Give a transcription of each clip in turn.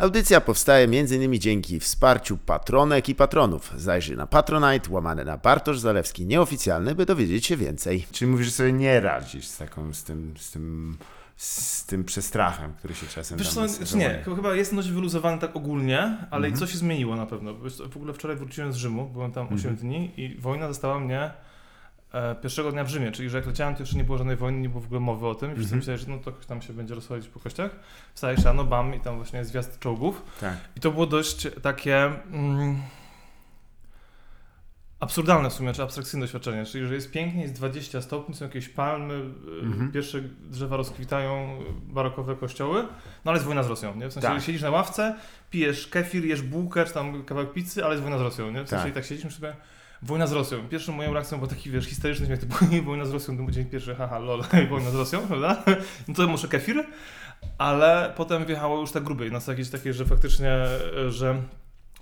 Audycja powstaje m.in. dzięki wsparciu patronek i patronów. Zajrzyj na Patronite, łamane na Bartosz Zalewski nieoficjalny, by dowiedzieć się więcej. Czyli mówisz, że sobie nie radzisz z taką, z tym, z tym, z tym przestrachem, który się czasem Wiesz tam co, znaczy nie, chyba jestem dość wyluzowany tak ogólnie, ale Mhm. i co się zmieniło na pewno. W ogóle wczoraj wróciłem z Rzymu, byłem tam 8 Mhm. dni i wojna została mnie pierwszego dnia w Rzymie, czyli że jak leciałem, to jeszcze nie było żadnej wojny, nie było w ogóle mowy o tym i wszyscy Mhm. myśleli, że no to ktoś tam się będzie rozchodzić po kościach. Wstajesz rano, bam i tam właśnie jest zwiast czołgów. Tak. I to było dość takie mm, absurdalne w sumie, czy abstrakcyjne doświadczenie, czyli że jest pięknie, jest 20 stopni, są jakieś palmy, Mhm. pierwsze drzewa rozkwitają, barokowe kościoły, no ale jest wojna z Rosją, nie? W sensie Tak. siedzisz na ławce, pijesz kefir, jesz bułkę, czy tam kawałek pizzy, ale jest wojna z Rosją, nie? W sensie Tak. i tak siedzisz sobie, wojna z Rosją. Pierwszą moją reakcją był taki, wiesz, historyczny śmiech, typu wojna z Rosją, to był dzień pierwszy, haha, lol, wojna z Rosją, prawda? No to muszę kefir, ale potem wjechało już tak grubiej, na jakieś takie, że faktycznie, e, że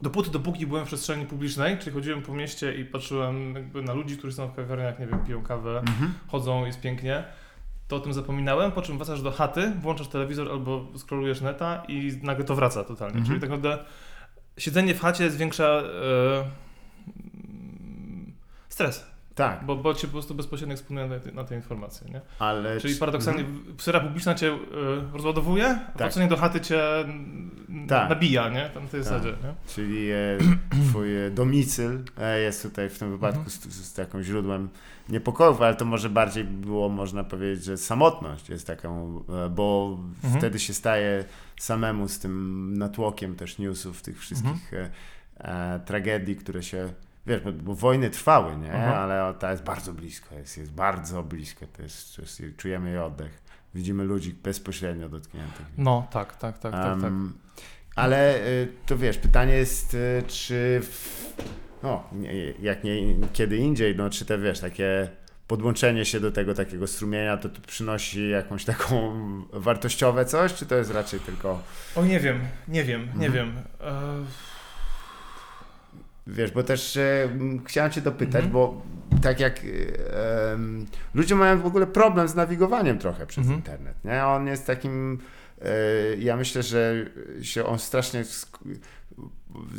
dopóty, dopóki byłem w przestrzeni publicznej, czyli chodziłem po mieście i patrzyłem jakby na ludzi, którzy są w kawiarniach, nie wiem, piją kawę, Mhm. chodzą, jest pięknie, to o tym zapominałem, po czym wracasz do chaty, włączasz telewizor albo scrollujesz neta i nagle to wraca totalnie. Mhm. Czyli tak naprawdę siedzenie w chacie zwiększa e, mm, stres, Tak, bo, bo cię po prostu bezpośrednio eksponuje na te, na te informacje, nie? ale... Czyli czy- paradoksalnie Mhm. sfera publiczna cię y, rozładowuje, a Tak. wracanie do chaty cię mm, Tak. nabija, nie? Tam tej Tak. zasadzie, nie? Czyli e, twój domicyl e, jest tutaj w tym wypadku Mhm. z, z taką źródłem niepokojów, ale to może bardziej było, można powiedzieć, że samotność jest taką, e, bo Mhm. wtedy się staje samemu z tym natłokiem też newsów, tych wszystkich Mhm. tragedii, które się, wiesz, bo, bo wojny trwały, nie? Mhm. Ale ta jest bardzo blisko, jest, jest bardzo blisko, to jest, jest, czujemy jej oddech. Widzimy ludzi bezpośrednio dotkniętych. No, tak, tak, tak, tak, tak. Ale y, to wiesz, pytanie jest, y, czy w, no, jak nie kiedy indziej, no czy te wiesz, takie podłączenie się do tego takiego strumienia, to, to przynosi jakąś taką wartościowe coś, czy to jest raczej tylko, O, nie wiem, nie wiem, nie Mhm. wiem. E, wiesz, bo też e, chciałem cię dopytać, Mhm. bo tak jak em, ludzie mają w ogóle problem z nawigowaniem trochę przez Mhm. internet, nie? On jest takim, e, ja myślę, że się on strasznie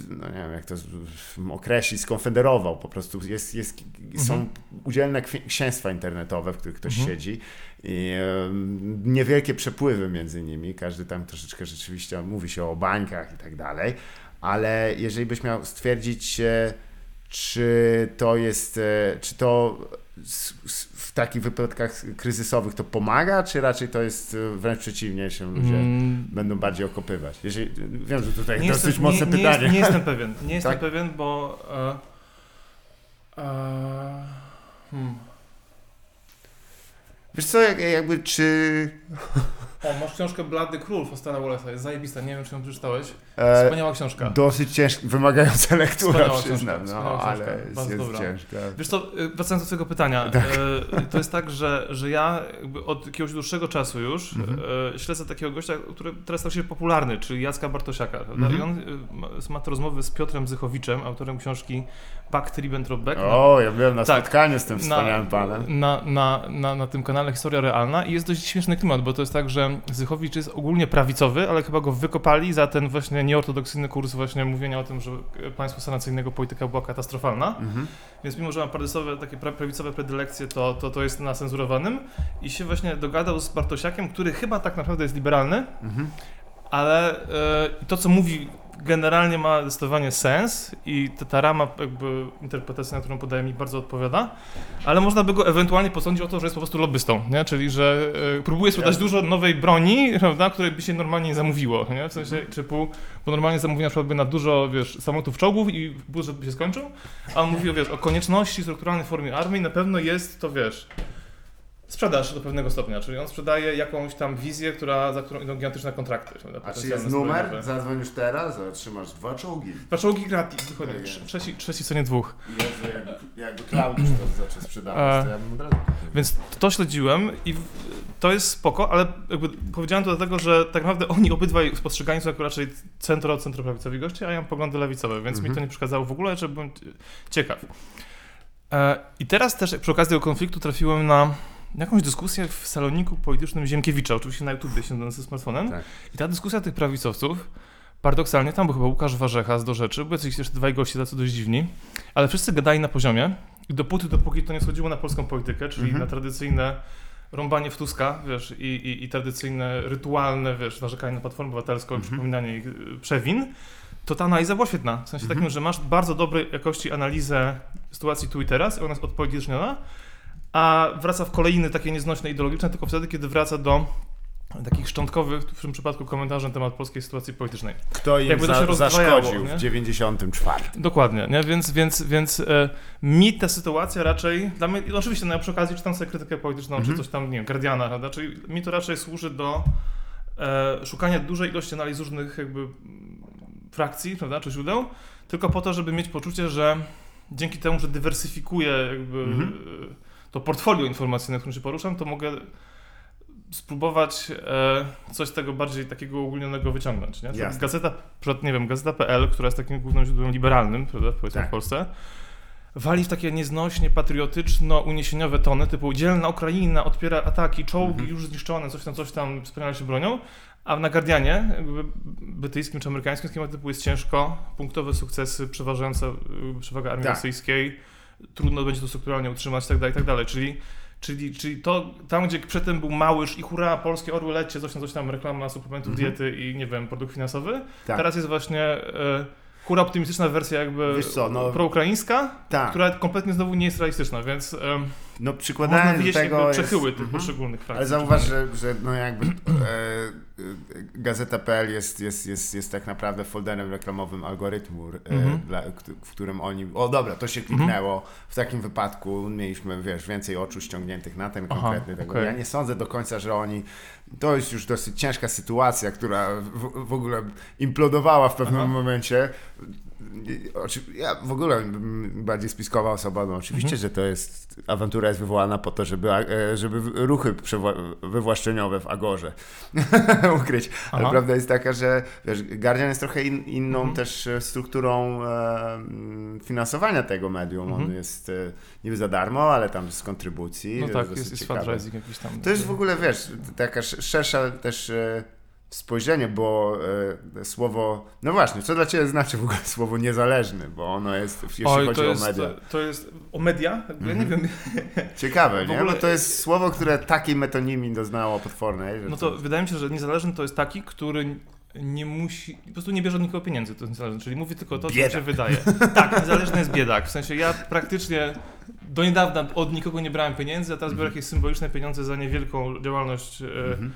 no nie wiem jak to określić, skonfederował po prostu. Jest, jest, są Mhm. udzielne księstwa internetowe, w których ktoś siedzi i niewielkie przepływy między nimi. Każdy tam troszeczkę rzeczywiście mówi się o bańkach i tak dalej, ale jeżeli byś miał stwierdzić, czy to jest, e, czy to w takich wypadkach kryzysowych to pomaga, czy raczej to jest e, wręcz przeciwnie, się ludzie mm, będą bardziej okopywać? Jeżeli, wiem, że tutaj nie dosyć jestem, mocne nie, nie, pytanie. jest, nie jestem pewien, nie jestem Tak? pewien, bo... E, e, hmm. Wiesz co, jak, jakby czy... O, masz książkę Blady Król Fostera Wallace'a, jest zajebista, nie wiem czy ją przeczytałeś. E, Wspaniała książka. dosyć ciężka, wymagająca lektura, Wspaniała przyznam, książka, no, ale książka, jest, ciężka. Wiesz co, y, wracając do twojego pytania, Tak. y, to jest tak, że, że ja od jakiegoś dłuższego czasu już Mhm. y, śledzę takiego gościa, który teraz stał się popularny, czyli Jacka Bartosiaka. Mhm. I on y, ma, te rozmowy z Piotrem Zychowiczem, autorem książki Back to Ribbentrop Back. O, ja byłem na Tak. spotkaniu z tym wspaniałym panem. Na, na, na, na tym kanale Historia Realna i jest dość śmieszny klimat, bo to jest tak, że Zychowicz jest ogólnie prawicowy, ale chyba go wykopali za ten właśnie nieortodoksyjny kurs właśnie mówienia o tym, że państwo sanacyjnego polityka była katastrofalna. Mhm. Więc mimo, że ma prawicowe, takie pra- prawicowe predylekcje, to, to, to jest na cenzurowanym i się właśnie dogadał z Bartosiakiem, który chyba tak naprawdę jest liberalny, Mhm. ale e, to, co mówi generalnie ma zdecydowanie sens i ta, ta rama jakby interpretacyjna, którą podaje mi bardzo odpowiada, ale można by go ewentualnie posądzić o to, że jest po prostu lobbystą, nie? czyli że e, próbuje sprzedać Jasne. dużo nowej broni, prawda, której by się normalnie nie zamówiło, nie? w sensie typu, bo normalnie zamówi na przykład by na dużo, wiesz, samolotów czołgów i budżet by się skończył, a on mówił, wiesz, o konieczności strukturalnej formie armii, na pewno jest to, wiesz, sprzedaż do pewnego stopnia, czyli on sprzedaje jakąś tam wizję, która, za którą idą gigantyczne kontrakty. prawda, A czy jest numer? Zadzwoń już teraz, otrzymasz dwa czołgi. Dwa czołgi gratis, dokładnie. Tak jest. Trzeci, trzeci cenie dwóch. Jezu, jakby, jakby Klaudiusz to zaczął sprzedawać, to ja bym od razu. Więc to śledziłem i to jest spoko, ale jakby powiedziałem to dlatego, że tak naprawdę oni obydwaj spostrzegani są jako raczej centro, centroprawicowi goście, a ja mam poglądy lewicowe, więc Mhm. mi to nie przeszkadzało w ogóle, że byłem ciekaw. E, I teraz też przy okazji tego konfliktu trafiłem na jakąś dyskusję w saloniku politycznym Ziemkiewicza, oczywiście na YouTubie siedząc ze smartfonem. Tak. I ta dyskusja tych prawicowców paradoksalnie tam był chyba Łukasz Warzecha z Do Rzeczy, były jacyś jeszcze dwaj goście tacy dość dziwni, ale wszyscy gadali na poziomie i dopóty, dopóki to nie schodziło na polską politykę, czyli Mhm. na tradycyjne rąbanie w Tuska, wiesz, i, i, i tradycyjne, rytualne, wiesz, narzekanie na Platformę Obywatelską i Mhm. przypominanie ich y, przewin, to ta analiza była świetna. W sensie Mhm. takim, że masz bardzo dobrej jakości analizę sytuacji tu i teraz, i ona jest odpowiedniona, a wraca w kolejny takie nieznośne ideologiczne, tylko wtedy, kiedy wraca do takich szczątkowych, w tym przypadku komentarzy na temat polskiej sytuacji politycznej. Kto im Jakby to się za, zaszkodził nie? w 94. Dokładnie, nie? więc, więc, więc e, mi ta sytuacja raczej, dla mnie, oczywiście no, ja przy okazji czytam sobie krytykę polityczną, Mhm. czy coś tam, nie wiem, Guardiana, prawda? czyli mi to raczej służy do e, szukania dużej ilości analiz różnych jakby frakcji, prawda, czy źródeł, tylko po to, żeby mieć poczucie, że dzięki temu, że dywersyfikuję jakby Mhm. To portfolio informacyjne, którym się poruszam, to mogę spróbować e, coś z tego bardziej takiego ogólnionego wyciągnąć. Nie? Jasne. Gazeta, przykład, nie wiem, gazeta.pl, która jest takim głównym źródłem liberalnym, prawda, powiedzmy Tak. w Polsce, wali w takie nieznośnie patriotyczno-uniesieniowe tony, typu dzielna Ukraina odpiera ataki, czołgi Mhm. już zniszczone, coś tam, coś tam, wspaniale się bronią, a na Guardianie, jakby brytyjskim czy amerykańskim schematypu typu jest ciężko, punktowe sukcesy, przeważająca y, przewaga armii Tak. rosyjskiej, trudno będzie to strukturalnie utrzymać, tak dalej, tak dalej, czyli Czyli, czyli to tam, gdzie przedtem był małyż i hurra, polskie orły lecie, coś tam, coś tam, reklama suplementów Mhm. diety i nie wiem, produkt finansowy. Tak. Teraz jest właśnie hura optymistyczna wersja jakby co, no- proukraińska, Tak. która kompletnie znowu nie jest realistyczna, więc No można do widzieć tego jakby jest... przechyły tych Mhm. poszczególnych frakcji. Ale zauważ, że, że no jakby e, e, Gazeta.pl jest, jest, jest, jest tak naprawdę folderem reklamowym algorytmu, e, Mhm. dla, w którym oni... O dobra, to się kliknęło. W takim wypadku mieliśmy, wiesz, więcej oczu ściągniętych na ten Aha, konkretny tego. okej. Ja nie sądzę do końca, że oni... To jest już dosyć ciężka sytuacja, która w, w ogóle implodowała w pewnym Aha. momencie. Ja w ogóle bardziej spiskowa osoba, no oczywiście, Mhm. że to jest, awantura jest wywołana po to, żeby, e, żeby ruchy wywłaszczeniowe w Agorze ukryć. Ale Aha. prawda jest taka, że wiesz, Guardian jest trochę in, inną Mhm. też strukturą e, finansowania tego medium. On Mhm. jest e, niby za darmo, ale tam z kontrybucji. No tak, jest, jest fundraising jakiś tam. To jest w ogóle, wiesz, taka sz- szersza też e, spojrzenie, bo e, słowo, no właśnie, co dla Ciebie znaczy w ogóle słowo niezależny, bo ono jest, jeśli Oj, chodzi to o media. to jest o media? Jakby Ja nie Mhm. wiem. Ciekawe, nie? ogóle- Bo to jest słowo, które takiej metonimii doznało potwornej, No to wydaje mi się, że niezależny to jest taki, który nie musi, po prostu nie bierze od nikogo pieniędzy, to jest niezależny, czyli mówi tylko to, co Biedak. się wydaje. Tak, niezależny jest biedak, w sensie ja praktycznie do niedawna od nikogo nie brałem pieniędzy, a teraz biorę jakieś symboliczne pieniądze za niewielką działalność e, Mhm.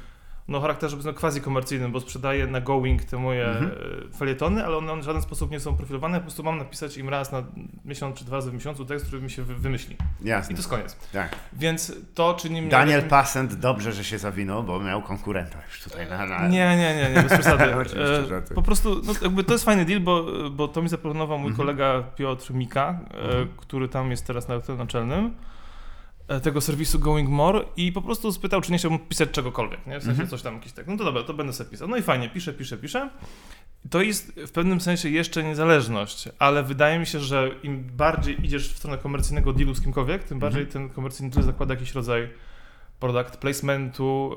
No, charakterze no, quasi-komercyjnym, bo sprzedaję na Going te moje Mhm. e, felietony, ale one w żaden sposób nie są profilowane, po prostu mam napisać im raz na miesiąc czy dwa razy w miesiącu tekst, który mi się wy- wymyśli. I Jasne, to jest koniec. tak. Więc to czyni mnie... Daniel takim- Passent dobrze, że się zawinął, bo miał konkurenta już tutaj na... na... Nie, nie, nie, nie, bez przesady. Oczywiście, E, po prostu, no, jakby to jest fajny deal, bo, bo to mi zaproponował mój Mhm. kolega Piotr Mika, e, Mhm. który tam jest teraz redaktorem naczelnym tego serwisu Going More i po prostu spytał, czy nie chciałbym pisać czegokolwiek, nie? W sensie Mhm. coś tam jakiś tak. No to dobra, to będę sobie pisał. No i fajnie, piszę, piszę, piszę. To jest w pewnym sensie jeszcze niezależność, ale wydaje mi się, że im bardziej idziesz w stronę komercyjnego dealu z kimkolwiek, tym bardziej ten komercyjny deal zakłada jakiś rodzaj product placementu,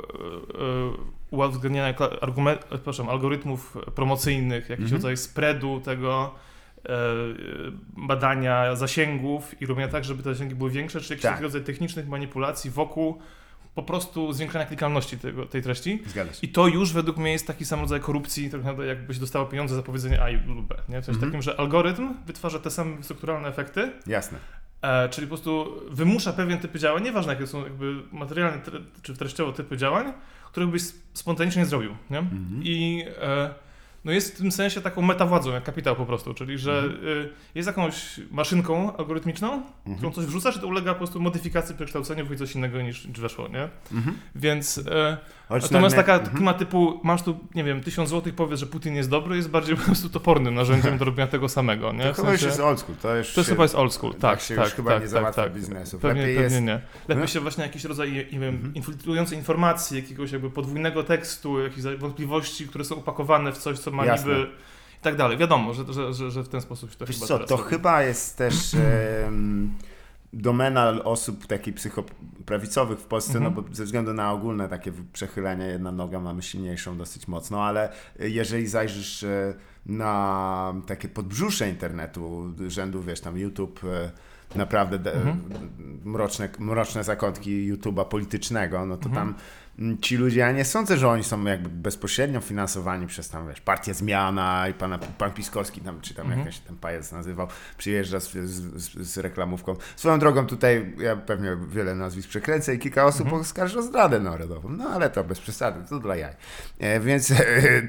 yy, uwzględniania kla- argument, e, przepraszam, algorytmów promocyjnych, jakiś Mhm. rodzaj spreadu tego, e, badania zasięgów i robienia tak, żeby te zasięgi były większe, czy jakiś Tak. rodzaj technicznych manipulacji wokół po prostu zwiększania klikalności tego, tej treści. Zgadza się. I to już według mnie jest taki sam rodzaj korupcji, tak naprawdę jakbyś dostało pieniądze za powiedzenie A lub B. Nie? W sensie Mhm. takim, że algorytm wytwarza te same strukturalne efekty, Jasne. E, czyli po prostu wymusza pewien typy działań, nieważne jakie są jakby materialne tre, czy treściowo typy działań, których byś spontanicznie nie zrobił. Nie? Mhm. I e, no jest w tym sensie taką metawładzą, jak kapitał po prostu, czyli że Mhm. y, jest jakąś maszynką algorytmiczną, którą Mhm. coś wrzucasz, to ulega po prostu modyfikacji, przekształceniu, wyjdzie coś innego niż, niż weszło, nie? Mhm. Więc e, Choć natomiast na- taka mhm. klima typu, masz tu, nie wiem, tysiąc złotych, powiedz, że Putin jest dobry, jest bardziej po prostu topornym narzędziem do robienia tego samego, nie? To W chyba już sensie- jest old school. To, już to się, chyba jest old school, tak, tak tak, się już tak, chyba tak, nie tak, załatwia tak. biznesów. Pewnie, Lepiej pewnie jest... nie. Lepiej No. się właśnie jakiś rodzaj, nie wiem, Mhm. infiltrującej informacji, jakiegoś jakby podwójnego tekstu, jakichś wątpliwości, które są upakowane w coś, co ma Jasne. niby i tak dalej. Wiadomo, że, że, że, że w ten sposób się to Wiesz chyba co, to robi. chyba jest też domena osób takich psychoprawicowych w Polsce, Mhm. no bo ze względu na ogólne takie przechylenie, jedna noga mamy silniejszą dosyć mocno, ale jeżeli zajrzysz e, na takie podbrzusze internetu, rzędu, wiesz, tam YouTube, e, naprawdę de, Mhm. mroczne, mroczne zakątki YouTube'a politycznego, no to Mhm. tam ci ludzie, ja nie sądzę, że oni są jakby bezpośrednio finansowani przez tam, wiesz, Partię Zmiana i pana, pan Piskorski tam, czy tam Mhm. jakaś ten pajac nazywał, przyjeżdża z, z, z, z reklamówką. Swoją drogą tutaj ja pewnie wiele nazwisk przekręcę i kilka osób Mhm. oskarży o zdradę narodową, no ale to bez przesady, to dla jaj. E, więc e,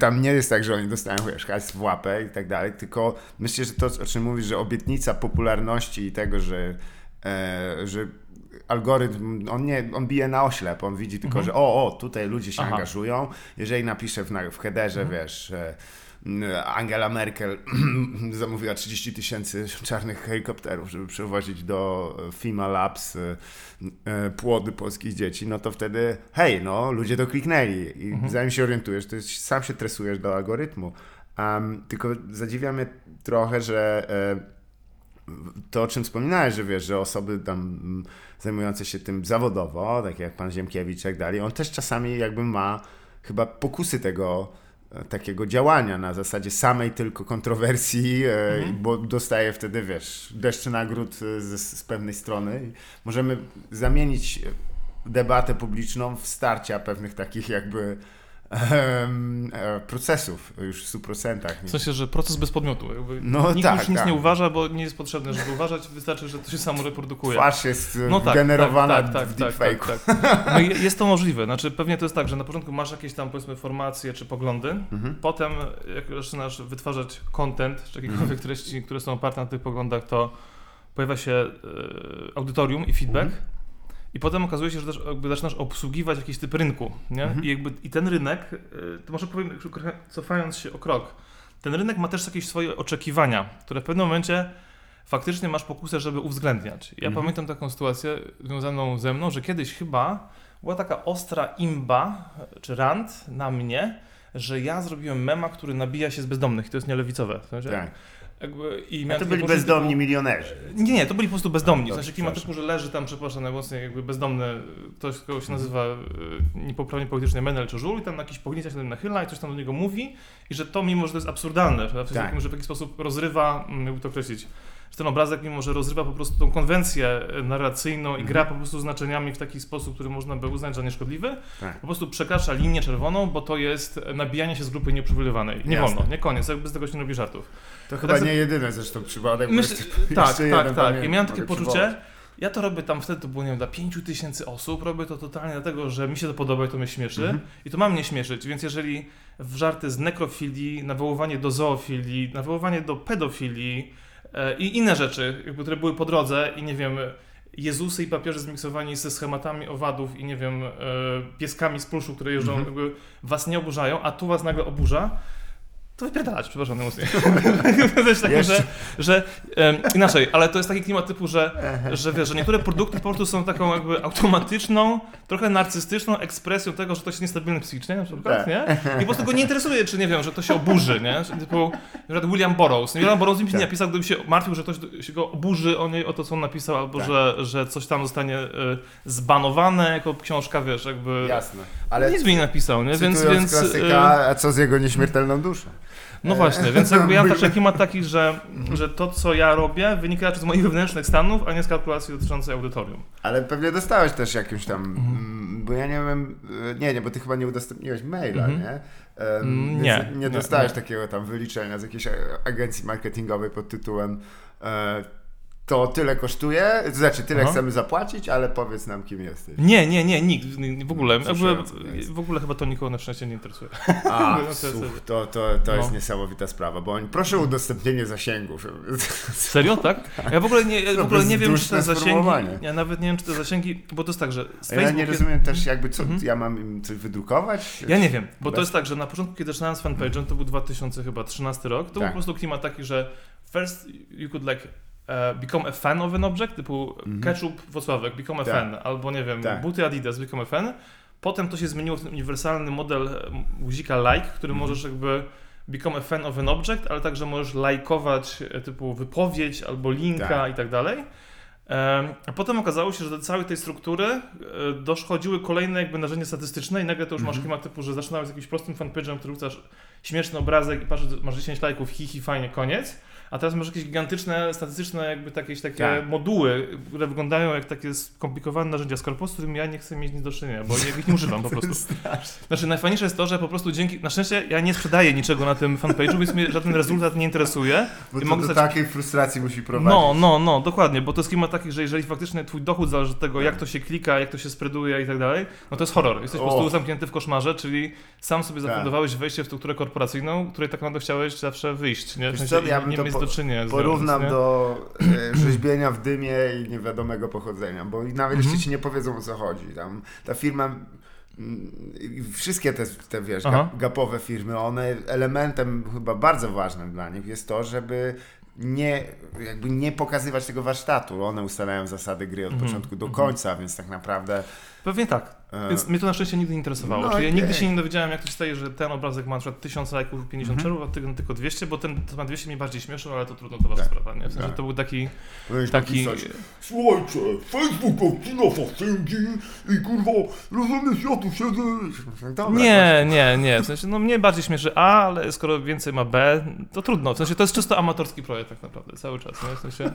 tam nie jest tak, że oni dostają, wiesz, hajs w łapę i tak dalej, tylko myślę, że to, o czym mówisz, że obietnica popularności i tego, że, e, że algorytm, on nie, on bije na oślep, on widzi tylko, Mhm. że o, o, tutaj ludzie się Aha. angażują, jeżeli napiszę w, w headerze, Mhm. wiesz, e, Angela Merkel zamówiła 30 tysięcy czarnych helikopterów, żeby przewozić do FIMA Labs e, e, płody polskich dzieci, no to wtedy hej, no, ludzie to kliknęli i Mhm. zanim się orientujesz, to jest, sam się tresujesz do algorytmu. Um, tylko zadziwia mnie trochę, że to, o czym wspominałeś, że wiesz, że osoby tam zajmujące się tym zawodowo, takie jak pan Ziemkiewicz i tak dalej, on też czasami jakby ma chyba pokusy tego e, takiego działania na zasadzie samej tylko kontrowersji, e, Mhm. bo dostaje wtedy, wiesz, deszczy nagród e, z, z pewnej strony. Możemy zamienić debatę publiczną w starcia pewnych takich jakby procesów już w 100%. W sensie, że proces bez podmiotu. Jakby No nikt tak, już nic tak. nie uważa, bo nie jest potrzebne, żeby uważać, wystarczy, że to się samo reprodukuje. Twarz jest e, No tak, generowana tak, tak, w tak, deepfake'u. tak, tak, tak. No jest to możliwe. Znaczy pewnie to jest tak, że na początku masz jakieś tam powiedzmy formacje czy poglądy, Mhm. potem jak zaczynasz wytwarzać content czy jakiekolwiek Mhm. treści, które są oparte na tych poglądach, to pojawia się e, audytorium i feedback. Mhm. I potem okazuje się, że też jakby zaczynasz obsługiwać jakiś typ rynku, nie? Mhm. I, jakby, I ten rynek, e, to może powiem, cofając się o krok, ten rynek ma też jakieś swoje oczekiwania, które w pewnym momencie faktycznie masz pokusę, żeby uwzględniać. Ja Mhm. pamiętam taką sytuację związaną ze mną, że kiedyś chyba była taka ostra imba, czy rant na mnie, że ja zrobiłem mema, który nabija się z bezdomnych i to jest nielewicowe. W sensie, Tak. Jakby, i to byli bezdomni typu- milionerzy. nie, nie, to byli po prostu bezdomni. A, W dobrze, sensie klimat przepraszam. typu, że leży tam, przepraszam, najmocniej jakby bezdomny, ktoś, kogo się nazywa e, niepoprawnie politycznie Menel czy Żul i tam na jakiś pognicia się niego nachyla i coś tam do niego mówi i że to mimo, że to jest absurdalne, że w, sensie Tak. że w jakiś sposób rozrywa, mm, jakby to określić, ten obrazek mimo, że rozrywa po prostu tą konwencję e, narracyjną i Mhm. gra po prostu znaczeniami w taki sposób, który można by uznać za nieszkodliwy, Tak. po prostu przekracza linię czerwoną, bo to jest nabijanie się z grupy nieuprzywilejowanej. Nie Jasne. wolno, nie koniec, jakby z tego się nie robi żartów. To chyba tak- nie jedyny zresztą przypadek. jeszcze- tak, tak, jeden tak. I miałem takie poczucie, przywołać. ja to robię tam wtedy, to było nie wiem, dla 5 tysięcy osób, robię to totalnie dlatego, że mi się to podoba i to mnie śmieszy Mhm. i to ma mnie śmieszyć, więc jeżeli w żarty z nekrofilii, nawoływanie do zoofilii, nawoływanie do pedofilii e, i inne rzeczy, jakby, które były po drodze i nie wiem, Jezusy i papieże zmiksowani ze schematami owadów i nie wiem, e, pieskami z pluszu, które jeżdżą, Mhm. jakby was nie oburzają, a tu was nagle oburza, to wypierdalać, przepraszam najmocniej. to jest takie, Jeszcze. że, że em, inaczej, ale to jest taki klimat typu, że, że wiesz, że niektóre produkty po prostu są taką jakby automatyczną, trochę narcystyczną ekspresją tego, że to jest niestabilny psychicznie na przykład, Tak. nie? I po prostu go nie interesuje, czy nie wiem, że to się oburzy, nie? Że typu, na William Burroughs. William Burroughs nic Tak. nie napisał, gdyby się martwił, że ktoś się go oburzy o, niej, o to, co on napisał, albo Tak. że, że coś tam zostanie y, zbanowane jako książka, wiesz, jakby... Jasne. Ale Nic by nie napisał, nie? Więc, więc, klasyka, a co z jego nieśmiertelną duszą? No właśnie, więc jakby ja mam taki klimat taki, że, że to, co ja robię, wynika raczej z moich wewnętrznych stanów, a nie z kalkulacji dotyczącej audytorium. Ale pewnie dostałeś też jakimś tam, Mhm. mm, bo ja nie wiem, e, nie, nie, bo ty chyba nie udostępniłeś maila, Mhm. nie? Więc nie, Nie nie, dostałeś nie. takiego tam wyliczenia z jakiejś agencji marketingowej pod tytułem e, to tyle kosztuje, to znaczy tyle Aha. chcemy zapłacić, ale powiedz nam kim jesteś. Nie, nie, nie, nikt, w ogóle. To jest. w ogóle chyba to nikogo na szczęście nie interesuje. A, No to jest- słuch, to, to, to jest No. niesamowita sprawa, bo oni, proszę o udostępnienie zasięgów. Serio, tak? Ja w ogóle nie, ja w To ogóle nie wiem, czy te zasięgi, ja nawet nie wiem, czy te zasięgi, bo to jest tak, że z ja nie rozumiem też jakby co, Mhm. ja mam im coś wydrukować? Ja nie wiem, bo Bez- to jest tak, że na początku, kiedy zaczynałem z fanpage'em, to był 2013 rok, to był Tak. po prostu klimat taki, że first you could like uh, become a fan of an object, typu Mhm. ketchup Włocławek, become a Tak. fan, albo nie wiem, Tak. buty Adidas, become a fan. Potem to się zmieniło w ten uniwersalny model e, guzika like, który Mhm. możesz jakby become a fan of an object, ale także możesz lajkować e, typu wypowiedź albo linka Tak. i tak dalej. A potem okazało się, że do całej tej struktury e, dochodziły kolejne jakby narzędzia statystyczne i nagle to już masz Mhm. klimat typu, że zaczynałeś z jakimś prostym fanpage'em, który wrzucasz śmieszny obrazek i patrzysz, masz 10 lajków, hi, hi, fajnie, koniec. A teraz masz jakieś gigantyczne, statystyczne jakby takie, takie Tak. moduły, które wyglądają jak takie skomplikowane narzędzia z korpo, z którymi ja nie chcę mieć nic do czynienia, bo ja ich nie używam po prostu. Znaczy najfajniejsze jest to, że po prostu dzięki, na szczęście ja nie sprzedaję niczego na tym fanpage'u, więc mnie żaden rezultat nie interesuje. Bo I to mogę do stać- takiej frustracji musi prowadzić. No, no, no, dokładnie, bo to jest klimat taki, że jeżeli faktycznie twój dochód zależy od tego, jak to się klika, jak to się spreduje i tak dalej, no to jest horror. Jesteś po prostu zamknięty w koszmarze, czyli sam sobie Tak. zafundowałeś wejście w strukturę korporacyjną, której tak naprawdę chciałeś zawsze wyjść, nie? W sensie ja bym nie to po- do czynienia Porównam do e, rzeźbienia w dymie i niewiadomego pochodzenia, bo nawet Mhm. jeszcze ci nie powiedzą o co chodzi. Tam, ta firma, mm, wszystkie te, te wiesz, Aha. gap, gapowe firmy, one elementem chyba bardzo ważnym dla nich jest to, żeby nie, jakby nie pokazywać tego warsztatu. One ustalają zasady gry od Mhm. początku do Mhm. końca, więc tak naprawdę... Pewnie tak. E, Więc mnie to na szczęście nigdy nie interesowało. No Czyli ja nigdy się nie dowiedziałem, jak to się staje, że ten obrazek ma na przykład 1000 lajków, 50 Mhm. czerwów, a ten tylko 200, bo ten ma 200 mnie bardziej śmieszył, ale to trudno to wasza Tak. sprawa, nie? W sensie Tak. to był taki, powinieneś taki... napisać, Słuchajcie, Facebook odcina fascynki i kurwa, rozumiesz, ja tu siedzę... Dobra, Nie, nie, nie. W sensie, no mnie bardziej śmieszy A, ale skoro więcej ma B, to trudno. W sensie to jest czysto amatorski projekt tak naprawdę, cały czas, nie? W sensie...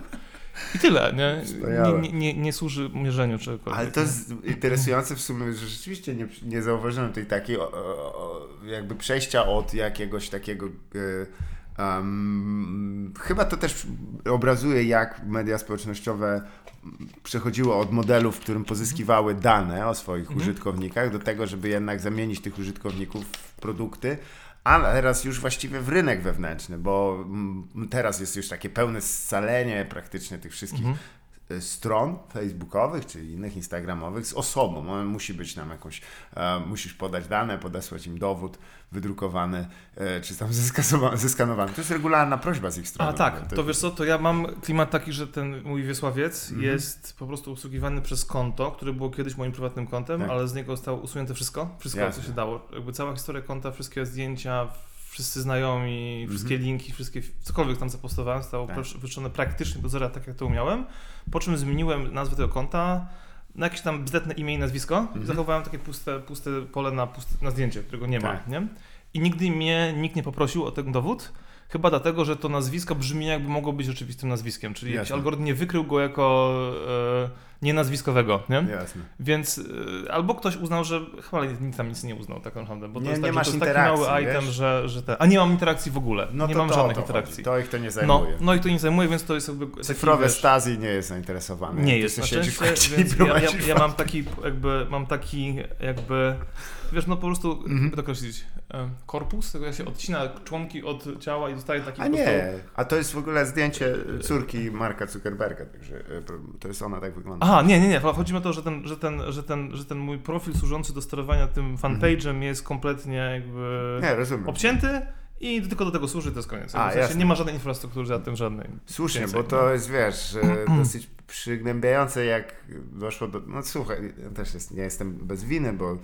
I tyle, nie? Nie, nie, nie, nie służy mierzeniu czegokolwiek. Ale to jest interesujące w sumie, że rzeczywiście nie, nie zauważyłem tej takiej o, o, jakby przejścia od jakiegoś takiego. y, em, chyba to też obrazuje, jak media społecznościowe przechodziły od modelu, w którym pozyskiwały dane o swoich Mhm. użytkownikach, do tego, żeby jednak zamienić tych użytkowników w produkty. A teraz już właściwie w rynek wewnętrzny, bo mm, teraz jest już takie pełne scalenie praktycznie tych wszystkich Mhm. E, stron facebookowych czy innych instagramowych z osobą. On musi być nam jakąś, e, musisz podać dane, podesłać im dowód wydrukowany, e, czy tam zeskanowany. To jest regularna prośba z ich strony. A tak, to jest- wiesz co, to ja mam klimat taki, że ten mój Wiesławiec Mhm. jest po prostu obsługiwany przez konto, które było kiedyś moim prywatnym kontem, Tak. ale z niego zostało usunięte wszystko, wszystko Jasne. co się dało. Jakby cała historia konta, wszystkie zdjęcia, wszyscy znajomi, wszystkie linki, wszystkie, cokolwiek tam zapostowałem, zostało Mhm. Tak. wyczyszczone praktycznie do zera, tak jak to umiałem, po czym zmieniłem nazwę tego konta na jakieś tam bzdetne imię i nazwisko Mhm. i zachowałem takie puste, puste pole na, puste, na zdjęcie, którego nie ma, Tak. nie? I nigdy mnie nikt nie poprosił o ten dowód, chyba dlatego, że to nazwisko brzmi jakby mogło być rzeczywistym nazwiskiem, czyli jakiś Jasne. algorytm nie wykrył go jako e, nienazwiskowego, nie? Jasne. Więc e, albo ktoś uznał, że chyba nikt tam nic nie uznał tak naprawdę, bo to Nie- jest, nie tak, masz to jest taki mały item, wiesz? że, że te, a nie mam interakcji w ogóle, No nie to mam to, żadnych to interakcji. To ich to nie No, zajmuje. no i to nie zajmuje, więc to jest jakby taki, Cyfrowe wiesz, Stasi nie jest zainteresowany. nie jest na szczęście, więc ja, ja, ja mam taki jakby, mam taki jakby, wiesz, no po prostu, Mhm. jakby to określić, korpus, tego jak się odcina członki od ciała i dostaje taki A prostu- nie, a to jest w ogóle zdjęcie córki Marka Zuckerberga, także e, to jest ona tak wygląda. Aha, nie, nie, nie. Chodzi mi o to, że ten, że ten, że ten, że ten mój profil służący do sterowania tym fanpage'em jest kompletnie jakby Nie, rozumiem. obcięty i tylko do tego służy, to jest koniec. A, w sensie nie ma żadnej infrastruktury za tym żadnej. Słusznie, więcej, bo to no. jest, wiesz, e, dosyć przygnębiające, jak doszło do... No słuchaj, ja też jest, nie jestem bez winy, bo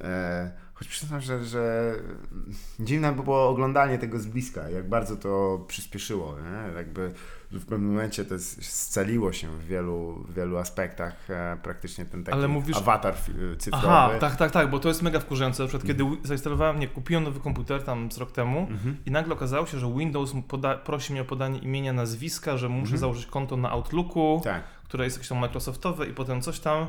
e, choć przyznam, że, że dziwne by było oglądanie tego z bliska, jak bardzo to przyspieszyło, nie? Jakby w pewnym momencie to scaliło się w wielu, w wielu aspektach e, praktycznie ten taki mówisz- awatar cyfrowy. Aha, tak, tak, tak, bo to jest mega wkurzające. Na przykład, kiedy wi- zainstalowałem, nie, kupiłem nowy komputer tam z rok temu Mhm. i nagle okazało się, że Windows poda- prosi mnie o podanie imienia, nazwiska, że muszę Mhm. założyć konto na Outlooku. Tak. Które jest jakieś tam Microsoftowe i potem coś tam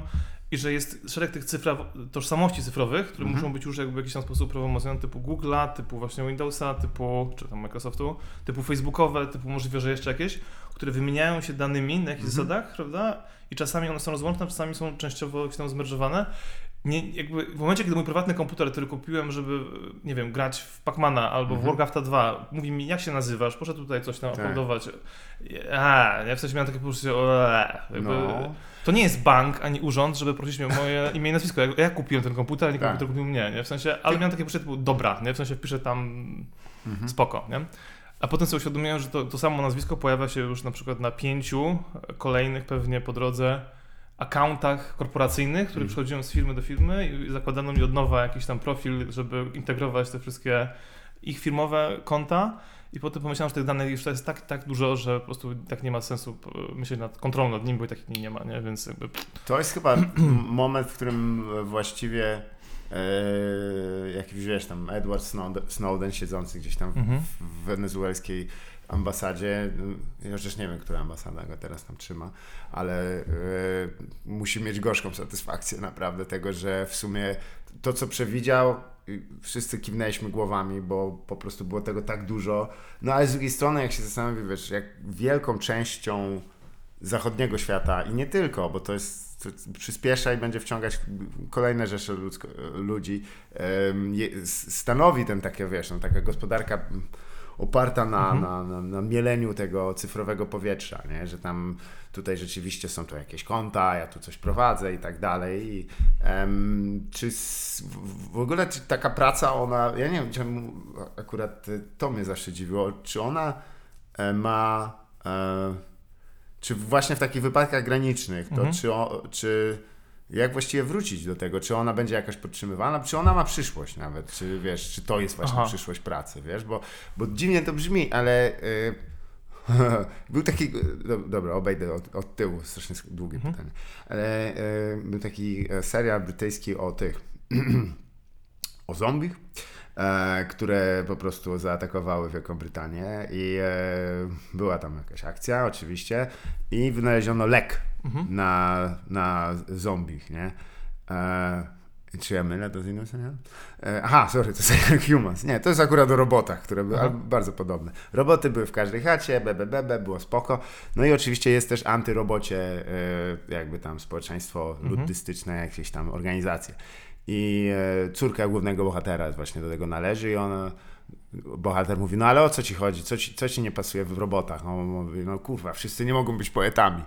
i że jest szereg tych cyfra, tożsamości cyfrowych, które Mhm. muszą być już jakby w jakiś tam sposób promocjonowane typu Google'a, typu właśnie Windowsa, typu, czy tam Microsoftu, typu Facebookowe, typu możliwe, że jeszcze jakieś, które wymieniają się danymi na jakichś Mhm. zasadach, prawda? I czasami one są rozłączne, czasami są częściowo jakieś tam zmerdżowane. Nie, jakby w momencie, kiedy mój prywatny komputer, który kupiłem, żeby, nie wiem, grać w Pacmana albo w Mhm. Warcrafta 2, mówi mi, jak się nazywasz, proszę tutaj coś tam Tak. uploadować. A, ja w sensie miałem takie poczucie, jakby, No. to nie jest bank ani urząd, żeby prosić mnie o moje imię i nazwisko. Ja, ja kupiłem ten komputer, a nie Tak. komputer kupił mnie, nie? W sensie, ale miałem takie poczucie dobra, nie? W sensie wpiszę tam Mhm. spoko, nie? A potem sobie uświadomiłem, że to, to samo nazwisko pojawia się już na przykład na pięciu kolejnych pewnie po drodze akauntach korporacyjnych, które Mhm. przechodziłem z firmy do firmy i zakładano mi od nowa jakiś tam profil, żeby integrować te wszystkie ich firmowe konta. I potem pomyślałem, że tych danych już to jest tak, tak dużo, że po prostu tak nie ma sensu e, myśleć nad kontrolą nad nim, bo i tak nie ma, nie? Więc jakby... To jest chyba moment, w którym właściwie e, jakiś, wiesz, tam Edward Snowden, Snowden siedzący gdzieś tam Mhm. w, w wenezuelskiej ambasadzie, ja już nie wiem, która ambasada go teraz tam trzyma, ale e, musi mieć gorzką satysfakcję naprawdę tego, że w sumie to, co przewidział, y, wszyscy kiwnęliśmy głowami, bo po prostu było tego tak dużo. No ale z drugiej strony, jak się zastanowi, wiesz, jak wielką częścią zachodniego świata i nie tylko, bo to jest to przyspiesza i będzie wciągać kolejne rzesze ludzko, ludzi. s- stanowi ten takie, wiesz, no, taka gospodarka oparta na, Mhm. na, na, na mieleniu tego cyfrowego powietrza, nie? że tam tutaj rzeczywiście są tu jakieś konta, ja tu coś prowadzę i tak dalej. I, czy w- w ogóle czy taka praca, ona, ja nie wiem, czemu akurat y, to mnie zawsze dziwiło, czy ona e, ma, e, czy właśnie w takich wypadkach granicznych, to Mhm. czy, o, czy jak właściwie wrócić do tego, czy ona będzie jakoś podtrzymywana, czy ona ma przyszłość nawet, czy wiesz, czy to jest właśnie Aha. przyszłość pracy, wiesz, bo, bo dziwnie to brzmi, ale y, był taki, do, dobra, obejdę od, od tyłu, strasznie długie Mhm. pytanie, ale y, był taki e, serial brytyjski o tych, o zombich, które po prostu zaatakowały Wielką Brytanię i e, była tam jakaś akcja oczywiście i wynaleziono lek Mhm. na, na zombich, nie? E, czy ja mylę to z innym serialem? E, aha, sorry, to jest Humans. Nie, to jest akurat o robotach, które były Aha. bardzo podobne. Roboty były w każdej chacie, BBBB, było spoko. No i oczywiście jest też antyrobocie, e, jakby tam społeczeństwo Mhm. luddystyczne, jakieś tam organizacje. I e, córka głównego bohatera właśnie do tego należy i ona bohater mówi, no ale o co ci chodzi? Co ci, co ci nie pasuje w robotach? On mówi, no kurwa, wszyscy nie mogą być poetami.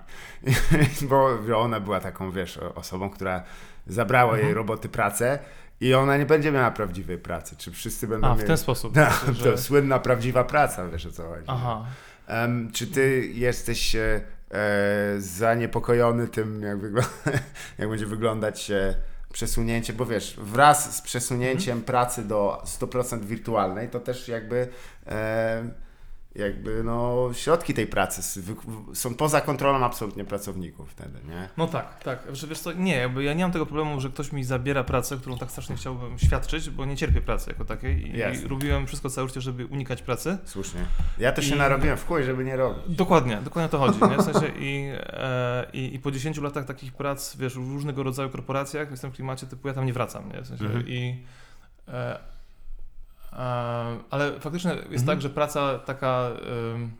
Bo ona była taką, wiesz, osobą, która zabrała jej roboty pracę i ona nie będzie miała prawdziwej pracy. Czy wszyscy będą A, w mieli... ten sposób. No, Znaczy, że- To słynna, prawdziwa praca, wiesz o co chodzi. Aha. Em, czy ty jesteś e, e, zaniepokojony tym, jak, wygl- jak będzie wyglądać e, przesunięcie, bo wiesz, wraz z przesunięciem pracy do 100% wirtualnej, to też jakby e, jakby no środki tej pracy są poza kontrolą absolutnie pracowników wtedy, nie? No tak, tak. Że wiesz co, nie, jakby ja nie mam tego problemu, że ktoś mi zabiera pracę, którą tak strasznie chciałbym świadczyć, bo nie cierpię pracy jako takiej i Jasne. robiłem wszystko całe życie, żeby unikać pracy. Słusznie. Ja to się I- narobiłem w chuj, żeby nie robić. Dokładnie, dokładnie o to chodzi, nie? W sensie i, e, i, i po 10 latach takich prac, wiesz, w różnego rodzaju korporacjach, jestem w klimacie typu ja tam nie wracam, nie? W sensie Mhm. i e, ale faktycznie jest Mhm. tak, że praca taka em,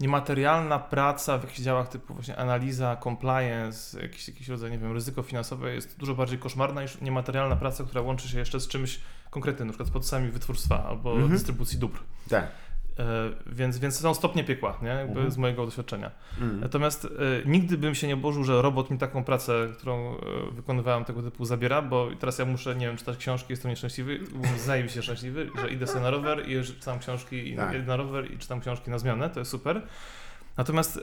niematerialna praca w jakichś działach typu właśnie analiza, compliance, jakiś, jakiś rodzaj, nie wiem, ryzyko finansowe jest dużo bardziej koszmarna niż niematerialna praca, która łączy się jeszcze z czymś konkretnym, na przykład z procesami wytwórstwa albo Mhm. dystrybucji dóbr. Tak. E, więc, więc są stopnie piekła, nie? Jakby Mhm. z mojego doświadczenia. Mm. Natomiast e, nigdy bym się nie oburzył, że robot mi taką pracę, którą e, wykonywałem tego typu zabiera, bo teraz ja muszę, nie wiem, czytać książki, jestem nieszczęśliwy, zajem się szczęśliwy, że idę sobie na rower i czytam książki i Tak. na rower i czytam książki na zmianę, to jest super. Natomiast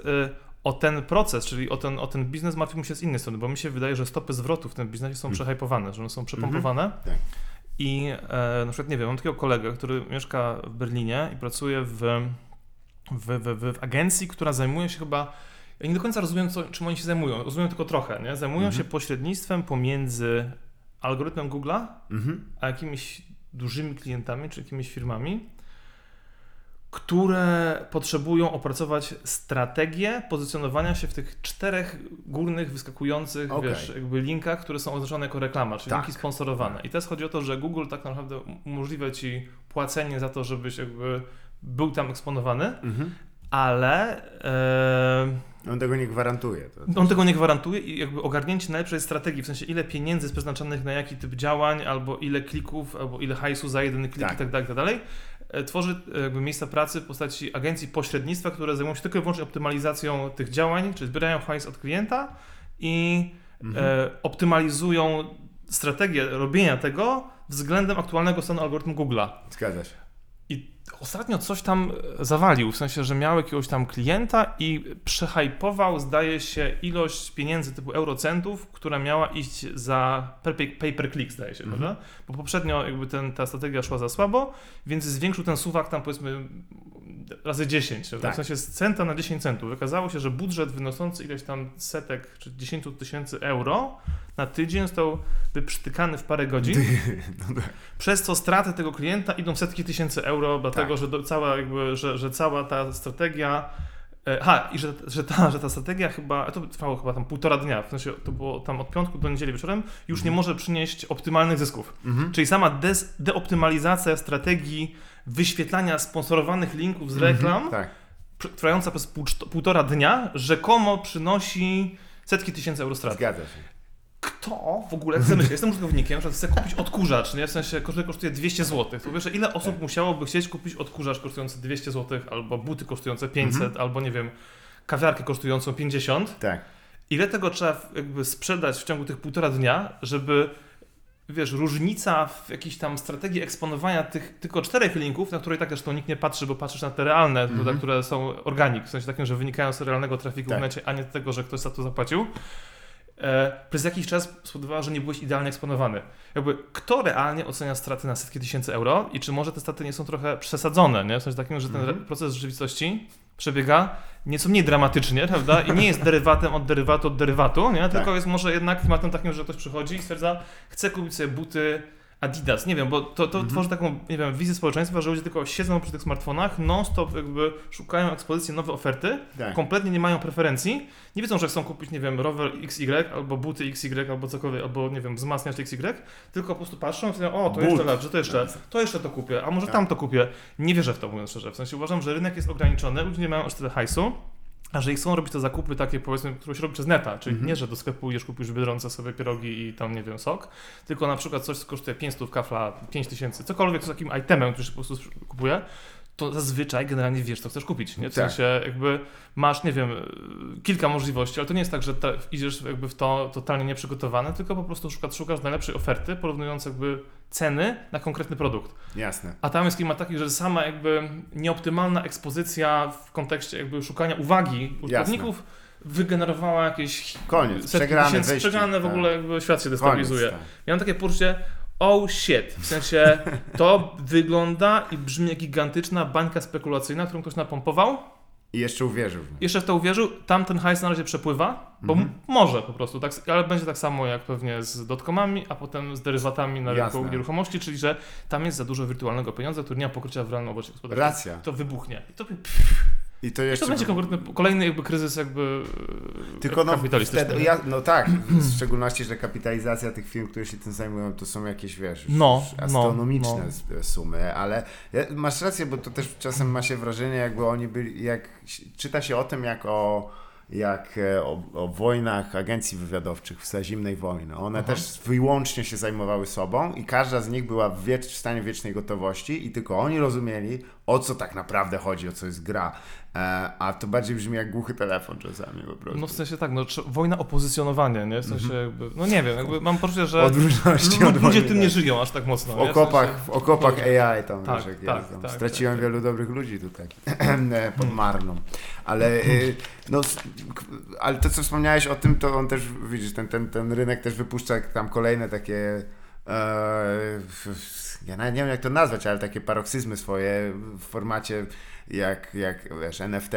o ten proces, czyli o ten, o ten biznes martwi mi się z innej strony, bo mi się wydaje, że stopy zwrotu w tym biznesie są Mm. przehypowane, że one są przepompowane. Tak. I e, na przykład, nie wiem, mam takiego kolegę, który mieszka w Berlinie i pracuje w, w, w, w, agencji, która zajmuje się chyba. Ja nie do końca rozumiem, co, czym oni się zajmują. Rozumiem tylko trochę, nie? Zajmują Mhm. się pośrednictwem pomiędzy algorytmem Google'a Mhm. a jakimiś dużymi klientami czy jakimiś firmami, które potrzebują opracować strategię pozycjonowania się w tych czterech górnych wyskakujących Okej. wiesz, jakby linkach, które są oznaczone jako reklama, czyli Tak. linki sponsorowane. I teraz chodzi o to, że Google tak naprawdę umożliwia ci płacenie za to, żebyś jakby był tam eksponowany, Mhm. ale e, On tego nie gwarantuje. To, on tego nie gwarantuje i jakby ogarnięcie najlepszej strategii, w sensie ile pieniędzy jest przeznaczonych na jaki typ działań, albo ile klików, albo ile hajsu za jeden klik Tak. i tak dalej, i tak dalej, tworzy e, jakby miejsca pracy w postaci agencji pośrednictwa, które zajmują się tylko i wyłącznie optymalizacją tych działań, czyli zbierają hajs od klienta i Mhm. e, optymalizują strategię robienia tego względem aktualnego stanu algorytmu Google'a. Zgadza się. Ostatnio coś tam e, zawalił, w sensie, że miał jakiegoś tam klienta i przehypował, zdaje się, ilość pieniędzy typu eurocentów, która miała iść za pay per click, zdaje się, Mhm. prawda? Bo poprzednio jakby ten, ta strategia szła za słabo, więc zwiększył ten suwak tam powiedzmy razy 10, prawda? Tak. w sensie z centa na 10 centów. Okazało się, że budżet wynoszący ileś tam setek czy 10 tysięcy euro na tydzień został wyprztykany w parę godzin. No tak. Przez co straty tego klienta idą w setki tysięcy euro, dlatego Tak. że, do, cała, jakby, że, że cała ta strategia. e, Ha, i że, że, ta, że ta strategia chyba, to trwało chyba tam półtora dnia, w sensie to było tam od piątku do niedzieli wieczorem, już nie może przynieść optymalnych zysków. Mhm. Czyli sama des, deoptymalizacja strategii wyświetlania sponsorowanych linków z reklam, Mhm. Tak. trwająca przez pół, półtora dnia, rzekomo przynosi setki tysięcy euro straty. Zgadza się. Kto w ogóle chce myśleć, jestem użytkownikiem, że chcę kupić odkurzacz, nie? W sensie, który kosztuje 200 zł. To wiesz, ile osób musiałoby chcieć kupić odkurzacz kosztujący 200 zł, albo buty kosztujące 500, albo nie wiem, kawiarkę kosztującą 50. Tak. Ile tego trzeba jakby sprzedać w ciągu tych półtora dnia, żeby wiesz, różnica w jakiejś tam strategii eksponowania tych tylko czterech linków, na które i tak zresztą nikt nie patrzy, bo patrzysz na te realne, Mhm. które są organik, w sensie takim, że wynikają z realnego trafiku Tak. w necie, a nie tego, że ktoś za to zapłacił. E, przez jakiś czas spowodowała, że nie byłeś idealnie eksponowany. Jakby kto realnie ocenia straty na setki tysięcy euro i czy może te straty nie są trochę przesadzone, nie? W sensie takim, że ten Mhm. re- proces rzeczywistości przebiega nieco mniej dramatycznie, prawda? I nie jest derywatem od derywatu od derywatu, nie? Tylko jest może jednak klimatem takim, że ktoś przychodzi i stwierdza, chcę kupić sobie buty Adidas, nie wiem, bo to, to Mhm. tworzy taką, nie wiem, wizję społeczeństwa, że ludzie tylko siedzą przy tych smartfonach, non-stop jakby szukają ekspozycji, nowe oferty, Tak. kompletnie nie mają preferencji, nie wiedzą, że chcą kupić, nie wiem, rower XY, albo buty XY, albo cokolwiek, albo nie wiem, wzmacniacz XY, tylko po prostu patrzą i mówią, o, to But. jeszcze lepsze, to jeszcze, to jeszcze to kupię, a może Tak. tam to kupię. Nie wierzę w to, mówiąc szczerze. W sensie uważam, że rynek jest ograniczony, ludzie nie mają aż tyle hajsu, a że ich chcą robić te zakupy takie, powiedzmy, które się robi przez neta, czyli Mhm. nie, że do sklepu idziesz, kupisz w Biedronce sobie pierogi i tam, nie wiem, sok, tylko na przykład coś, co kosztuje 500, kafla 5000, cokolwiek z takim itemem, który się po prostu kupuje, to zazwyczaj generalnie wiesz, co chcesz kupić, nie? W Tak. sensie jakby masz, nie wiem, kilka możliwości, ale to nie jest tak, że idziesz jakby w to totalnie nieprzygotowany, tylko po prostu szukasz, szukasz najlepszej oferty, porównując jakby ceny na konkretny produkt. Jasne. A tam jest klimat taki, że sama jakby nieoptymalna ekspozycja w kontekście jakby szukania uwagi użytkowników wygenerowała jakieś Koniec. setki Przegrany tysięcy, przegrane w tak. ogóle jakby świat się destabilizuje. Koniec, tak. Mam takie poczucie, oh shit, w sensie to wygląda i brzmi jak gigantyczna bańka spekulacyjna, którą ktoś napompował, I jeszcze uwierzył jeszcze w to uwierzył, tamten hajs na razie przepływa, bo Mhm. m- może po prostu, tak, ale będzie tak samo jak pewnie z dotcomami, a potem z derywatami na rynku nieruchomości, czyli że tam jest za dużo wirtualnego pieniądza, który nie ma pokrycia w realnym obrocie gospodarczym. Racja. To wybuchnie. I to, I to i jeszcze... to będzie konkretny, kolejny jakby kryzys jakby e, Tylko no, kapitalistyczny. wtedy, ja, no tak, w szczególności, że kapitalizacja tych firm, które się tym zajmują, to są jakieś, wiesz, No, no, astronomiczne no. sumy, ale masz rację, bo to też czasem ma się wrażenie, jakby oni byli, jak czyta się o tym, jak o jak e, o, o wojnach agencji wywiadowczych w czasie zimnej wojny. One Aha. też wyłącznie się zajmowały sobą i każda z nich była w, wiecz, w stanie wiecznej gotowości i tylko oni rozumieli, o co tak naprawdę chodzi, o co jest gra. E, a to bardziej brzmi jak głuchy telefon czasami po prostu. No w sensie tak, no wojna o pozycjonowanie, nie? W sensie jakby, no nie wiem, jakby mam poczucie, że Od ludzie wojny, tym nie żyją aż tak mocno. W nie? okopach, sensie- w okopach AI tam, Tak, wiesz, jak tak, jest, tak, Straciłem tak, wielu dobrych ludzi tutaj pod Marną. Ale, y, no, ale to, co wspomniałeś o tym, to on też, widzisz, ten, ten, ten rynek też wypuszcza tam kolejne takie e, ja nawet nie wiem jak to nazwać, ale takie paroksyzmy swoje w formacie jak, jak wiesz, NFT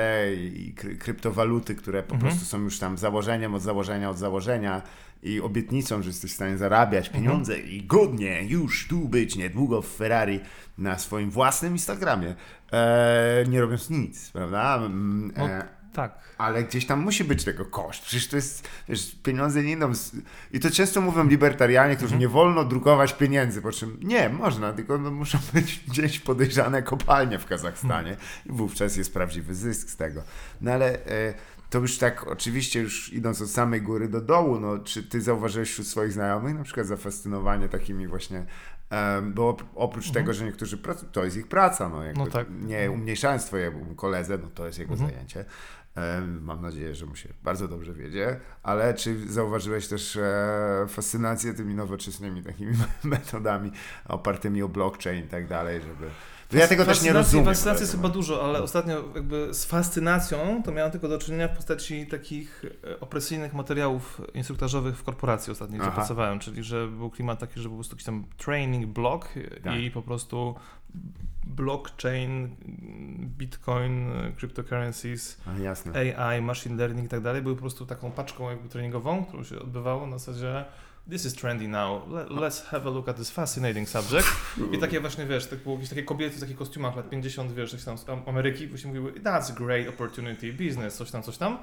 i kry, kryptowaluty, które po Mhm. prostu są już tam założeniem od założenia od założenia i obietnicą, że jesteś w stanie zarabiać pieniądze i godnie już tu być niedługo w Ferrari na swoim własnym Instagramie, e, nie robiąc nic, prawda? Mm, No, E, Tak. ale gdzieś tam musi być tego koszt. Przecież to jest, wiesz, pieniądze nie idą. Z... I to często mówią libertarianie, którzy nie wolno drukować pieniędzy, po czym nie, można, tylko no, muszą być gdzieś podejrzane kopalnie w Kazachstanie i wówczas jest prawdziwy zysk z tego. No ale e, to już tak oczywiście już idąc od samej góry do dołu, no czy ty zauważyłeś wśród swoich znajomych na przykład zafascynowanie takimi właśnie em, bo op- oprócz tego, że niektórzy pracują, to jest ich praca, no jakby No tak. nie umniejszając twojemu koledze, no to jest jego Mhm. zajęcie. Mam nadzieję, że mu się bardzo dobrze wiedzie, ale czy zauważyłeś też e, fascynację tymi nowoczesnymi takimi metodami opartymi o blockchain i tak dalej, żeby Ja tego też nie rozumiem. Fascynacji jest chyba dużo, ale ostatnio jakby z fascynacją to miałem tylko do czynienia w postaci takich e, opresyjnych materiałów instruktażowych w korporacji ostatnio, gdzie pracowałem, czyli że był klimat taki, że był po prostu jakiś tam training block Tak. i po prostu blockchain, bitcoin, cryptocurrencies. AI, machine learning i tak dalej, były po prostu taką paczką jakby treningową, którą się odbywało na zasadzie This is trendy now. Let, let's have a look at this fascinating subject. I takie właśnie, wiesz, tak było jakieś takie kobiety w takich kostiumach lat 50, wiesz, coś tam z Am- Ameryki, właśnie mówiły, that's a great opportunity, business, coś tam, coś tam.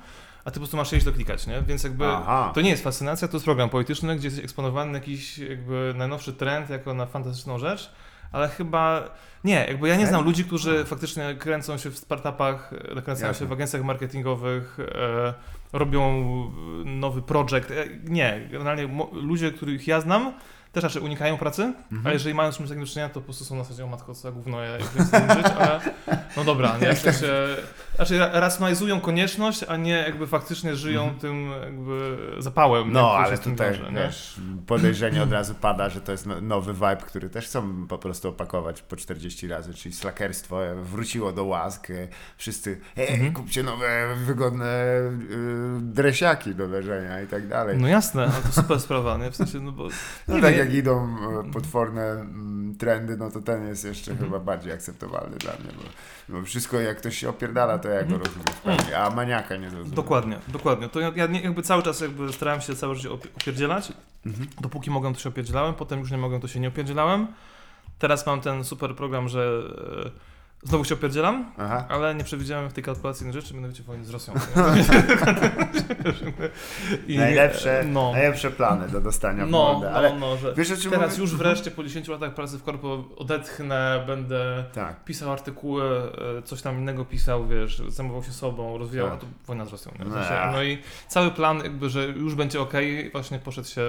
A ty po prostu masz iść to klikać, nie? Więc jakby Aha. to nie jest fascynacja, to jest program polityczny, gdzie jest eksponowany jakiś jakby najnowszy trend jako na fantastyczną rzecz, ale chyba nie, jakby ja nie znam ludzi, którzy faktycznie kręcą się w startupach, kręcą się w agencjach marketingowych, e, robią nowy projekt. E, nie, generalnie ludzie, których ja znam, też raczej unikają pracy, Mhm. a jeżeli mają z czymś takim do czynienia, to po prostu są na zasadzie o matko, co za gówno, ja jakby chcę tym żyć, ale no dobra, nie, w sensie, raczej ra- racjonalizują konieczność, a nie jakby faktycznie żyją Mhm. tym jakby zapałem. No, ale tutaj nie? wiesz, podejrzenie od razu pada, że to jest no- nowy vibe, który też chcą po prostu opakować po 40 razy, czyli slackerstwo e, wróciło do łask. e, Wszyscy, hej, Mhm. kupcie nowe, wygodne y, dresiaki do leżenia i tak dalej. No jasne, ale to super sprawa, nie? W sensie, no bo... No nie tak jak idą e, potworne mm, trendy, no to ten jest jeszcze Mhm. chyba bardziej akceptowalny dla mnie, bo, bo wszystko jak ktoś się opierdala, to ja go Mhm. rozumiem a maniaka nie zrozumiem. Dokładnie, dokładnie. To ja, ja nie, jakby cały czas jakby starałem się całe życie opie- opierdzielać. Mhm. Dopóki mogłem, to się opierdzielałem, potem już nie mogłem, to się nie opierdzielałem. Teraz mam ten super program, że e, znowu się opierdzielam, Aha. ale nie przewidziałem w tej kalkulacji rzeczy, mianowicie wojny z Rosją. I, najlepsze, e, no, najlepsze plany do dostania no, mordę, no, ale no, że wiesz teraz mówię? już wreszcie po 10 latach pracy w korpo odetchnę, będę Tak. pisał artykuły, e, coś tam innego pisał, wiesz, zajmował się sobą, rozwijał, Tak. a to wojna z Rosją. No. no i cały plan jakby, że już będzie ok, właśnie poszedł się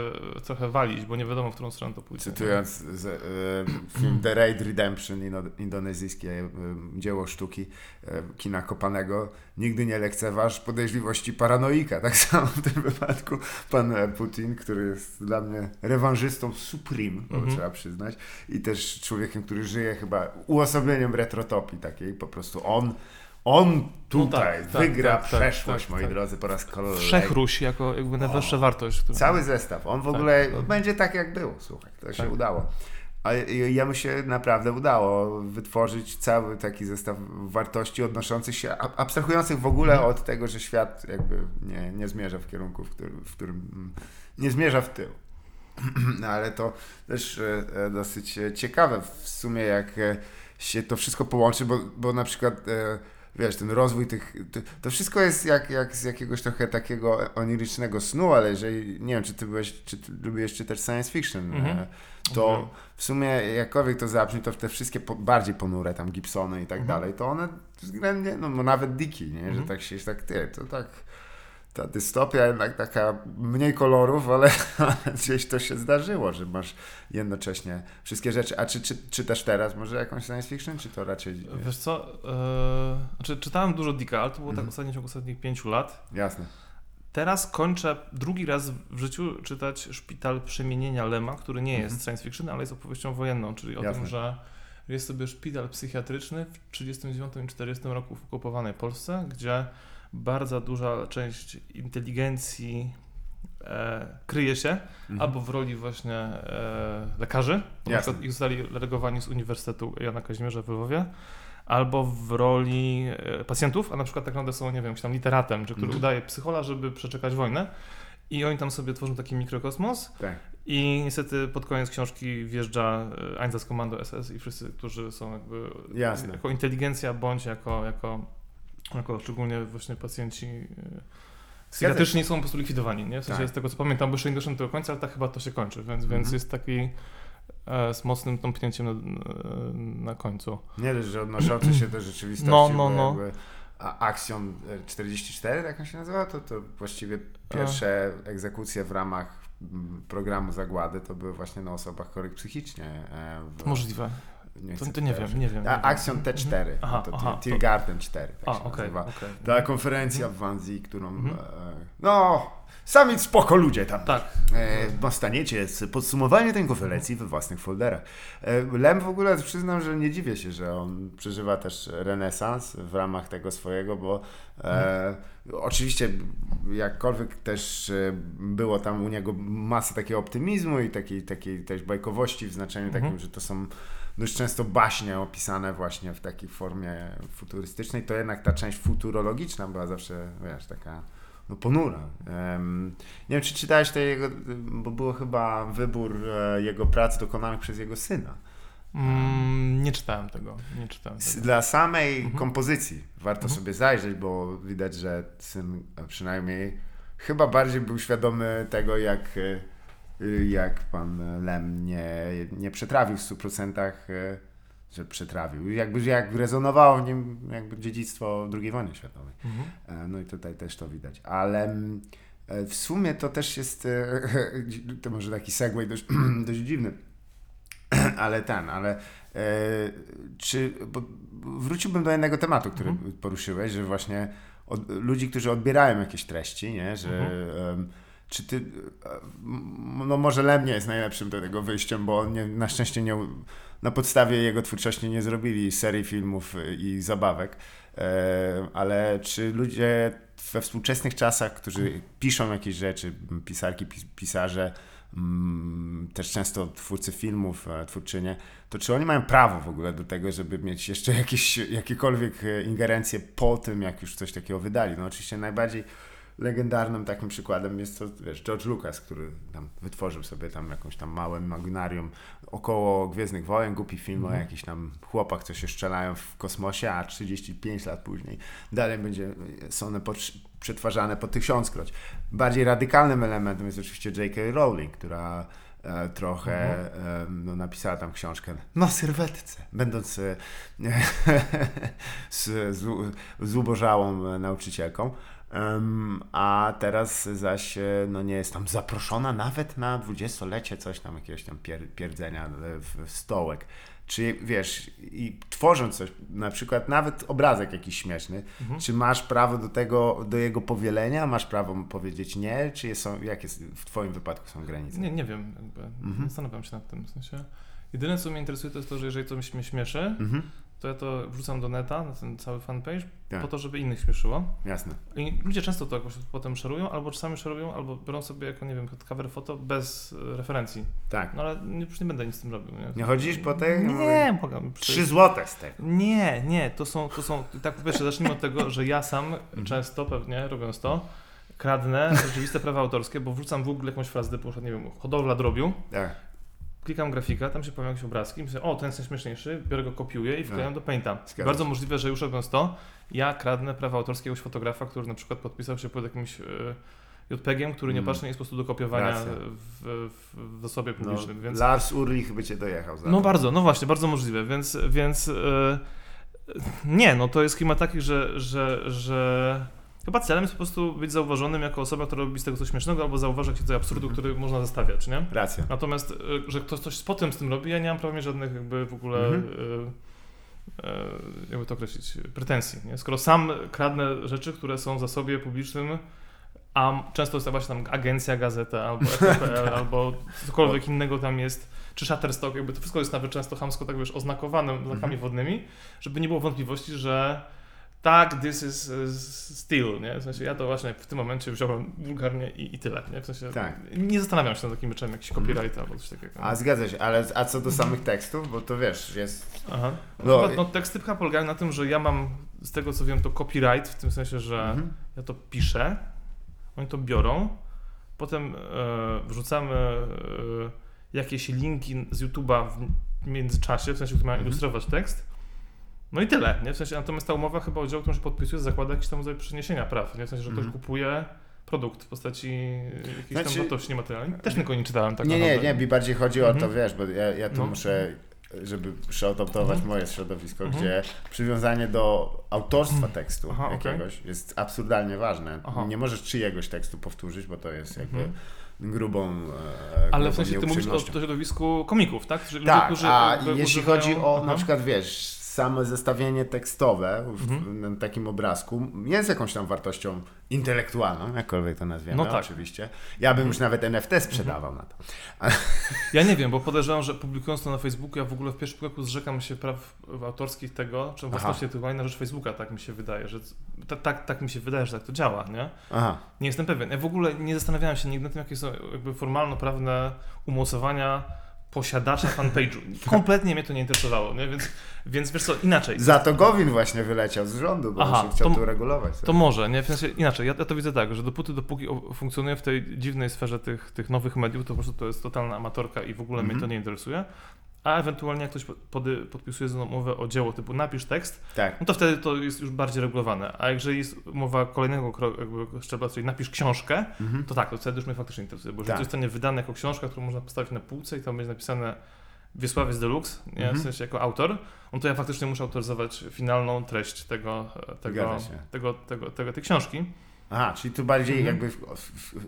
trochę walić, bo nie wiadomo, w którą stronę to pójdzie. Cytując z, e, film The Raid Redemption, e, dzieło sztuki e, kina Kopanego, nigdy nie lekceważ podejrzliwości paranoika. Tak samo w tym wypadku pan e, Putin, który jest dla mnie rewanżystą supreme, bo Mhm. trzeba przyznać, i też człowiekiem, który żyje chyba uosobieniem retrotopii takiej, po prostu on on tutaj tak, tak, wygra tak, tak, przeszłość, tak, moi tak. drodzy, po raz kolejny. Wszechruś jako jakby najwyższa wartość. Którą... Cały zestaw. On w ogóle będzie tak, jak było. Słuchaj, to się udało. A jemu się naprawdę udało wytworzyć cały taki zestaw wartości odnoszących się, abstrahujących w ogóle Mhm. od tego, że świat jakby nie, nie zmierza w kierunku, w którym, w którym nie zmierza w tył. No, ale to też e, e, dosyć e, ciekawe w sumie, jak się to wszystko połączy, bo, bo na przykład wiesz, ten rozwój tych, to, to wszystko jest jak, jak z jakiegoś trochę takiego onirycznego snu, ale jeżeli, nie wiem, czy ty byłeś, czy ty lubiłeś czytać science fiction, Mhm. e, to Mhm. w sumie jakkolwiek to zabrzmi, to te wszystkie po, bardziej ponure tam Gibsony i tak Mhm. dalej, to one względnie, no, no nawet Diki, nie, że tak się, tak ty, to tak ta dystopia jednak taka mniej kolorów, ale, gdzieś to się zdarzyło, że masz jednocześnie wszystkie rzeczy. A czy, czy, czy też teraz może jakąś science fiction, czy to raczej... Wiesz co, e, znaczy czytałem dużo Dicka, ale to było Mhm. tak ostatnio w ciągu ostatnich pięciu lat. Jasne. Teraz kończę drugi raz w życiu czytać Szpital Przemienienia Lema, który nie jest Mhm. science fiction, ale jest opowieścią wojenną, czyli o Jasne. tym, że jest sobie szpital psychiatryczny w 1939 i 1940 roku w okupowanej Polsce, gdzie bardzo duża część inteligencji e, kryje się Mhm. albo w roli właśnie e, lekarzy, bo na przykład ich zostali relegowani z Uniwersytetu Jana Kazimierza w Lwowie, albo w roli e, pacjentów, a na przykład tak naprawdę są, nie wiem, tam literatem, czy który Mhm. udaje psychola, żeby przeczekać wojnę. I oni tam sobie tworzą taki mikrokosmos Tak. i niestety pod koniec książki wjeżdża e, Einsatzkommando SS i wszyscy, którzy są jakby Jasne. jako inteligencja, bądź jako, jako, jako szczególnie właśnie pacjenci e, psychiatryczni są po prostu likwidowani, nie? W sensie Tak. z tego co pamiętam, bo jeszcze nie doszedłem do końca, ale tak chyba to się kończy, więc, więc Mhm. jest taki e, z mocnym tąpnięciem na, na końcu. Nie dość, że odnoszące się do rzeczywistości, No, no, no. jakby a- Axiom e, 44, tak on się nazywa, to, to właściwie pierwsze egzekucje w ramach programu zagłady to były właśnie na osobach chorych psychicznie. e, W, Możliwe. Nie To, to nie wiem, nie wiem. nie A, wiem. Axiom T4, Mhm. Aha, to, aha, to to- Tiergarten 4, tak A, się nazywa. okej. Ta konferencja w Wanzi, którą. Mhm. E, no, sami spoko ludzie tam. Tak. E, dostaniecie z- podsumowanie tej konferencji we własnych folderach. E, Lem w ogóle przyznam, że nie dziwię się, że on przeżywa też renesans w ramach tego swojego, bo e, oczywiście jakkolwiek też było tam u niego masa takiego optymizmu i takiej, takiej też bajkowości w znaczeniu takim, że to są dość często baśnie opisane właśnie w takiej formie futurystycznej, to jednak ta część futurologiczna była zawsze, wiesz, taka no ponura. Em, nie wiem, czy czytałeś te jego, bo było chyba wybór e, jego prac dokonanych przez jego syna. Mm, nie czytałem tego. Nie czytałem tego. Dla samej Mhm. kompozycji warto sobie zajrzeć, bo widać, że syn przynajmniej chyba bardziej był świadomy tego, jak, e, jak pan Lem nie, nie przetrawił w 100%, e, że przetrawił. Jakby jak rezonowało w nim jakby dziedzictwo II wojny światowej. Mhm. E, No i tutaj też to widać. Ale mm, e, w sumie to też jest, to może taki segway dość, dość dziwny, ale ten, ale czy, wróciłbym do jednego tematu, który Mhm. poruszyłeś, że właśnie od, ludzi, którzy odbierają jakieś treści, nie, że Mhm. Czy ty, e, no może Lem nie jest najlepszym do tego wyjściem, bo nie, na szczęście nie, na podstawie jego twórczości nie zrobili serii filmów i zabawek, e, ale czy ludzie we współczesnych czasach, którzy piszą jakieś rzeczy, pisarki, pis- pisarze, mm, też często twórcy filmów, e, twórczynie, to czy oni mają prawo w ogóle do tego, żeby mieć jeszcze jakieś, jakiekolwiek e, ingerencje po tym, jak już coś takiego wydali? No oczywiście najbardziej legendarnym takim przykładem jest to, wiesz, George Lucas, który tam wytworzył sobie tam jakąś tam małe imaginarium około Gwiezdnych Wojen, głupi film o jakichś tam chłopach, co się strzelają w kosmosie, a 35 lat później dalej będzie są one przetwarzane po tysiąckroć. Bardziej radykalnym elementem jest oczywiście J.K. Rowling, która e, trochę e, no, napisała tam książkę na sylwetce, będąc e, z, z, zubożałą e, nauczycielką. A teraz zaś e, no nie jest tam zaproszona nawet na dwudziestolecie coś tam jakiegoś tam pier, pierdzenia w, w stołek. Czy wiesz, i tworząc coś, na przykład nawet obrazek jakiś śmieszny, Mhm. czy masz prawo do tego, do jego powielenia, masz prawo powiedzieć nie, czy jest, są, jakie w twoim wypadku są granice? Nie, nie wiem, jakby. Mhm. Zastanawiam się nad tym. W sensie. Jedyne, co mnie interesuje, to jest to, że jeżeli coś mnie śmieszy, Mhm, to ja to wrzucam do neta, na ten cały fanpage, Tak. po to, żeby innych śmieszyło. jasne. I ludzie często to jakoś potem szerują, albo czasami szerują, albo biorą sobie jako, nie wiem, cover foto bez e, referencji. Tak. No ale już nie będę nic z tym robił. Nie, Nie chodzisz po tej? Nie, mogę. Trzy złote z tego. Nie, nie, to są, to są, tak po pierwsze zacznijmy od tego, że ja sam Mhm. często pewnie robiąc to, kradnę rzeczywiste prawa autorskie, bo wrzucam w Google jakąś frazę typu, nie wiem, hodowla drobiu, Tak. Klikam grafika, tam się pojawiają jakieś obrazki, myślę, o, ten jest najśmieszniejszy, biorę go, kopiuję i wklejam do Painta. Zgadza Bardzo się. możliwe, że już robiąc to, ja kradnę prawa autorskie jakiegoś fotografa, który na przykład podpisał się pod jakimś e, JPEG-iem, który Mm. nieopatrzny jest po prostu do kopiowania w, w, w zasobie No, publicznym, więc... Lars Ulrich by cię dojechał za No to. bardzo, no właśnie, bardzo możliwe, więc, więc e, nie, no to jest klimat taki, że, że, że chyba celem jest po prostu być zauważonym jako osoba, która robi z tego coś śmiesznego albo zauważa jakiś rodzaj absurdu, Mhm. który można zestawiać, nie? Racja. Natomiast, e, że ktoś coś potem z tym robi, ja nie mam prawie żadnych jakby w ogóle, e, e, jakby to określić, pretensji, nie? Skoro sam kradnę rzeczy, które są w zasobie publicznym, a często jest to właśnie tam agencja, gazeta albo FPL, albo cokolwiek innego tam jest, czy Shutterstock, jakby to wszystko jest nawet często chamsko tak wiesz, oznakowane znakami Mhm. wodnymi, żeby nie było wątpliwości, że tak, this is uh, still, nie? W sensie ja to właśnie w tym momencie wziąłem wulgarnie i, i tyle, nie? W sensie Tak. nie zastanawiam się nad takim rzeczem, jakiś copyright albo coś takiego. A zgadza się, ale a co do samych tekstów, bo to wiesz, jest... Aha. No, No, no teksty chyba polegają na tym, że ja mam, z tego co wiem, to copyright, w tym sensie, że Mhm. ja to piszę, oni to biorą, potem e, wrzucamy e, jakieś linki z YouTube'a w międzyczasie, w sensie, który ma Mhm. ilustrować tekst. No i tyle, nie? W sensie, natomiast ta umowa chyba o dzieło, którą się podpisuje, zakłada jakiś tam rodzaj przeniesienia praw, nie? W sensie, że ktoś Mhm. kupuje produkt w postaci jakiejś Znaczy- tam wartości niematerialnej. Też tylko nie czytałem tak nie, nie, nie, mi bardziej chodzi o to, Mhm. wiesz, bo ja, ja tu No. muszę, żeby przeadoptować Mhm. moje środowisko, Mhm. gdzie przywiązanie do autorstwa tekstu Aha, okej. jakiegoś jest absurdalnie ważne. Aha. Nie możesz czyjegoś tekstu powtórzyć, bo to jest jakby Mhm. grubą e, Ale w sensie ty mówisz o środowisku komików, tak? Że ludzie, Tak, którzy a jeśli chodzi o na Aha. przykład, wiesz, samo zestawienie tekstowe w, Mhm. na takim obrazku jest jakąś tam wartością intelektualną, jakkolwiek to nazwiemy, No tak. Mhm. oczywiście. Ja bym już nawet NFT sprzedawał na to. Ja nie wiem, bo podejrzewam, że publikując to na Facebooku, ja w ogóle w pierwszym kroku zrzekam się praw autorskich tego, czy własności intelektualnej na rzecz Facebooka, tak mi się wydaje, że tak, tak, tak mi się wydaje, że tak to działa, nie? Aha, Nie jestem pewien. Ja w ogóle nie zastanawiałem się nigdy nad tym, jakie są jakby formalno-prawne umocowania posiadacza fanpage'u. Kompletnie mnie to nie interesowało, nie? Więc, więc wiesz co, inaczej. za to Gowin właśnie wyleciał z rządu, bo Aha, on się chciał to- to uregulować. To może, nie? W sensie inaczej, ja, ja to widzę tak, że dopóty, dopóki funkcjonuję w tej dziwnej sferze tych, tych nowych mediów, to po prostu to jest totalna amatorka i w ogóle Mhm. mnie to nie interesuje. A ewentualnie jak ktoś pody, podpisuje ze mną umowę o dzieło typu napisz tekst, Tak. no to wtedy to jest już bardziej regulowane. A jeżeli jest umowa kolejnego kro- jakby szczebla, czyli napisz książkę, Mhm. to tak, to wtedy już mnie faktycznie interesuje, bo jeżeli Tak. to zostanie wydane jako książka, którą można postawić na półce i tam będzie napisane Wiesławiec Deluxe, nie? Mhm. w sensie jako autor, no to ja faktycznie muszę autoryzować finalną treść tego, tego, Zgadza się. tego, tego, tego, tej książki. Aha, czyli tu bardziej Mhm. jakby, w, w, w,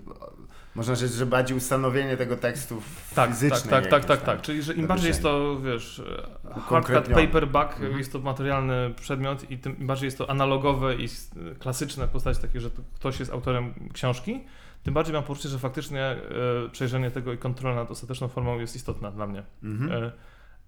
można rzec, że bardziej ustanowienie tego tekstu w Tak, fizycznej tak, tak, tak, tak, tam tak. Czyli, że im bardziej jest to, wiesz, hardcut, paperback, Mhm. jest to materialny przedmiot i tym bardziej jest to analogowe i klasyczne w postaci takiej, że to ktoś jest autorem książki, tym bardziej mam poczucie, że faktycznie e, przejrzenie tego i kontrola nad ostateczną formą jest istotna dla mnie. Mhm. E,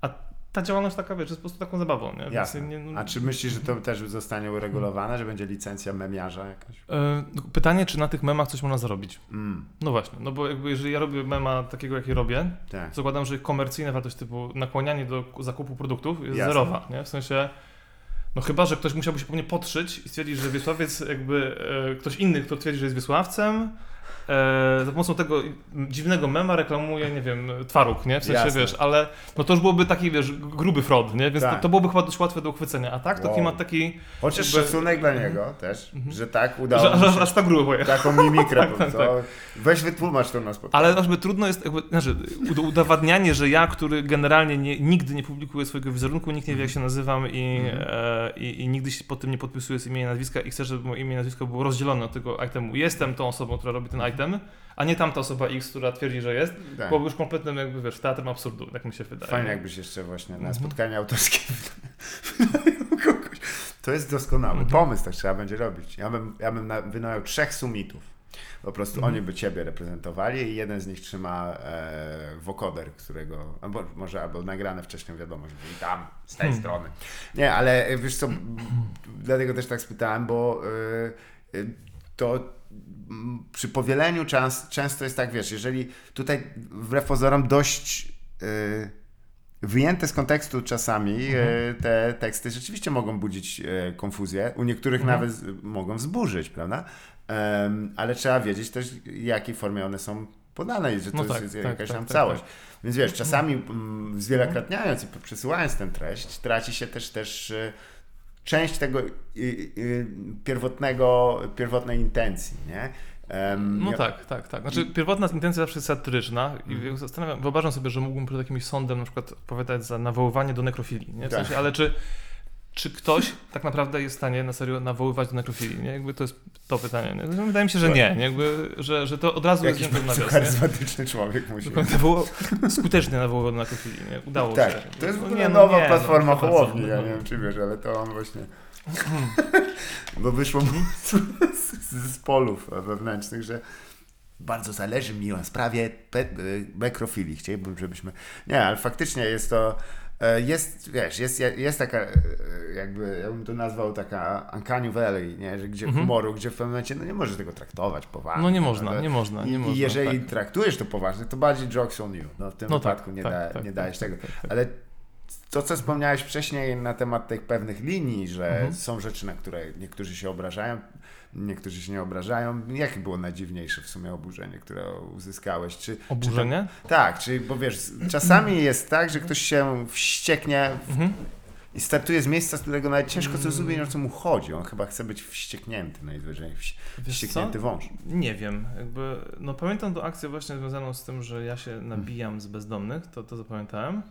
a ta działalność taka, wiesz, jest po prostu taką zabawą, nie? Jasne. nie- no- A czy myślisz, że to też zostanie uregulowane, że będzie licencja memiarza jakaś? E, pytanie, czy na tych memach coś można zarobić? Mm, No właśnie, no bo jakby jeżeli ja robię mema takiego, jaki robię, tak. zakładam, że komercyjna wartość typu nakłanianie do ku- zakupu produktów jest Jasne. zerowa, nie? W sensie, no chyba, że ktoś musiałby się pewnie podszyć i stwierdzić, że Wiesławiec jakby, e, ktoś inny, kto twierdzi, że jest Wiesławcem, e, za pomocą tego dziwnego mema reklamuje, nie wiem, twaróg, nie? W sensie, Jasne. wiesz, ale no to już byłoby taki, wiesz, gruby fraud, nie? Więc Tak. to, to byłoby chyba dość łatwe do uchwycenia, a tak to Wow. klimat taki, Chociaż jakby- szacunek dla niego też, Mhm. że tak udało że, mu się aż tak grubo pojechał. taką mimikrę. Tak, tak, to Weź wytłumacz to na spotkaniu. Ale jakby trudno jest, jakby, znaczy, ud- udowadnianie, że ja, który generalnie nie, nigdy nie publikuję swojego wizerunku, nikt nie wie jak się nazywam i, Mhm. e, i, i nigdy się po tym nie podpisuję z imienia i nazwiska i chcę, żeby moje imię i nazwisko było rozdzielone od tego itemu. Jestem tą osobą, która robi ten item, a nie tamta osoba X, która twierdzi, że jest, Tak. byłoby już kompletnym jakby, wiesz, teatrem absurdu, tak mi się wydaje. Fajnie jakbyś jeszcze właśnie na Mhm. spotkanie autorskie wynajął kogoś. To jest doskonały Mhm. pomysł, tak trzeba będzie robić. Ja bym, ja bym na- wynajął trzech sumitów. Po prostu Mhm. oni by ciebie reprezentowali i jeden z nich trzyma e, wokoder, którego, albo może albo nagrane wcześniej wiadomość, witam z tej Hmm. strony. Nie, ale e, wiesz co, dlatego też tak spytałem, bo e, e, to przy powieleniu czas, często jest tak, wiesz, jeżeli tutaj wbrew pozorom dość e, wyjęte z kontekstu czasami e, te teksty rzeczywiście mogą budzić e, konfuzję, u niektórych Mhm. nawet mogą wzburzyć, prawda? Ale trzeba wiedzieć też, w jakiej formie one są podane i że to No jest, tak, jest tak, jakaś tak, tam tak, całość. tak. Więc wiesz, czasami mm, zwielokrotniając i przesyłając tę treść, traci się też też część tego y, y, pierwotnego, pierwotnej intencji, nie? No ja- tak, tak, tak. Znaczy pierwotna intencja zawsze jest satyryczna i Mhm. zastanawiam, wyobrażam sobie, że mógłbym przed jakimś sądem na przykład odpowiadać za nawoływanie do nekrofilii, nie? W Tak. sensie, ale czy, czy ktoś tak naprawdę jest w stanie na serio nawoływać do nekrofilii, nie? Jakby to jest to pytanie, nie? Wydaje mi się, że nie, nie? Jakby, że, że to od razu Jakiś jest nawias, charyzmatyczny człowiek musi nawoływał- Skutecznie nawoływał do nekrofilii, nie? Udało Tak, się. to jest w No ogóle nie, no nowa nie, platforma no, Hołowni, no, ja nie wiem czy wiesz, ale to on właśnie... Bo wyszło mu z, z, z polów wewnętrznych, że bardzo zależy mi na sprawie pe- bekrofilii. Chciałbym, żebyśmy... Nie, ale faktycznie jest to... e, Jest, wiesz, jest, jest taka, e, jakby, ja bym to nazwał taka uncanny valley, nie? Że gdzie Mhm. humoru, gdzie w pewnym momencie no nie możesz tego traktować poważnie. No nie można, prawda? nie można, I, nie można. I jeżeli tak. traktujesz to poważnie, to bardziej jokes on you. No, w tym No tak, wypadku nie, tak, da, tak, nie tak, dajesz tak, tego. tak, tak. Ale to, co wspomniałeś wcześniej na temat tych pewnych linii, że Mhm. są rzeczy, na które niektórzy się obrażają, niektórzy się nie obrażają. Jakie było najdziwniejsze w sumie oburzenie, które uzyskałeś? Czy, Oburzenie? Czy to, tak, czyli bo wiesz, czasami jest tak, że ktoś się wścieknie Mhm. i startuje z miejsca, z którego nawet ciężko zrozumieć, o co mu chodzi. On chyba chce być wścieknięty najwyżej, wścieknięty wąż. Nie wiem, jakby, no pamiętam tą akcję właśnie związaną z tym, że ja się nabijam z bezdomnych, to, to zapamiętałem,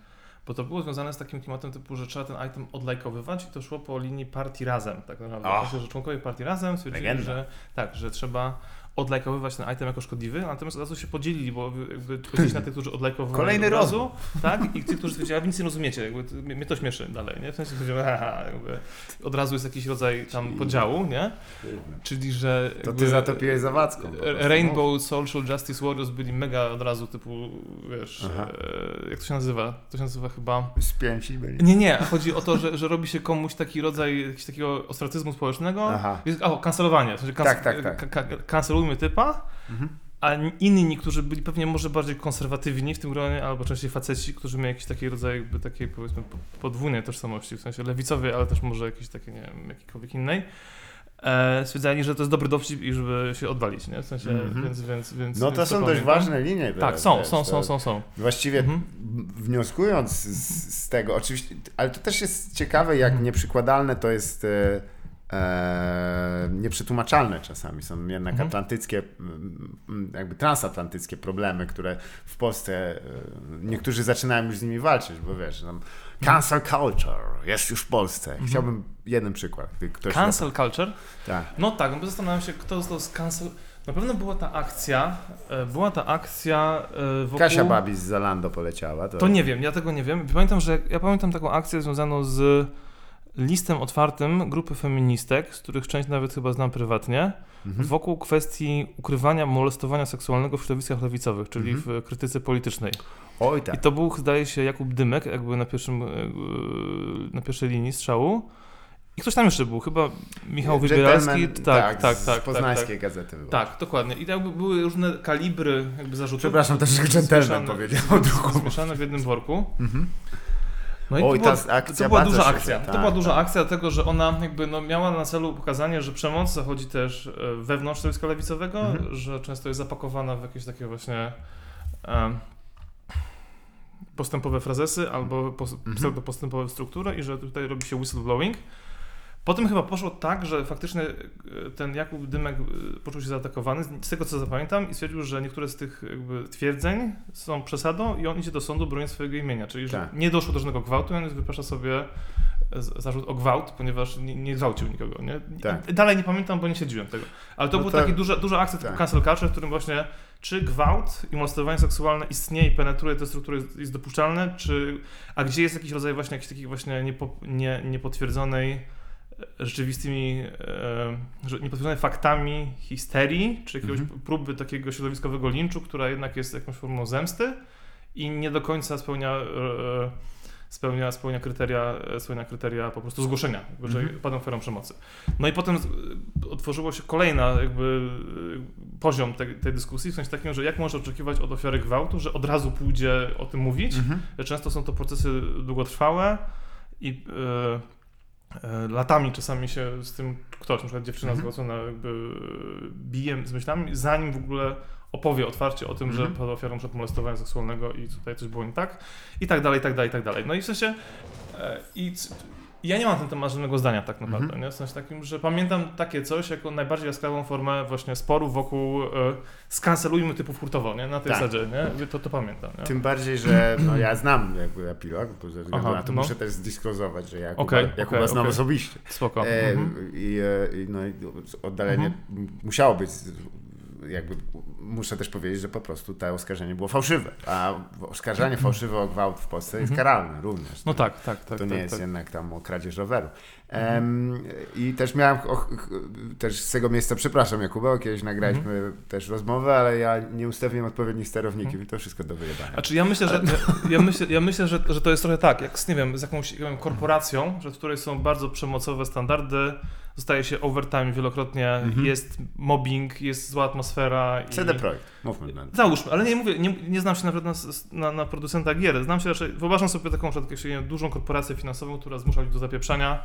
bo to było związane z takim klimatem typu, że trzeba ten item odlajkowywać i to szło po linii partii razem, tak naprawdę. W sensie, że członkowie partii razem stwierdzili, Legenda. że tak, że trzeba odlajkowywać ten item jako szkodliwy, natomiast od razu się podzielili, bo jakby na tych, którzy odlajkowali Kolejny od razu, tak? I ci, którzy stwierdzili, a nic nie rozumiecie, jakby, to- mnie to śmieszy dalej, nie? W sensie, haha, jakby od razu jest jakiś rodzaj tam podziału, nie? Czyli, że To jakby ty zatopiłeś zawadzką. Rainbow Social Justice Warriors byli mega od razu typu, wiesz, Aha. e, jak to się nazywa? To się nazywa chyba... Spięci byli. Nie, nie, chodzi o to, że, że robi się komuś taki rodzaj jakiegoś takiego ostracyzmu społecznego. Aha. Jest, o, kancelowanie. W sensie kans- Tak, tak, tak. ka- kancelujmy typa, Mhm. a inni, którzy byli pewnie może bardziej konserwatywni w tym gronie, albo częściej faceci, którzy mieli jakiś taki rodzaj jakby takiej powiedzmy po- podwójnej tożsamości, w sensie lewicowej, ale też może jakiejś takiej, nie wiem, jakiejkolwiek innej. E, stwierdzali, że to jest dobry dowcip i żeby się odwalić, nie? W sensie, Mhm. więc, więc, więc No to więc są dość ważne linie. Tak, są, są, są, są, są. Właściwie Mhm. wnioskując z, z tego, oczywiście, ale to też jest ciekawe, jak Mhm. nieprzykładalne to jest e, e, nieprzetłumaczalne czasami. Są jednak Mhm. atlantyckie, mm, mm, jakby transatlantyckie problemy, które w Polsce e, niektórzy zaczynają już z nimi walczyć, bo wiesz, tam cancel culture jest już w Polsce. Chciałbym jeden przykład. Mhm. Cancel culture? Tak. No tak, no bo zastanawiam się, kto został z cancel... Na pewno była ta akcja, e, była ta akcja wokół... Kasia Babi z Zalando poleciała. To, To nie wiem, ja tego nie wiem. Pamiętam, że ja pamiętam taką akcję związaną z listem otwartym grupy feministek, z których część nawet chyba znam prywatnie, Mhm. wokół kwestii ukrywania molestowania seksualnego w środowiskach lewicowych, czyli Mhm. w krytyce politycznej. Oj I tak. to był, zdaje się, Jakub Dymek, jakby na, pierwszym, e, na pierwszej linii strzału. I ktoś tam jeszcze był, chyba Michał Wybieralski. Gentleman, Tak, tak, z tak. tak, poznańskiej tak. gazety. Tak, dokładnie. I jakby były różne kalibry jakby zarzutów. Przepraszam, też Zmieszane- powiedział drugą. Zmieszane w jednym worku. Mhm. No i Oj, to była, to była duża się- akcja. tak, to była duża tak. akcja, dlatego że ona jakby no, miała na celu pokazanie, że przemoc zachodzi też e, wewnątrz środowiska lewicowego, Mhm. że często jest zapakowana w jakieś takie właśnie em, postępowe frazesy albo pos, Mhm. pseudopostępowe struktury i że tutaj robi się whistleblowing. Potem chyba poszło tak, że faktycznie e, ten Jakub Dymek e, poczuł się zaatakowany, z tego co zapamiętam, i stwierdził, że niektóre z tych twierdzeń są przesadą i on idzie do sądu broniąc swojego imienia, czyli że Tak. nie doszło do żadnego gwałtu, on wyprasza sobie z- zarzut o gwałt, ponieważ nie, nie gwałcił nikogo. Nie? Tak. Dalej nie pamiętam, bo nie śledziłem tego. Ale to No był to- taki duża, duża akcja typu tak. cancel culture, w którym właśnie czy gwałt i molestowanie seksualne istnieje i penetruje te struktury, jest- jest dopuszczalne, czy, a gdzie jest jakiś rodzaj właśnie jakiejś takiej właśnie niepo, nie, niepotwierdzonej e, rzeczywistymi, e, że- niepotwierdzonej faktami histerii, czy jakiegoś Mhm. próby takiego środowiskowego linczu, która jednak jest jakąś formą zemsty i nie do końca spełnia, e, spełnia, spełnia, kryteria, spełnia kryteria po prostu zgłoszenia, jakby, że Mhm. padną ofiarą przemocy. No i potem otworzyło się kolejna jakby poziom tej, tej dyskusji, w sensie takim, że jak można oczekiwać od ofiary gwałtu, że od razu pójdzie o tym mówić, Mhm. Często są to procesy długotrwałe i e, latami czasami się z tym ktoś, na przykład dziewczyna Mhm. zgwałcona, jakby e, bije z myślami, zanim w ogóle opowie otwarcie o tym, Mhm. że padła ofiarą przed molestowania seksualnego i tutaj coś było nie tak i tak dalej, i tak dalej, i tak dalej. No i w sensie e, i ja nie mam na ten temat żadnego zdania tak naprawdę, Mhm. nie? W sensie takim, że pamiętam takie coś jako najbardziej jaskrawą formę właśnie sporu wokół e, skancelujmy typów hurtowo, nie? Na tej Tak. zasadzie, nie? To, to pamiętam, nie? Tym bardziej, że no, ja znam jakby epilog, bo ze względu Aha, na to no. muszę też zdisklozować, że Jakuba, Okej, Jakuba okej, znam okej. osobiście. Spoko. E, Mhm. i, e, i, no, oddalenie m- musiało być, jakby muszę też powiedzieć, że po prostu to oskarżenie było fałszywe, a oskarżanie fałszywe o gwałt w Polsce jest Mhm. karalne również. No tak, tak, tak. to nie tak, jest tak. jednak tam o kradzież roweru. Em, I też miałem, och, ch- też z tego miejsca, przepraszam Jakuba, kiedyś nagraliśmy Mhm. też rozmowę, ale ja nie ustawiłem odpowiednich sterowników i to wszystko do wyjebania. Znaczy ja myślę, że, ja, ja myślę, ja myślę że, że to jest trochę tak, jak z, nie wiem, z jakąś wiem, korporacją, że w której są bardzo przemocowe standardy, zostaje się overtime wielokrotnie, Mhm. jest mobbing, jest zła atmosfera. I... CD Projekt, mówmy Załóżmy, ale nie mówię, nie, nie znam się na przykład na, na, na producenta gier. Znam się raczej, wyobrażam sobie taką przykład, dużą korporację finansową, która zmusza ludzi do zapieprzania.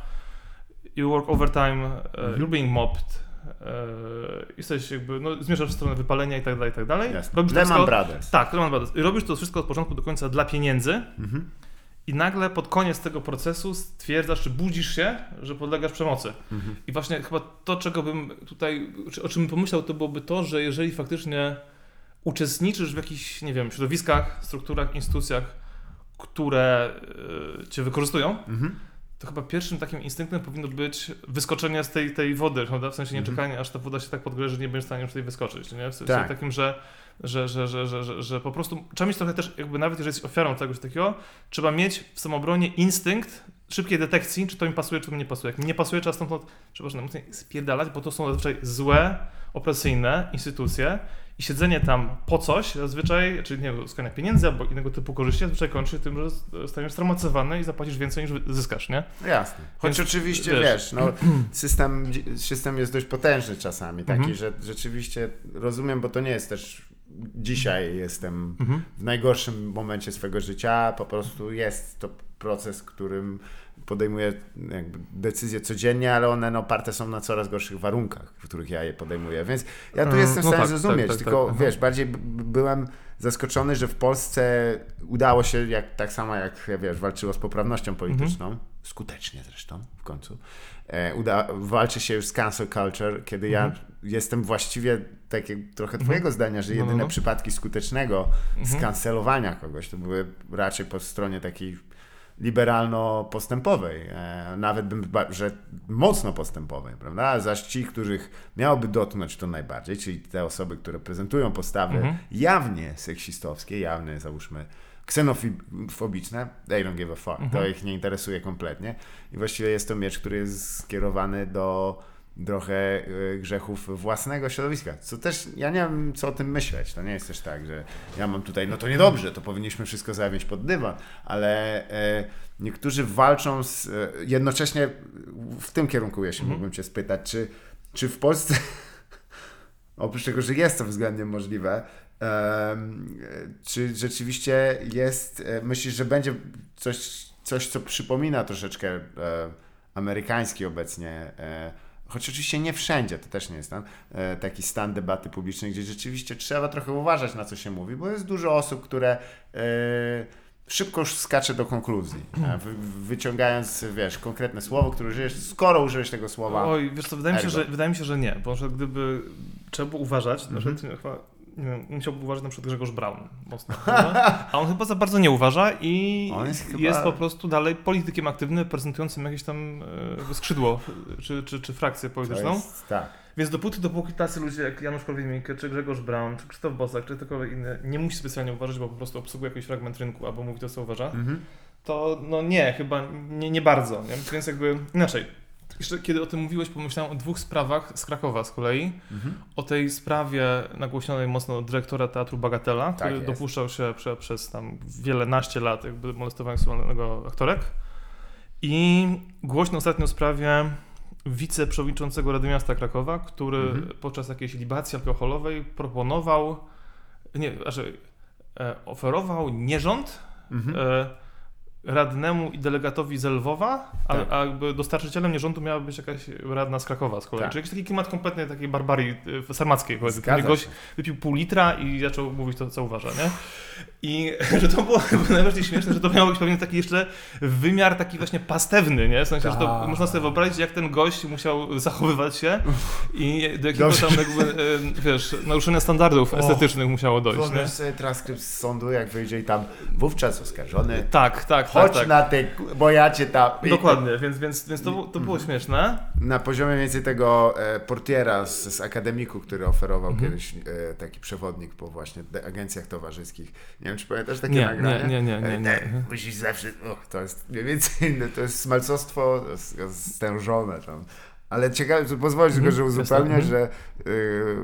You work overtime, uh, Mhm. you're being mobbed. e, jesteś jakby, no, zmierzasz w stronę wypalenia i tak dalej, i tak dalej. Robisz Lehman wszystko, Brothers. tak, Lehman Brothers. I robisz to wszystko od początku do końca dla pieniędzy Mhm. I nagle pod koniec tego procesu stwierdzasz, czy budzisz się, że podlegasz przemocy. Mhm. I właśnie chyba to, czego bym tutaj, o czym bym pomyślał, to byłoby to, że jeżeli faktycznie uczestniczysz w jakichś, nie wiem, środowiskach, strukturach, instytucjach, które e, cię wykorzystują, Mhm. to chyba pierwszym takim instynktem powinno być wyskoczenie z tej, tej wody, prawda? W sensie nie Mhm. czekanie, aż ta woda się tak podgrzeje, że nie będziesz w stanie już tutaj wyskoczyć, nie? W sensie Tak. takim, że, że, że, że, że, że, że po prostu trzeba mieć trochę też, jakby nawet jeżeli jesteś ofiarą czegoś takiego, trzeba mieć w samobronie instynkt szybkiej detekcji, czy to mi pasuje, czy to mi nie pasuje. Jak mi nie pasuje, trzeba stąd, przepraszam, mocniej spierdalać, bo to są zazwyczaj złe, opresyjne instytucje i siedzenie tam po coś, zazwyczaj, czyli nie wiem, uzyskania pieniędzy albo innego typu korzyści, zazwyczaj kończy się tym, że staniesz traumatyzowany i zapłacisz więcej niż zyskasz, nie? Jasne. Choć Więc, oczywiście, wiesz- wiesz, no, system, system jest dość potężny czasami, taki, Mhm. że rzeczywiście rozumiem, bo to nie jest też dzisiaj jestem Mhm. w najgorszym momencie swojego życia, po prostu jest to proces, którym podejmuję decyzje codziennie, ale one no, oparte są na coraz gorszych warunkach, w których ja je podejmuję, więc ja tu Mm, jestem w no stanie tak, zrozumieć, tak, tak, tylko tak, wiesz, bardziej byłem zaskoczony, że w Polsce udało się, jak, tak samo jak wiesz, walczyło z poprawnością polityczną, Mhm. skutecznie zresztą w końcu, e, uda, walczy się już z cancel culture, kiedy ja jestem właściwie takie trochę twojego zdania, że Mhm. No, no, jedyne no. przypadki skutecznego Mhm. skancelowania kogoś to były raczej po stronie takiej liberalno-postępowej, e, nawet bym, że mocno postępowej, prawda? Zaś ci, których miałoby dotknąć to najbardziej, czyli te osoby, które prezentują postawy Mhm. jawnie seksistowskie, jawnie załóżmy ksenofobiczne, they don't give a fuck, to Mhm. ich nie interesuje kompletnie i właściwie jest to miecz, który jest skierowany do trochę y, grzechów własnego środowiska. Co też, ja nie wiem, co o tym myśleć. To nie jest też tak, że ja mam tutaj, no to niedobrze, to powinniśmy wszystko zawieźć pod dywan, ale e, niektórzy walczą z, e, jednocześnie w tym kierunku, jeśli Mhm. mógłbym cię spytać, czy, czy w Polsce, oprócz tego, że jest to względnie możliwe, czy rzeczywiście jest, e, myślisz, że będzie coś, coś co przypomina troszeczkę e, amerykański obecnie, e, choć oczywiście nie wszędzie, to też nie jest tam, e, taki stan debaty publicznej, gdzie rzeczywiście trzeba trochę uważać na co się mówi, bo jest dużo osób, które e, szybko już skacze do konkluzji, wy, wyciągając, wiesz, konkretne słowo, które użyjesz, skoro użyłeś tego słowa, Oj, wiesz co, wydaje mi, się, Ergo. że, wydaje mi się, że nie, bo że gdyby trzeba było uważać, mm -hmm. Nie wiem, musiałby uważać na przykład Grzegorz Braun mocno, a on chyba za bardzo nie uważa i jest jest, chyba- po prostu dalej politykiem aktywnym, prezentującym jakieś tam e, skrzydło czy, czy, czy frakcję polityczną. jest, tak. Więc dopóty, dopóki tacy ludzie jak Janusz Korwin-Mikke, czy Grzegorz Braun, czy Krzysztof Bosak, czy ktokolwiek inny nie musi specjalnie uważać, bo po prostu obsługuje jakiś fragment rynku albo mówi to, co uważa, Mhm. to no nie, chyba nie, nie bardzo. Nie? Więc jakby inaczej. Jeszcze kiedy o tym mówiłeś, pomyślałem o dwóch sprawach z Krakowa z kolei. Mhm. O tej sprawie nagłośnionej mocno dyrektora Teatru Bagatela, który jest. dopuszczał się prze, przez tam wiele naście lat jakby molestowania seksualnego aktorek. I głośno ostatnio o sprawie wiceprzewodniczącego Rady Miasta Krakowa, który Mhm. podczas jakiejś libacji alkoholowej proponował, nie, znaczy e, oferował nierząd Mhm. e, radnemu i delegatowi z Lwowa, a, Tak. a jakby dostarczycielem nierządu miała być jakaś radna z Krakowa z kolei. Tak. Czyli jakiś taki klimat kompletnie takiej barbarii y, sarmackiej. gość wypił pół litra i zaczął mówić to, co uważa, nie? I że to było najbardziej śmieszne, że to miał być pewnie taki jeszcze wymiar taki właśnie pastewny, nie? W sensie, że to Tak. można sobie wyobrazić, jak ten gość musiał zachowywać się i do jakiego Dobrze. tam jakby, y, wiesz, naruszenia standardów O. estetycznych musiało dojść, nie? Wyobraź sobie transkrypt z sądu, jak wyjdzie i tam wówczas oskarżony. Tak, tak, Chodź tak, tak. na te, bo ja cię tam... Dokładnie, więc, więc, więc to, było- to było śmieszne. Na poziomie mniej więcej tego e, portiera z, z akademiku, który oferował Mhm. kiedyś e, taki przewodnik po właśnie agencjach towarzyskich. Nie wiem, czy pamiętasz takie Nie, nagranie? nie, nie, nie, nie, nie. E, musisz zawsze... O, to jest mniej więcej, to jest smalcostwo stężone tam. Ale ciekawe, pozwolisz tylko, że Mhm, uzupełnię, jasne, że y,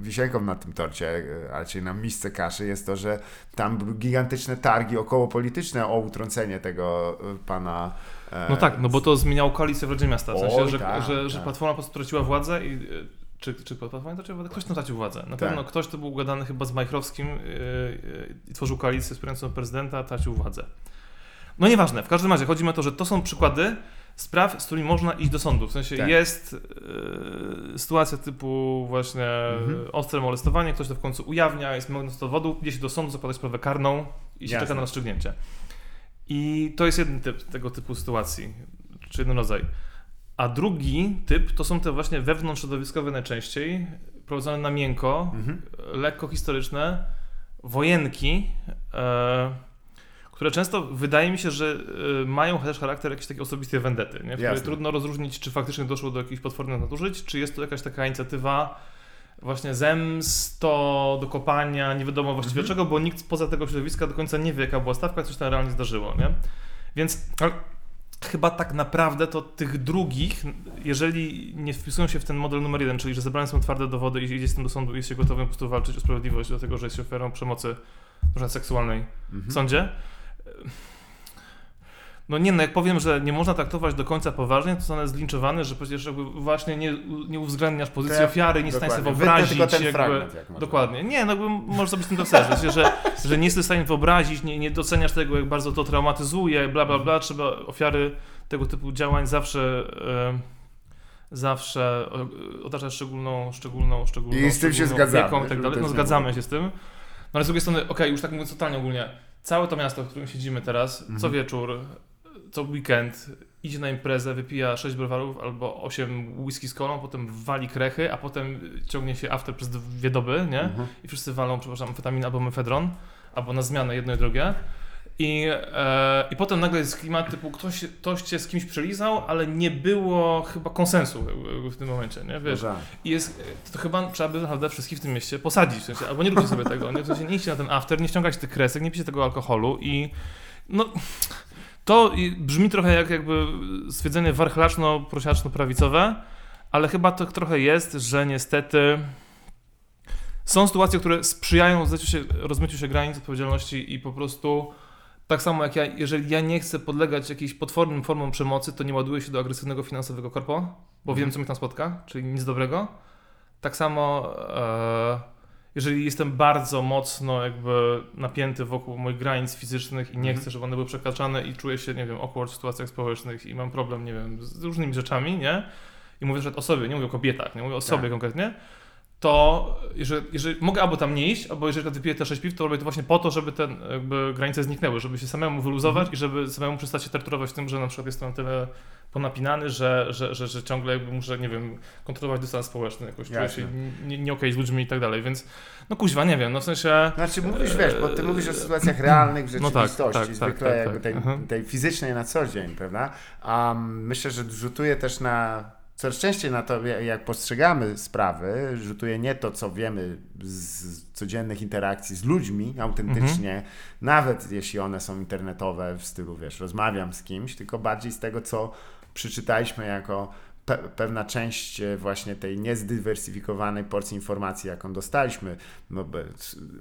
wisienką na tym torcie, y, a czyli na misce kaszy jest to, że tam były gigantyczne targi okołopolityczne o utrącenie tego y, pana e, No tak, no bo to zmieniało koalicję w Radzie Miasta. W sensie, Oj, że, tak, że, że tak. Platforma po prostu traciła władzę i... y, Czy, czy Platforma traciła władzę? Ktoś tam tracił władzę. Na Tak. pewno ktoś, kto był ugadany chyba z Majchrowskim yy, yy, i tworzył koalicję wspierającą prezydenta, tracił władzę. No nieważne, w każdym razie chodzi mi o to, że to są przykłady spraw, z którymi można iść do sądu. W sensie Tak. jest yy, sytuacja typu właśnie Mhm. ostre molestowanie, ktoś to w końcu ujawnia, jest mnóstwo dowodów, idzie się do sądu, zakłada sprawę karną i się Jasne. czeka na rozstrzygnięcie. I to jest jeden typ tego typu sytuacji, czy jeden rodzaj. A drugi typ to są te właśnie wewnątrzśrodowiskowe najczęściej, prowadzone na miękko, Mhm. lekko historyczne, wojenki, e, które często wydaje mi się, że y, mają też charakter jakiejś takiej osobistej wendety, nie? w której trudno rozróżnić, czy faktycznie doszło do jakichś potwornych nadużyć, czy jest to jakaś taka inicjatywa właśnie zemsto, dokopania, nie wiadomo właściwie Mhm. czego, bo nikt poza tego środowiska do końca nie wie, jaka była stawka, coś tam realnie zdarzyło, nie? Więc chyba tak naprawdę to tych drugich, jeżeli nie wpisują się w ten model numer jeden, czyli że zebrane są twarde dowody i idzie z tym do sądu i jest się gotowym po prostu walczyć o sprawiedliwość, do tego, że jest się ofiarą przemocy na seksualnej w Mhm. sądzie. No nie, no jak powiem, że nie można traktować do końca poważnie, to zostanę zlinczowany, że przecież jakby właśnie nie, nie uwzględniasz pozycji ofiary, nie jesteś w stanie wyobrazić. tylko ten jakby, fragment, jak można. Dokładnie. Nie, no jakby możesz sobie z tym to chcesz, że, że, że nie jesteś w stanie wyobrazić, nie, nie doceniasz tego, jak bardzo to traumatyzuje, bla, bla, bla. Trzeba ofiary tego typu działań zawsze... E, zawsze otaczać szczególną, szczególną, szczególną I z tym się zgadzamy, tak dalej. No zgadzamy się z tym. No ale z drugiej strony, okej, już tak mówiąc totalnie ogólnie, całe to miasto, w którym siedzimy teraz, Mhm. co wieczór, co weekend, idzie na imprezę, wypija 6 browarów albo 8 whisky z kolą, potem wali krechy, a potem ciągnie się after przez dwie doby, nie? Mhm. I wszyscy walą, przepraszam, amfetaminę albo mefedron, albo na zmianę jedno i drugie. I, e, I potem nagle jest klimat typu ktoś, ktoś cię z kimś przelizał, ale nie było chyba konsensu w- tym momencie, nie? Wiesz, i jest, to chyba trzeba by naprawdę wszystkich w tym mieście posadzić, w sensie, albo nie róbcie sobie tego, nie? W sensie nie idźcie na ten after, nie ściągajcie tych kresek, nie pijcie tego alkoholu i no... To brzmi trochę jak jakby stwierdzenie warchlaczno-prosiaczno-prawicowe, ale chyba to trochę jest, że niestety są sytuacje, które sprzyjają zleciu się, rozmyciu się granic odpowiedzialności i po prostu tak samo jak ja, jeżeli ja nie chcę podlegać jakiejś potwornym formom przemocy, to nie ładuję się do agresywnego finansowego korpo, bo wiem, co mnie tam spotka, czyli nic dobrego. Tak samo, e, jeżeli jestem bardzo mocno jakby napięty wokół moich granic fizycznych i nie Mhm. chcę, żeby one były przekraczane i czuję się, nie wiem, awkward w sytuacjach społecznych i mam problem, nie wiem, z różnymi rzeczami, nie? I mówię że o sobie, nie mówię o kobietach, nie mówię o sobie Tak. konkretnie, to jeżeli, jeżeli mogę albo tam nie iść, albo jeżeli wypiję te 6 piw, to robię to właśnie po to, żeby te jakby granice zniknęły, żeby się samemu wyluzować i żeby samemu przestać się torturować tym, że na przykład jestem na tyle ponapinany, że, że, że, że ciągle jakby muszę, nie wiem, kontrolować dystans społeczny, jakoś czuję się nie, nie okej z ludźmi i tak dalej, więc no kuźwa, nie wiem, no w sensie... Znaczy mówisz, wiesz, bo ty mówisz o sytuacjach realnych w No tak, rzeczywistości, tak, tak, zwykle tak, jakby tak. tej, Mhm. tej fizycznej na co dzień, prawda? A myślę, że rzutuje też na, coraz częściej na to, jak- postrzegamy sprawy, rzutuje nie to, co wiemy z codziennych interakcji z ludźmi autentycznie, Mhm. nawet jeśli one są internetowe w stylu, wiesz, rozmawiam z kimś, tylko bardziej z tego, co przeczytaliśmy jako pe- pewna część e, właśnie tej niezdywersyfikowanej porcji informacji, jaką dostaliśmy. No,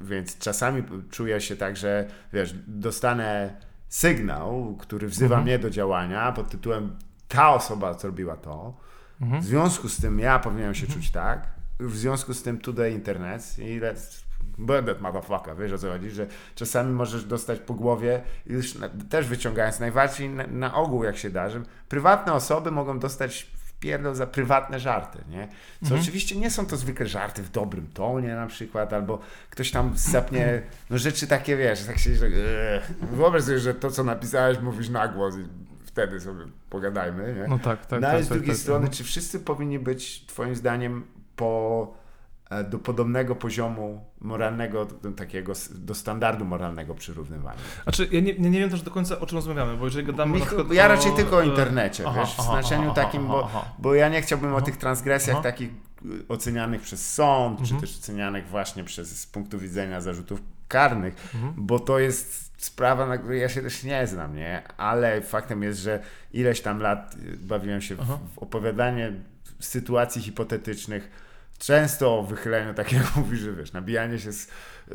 więc czasami czuję się tak, że wiesz, dostanę sygnał, który wzywa Mhm. mnie do działania pod tytułem ta osoba zrobiła to. Mhm. W związku z tym ja powinienem się czuć tak. W związku z tym today internet i let's burn that motherfucker, wiesz o co chodzi, że czasami możesz dostać po głowie, już na, też wyciągając najbardziej na, na ogół jak się da, że prywatne osoby mogą dostać wpierdol za prywatne żarty, nie? Co Mhm. oczywiście nie są to zwykle żarty w dobrym tonie na przykład, albo ktoś tam sapnie, no rzeczy takie, wiesz, tak się, że eee. wyobraź sobie, że to co napisałeś mówisz na głos wtedy sobie pogadajmy, nie? No tak, tak, no tak, ale z tak, drugiej tak, strony, mhm. czy wszyscy powinni być, Twoim zdaniem, po, e, do podobnego poziomu moralnego, do, takiego, do standardu moralnego przyrównywania? Znaczy, ja nie, nie, nie wiem też do końca o czym rozmawiamy, bo jeżeli gadamy Mich- na ja o, raczej tylko o internecie, aha, wiesz, w aha, znaczeniu aha, takim, bo, bo ja nie chciałbym o tych transgresjach takich y, ocenianych przez sąd, czy Mhm. też ocenianych właśnie przez, z punktu widzenia zarzutów karnych, Mhm. bo to jest sprawa, na której ja się też nie znam, nie? Ale faktem jest, że ileś tam lat y, bawiłem się w, w opowiadanie sytuacji hipotetycznych, często o wychyleniu, tak jak mówisz, że wiesz, nabijanie się, z,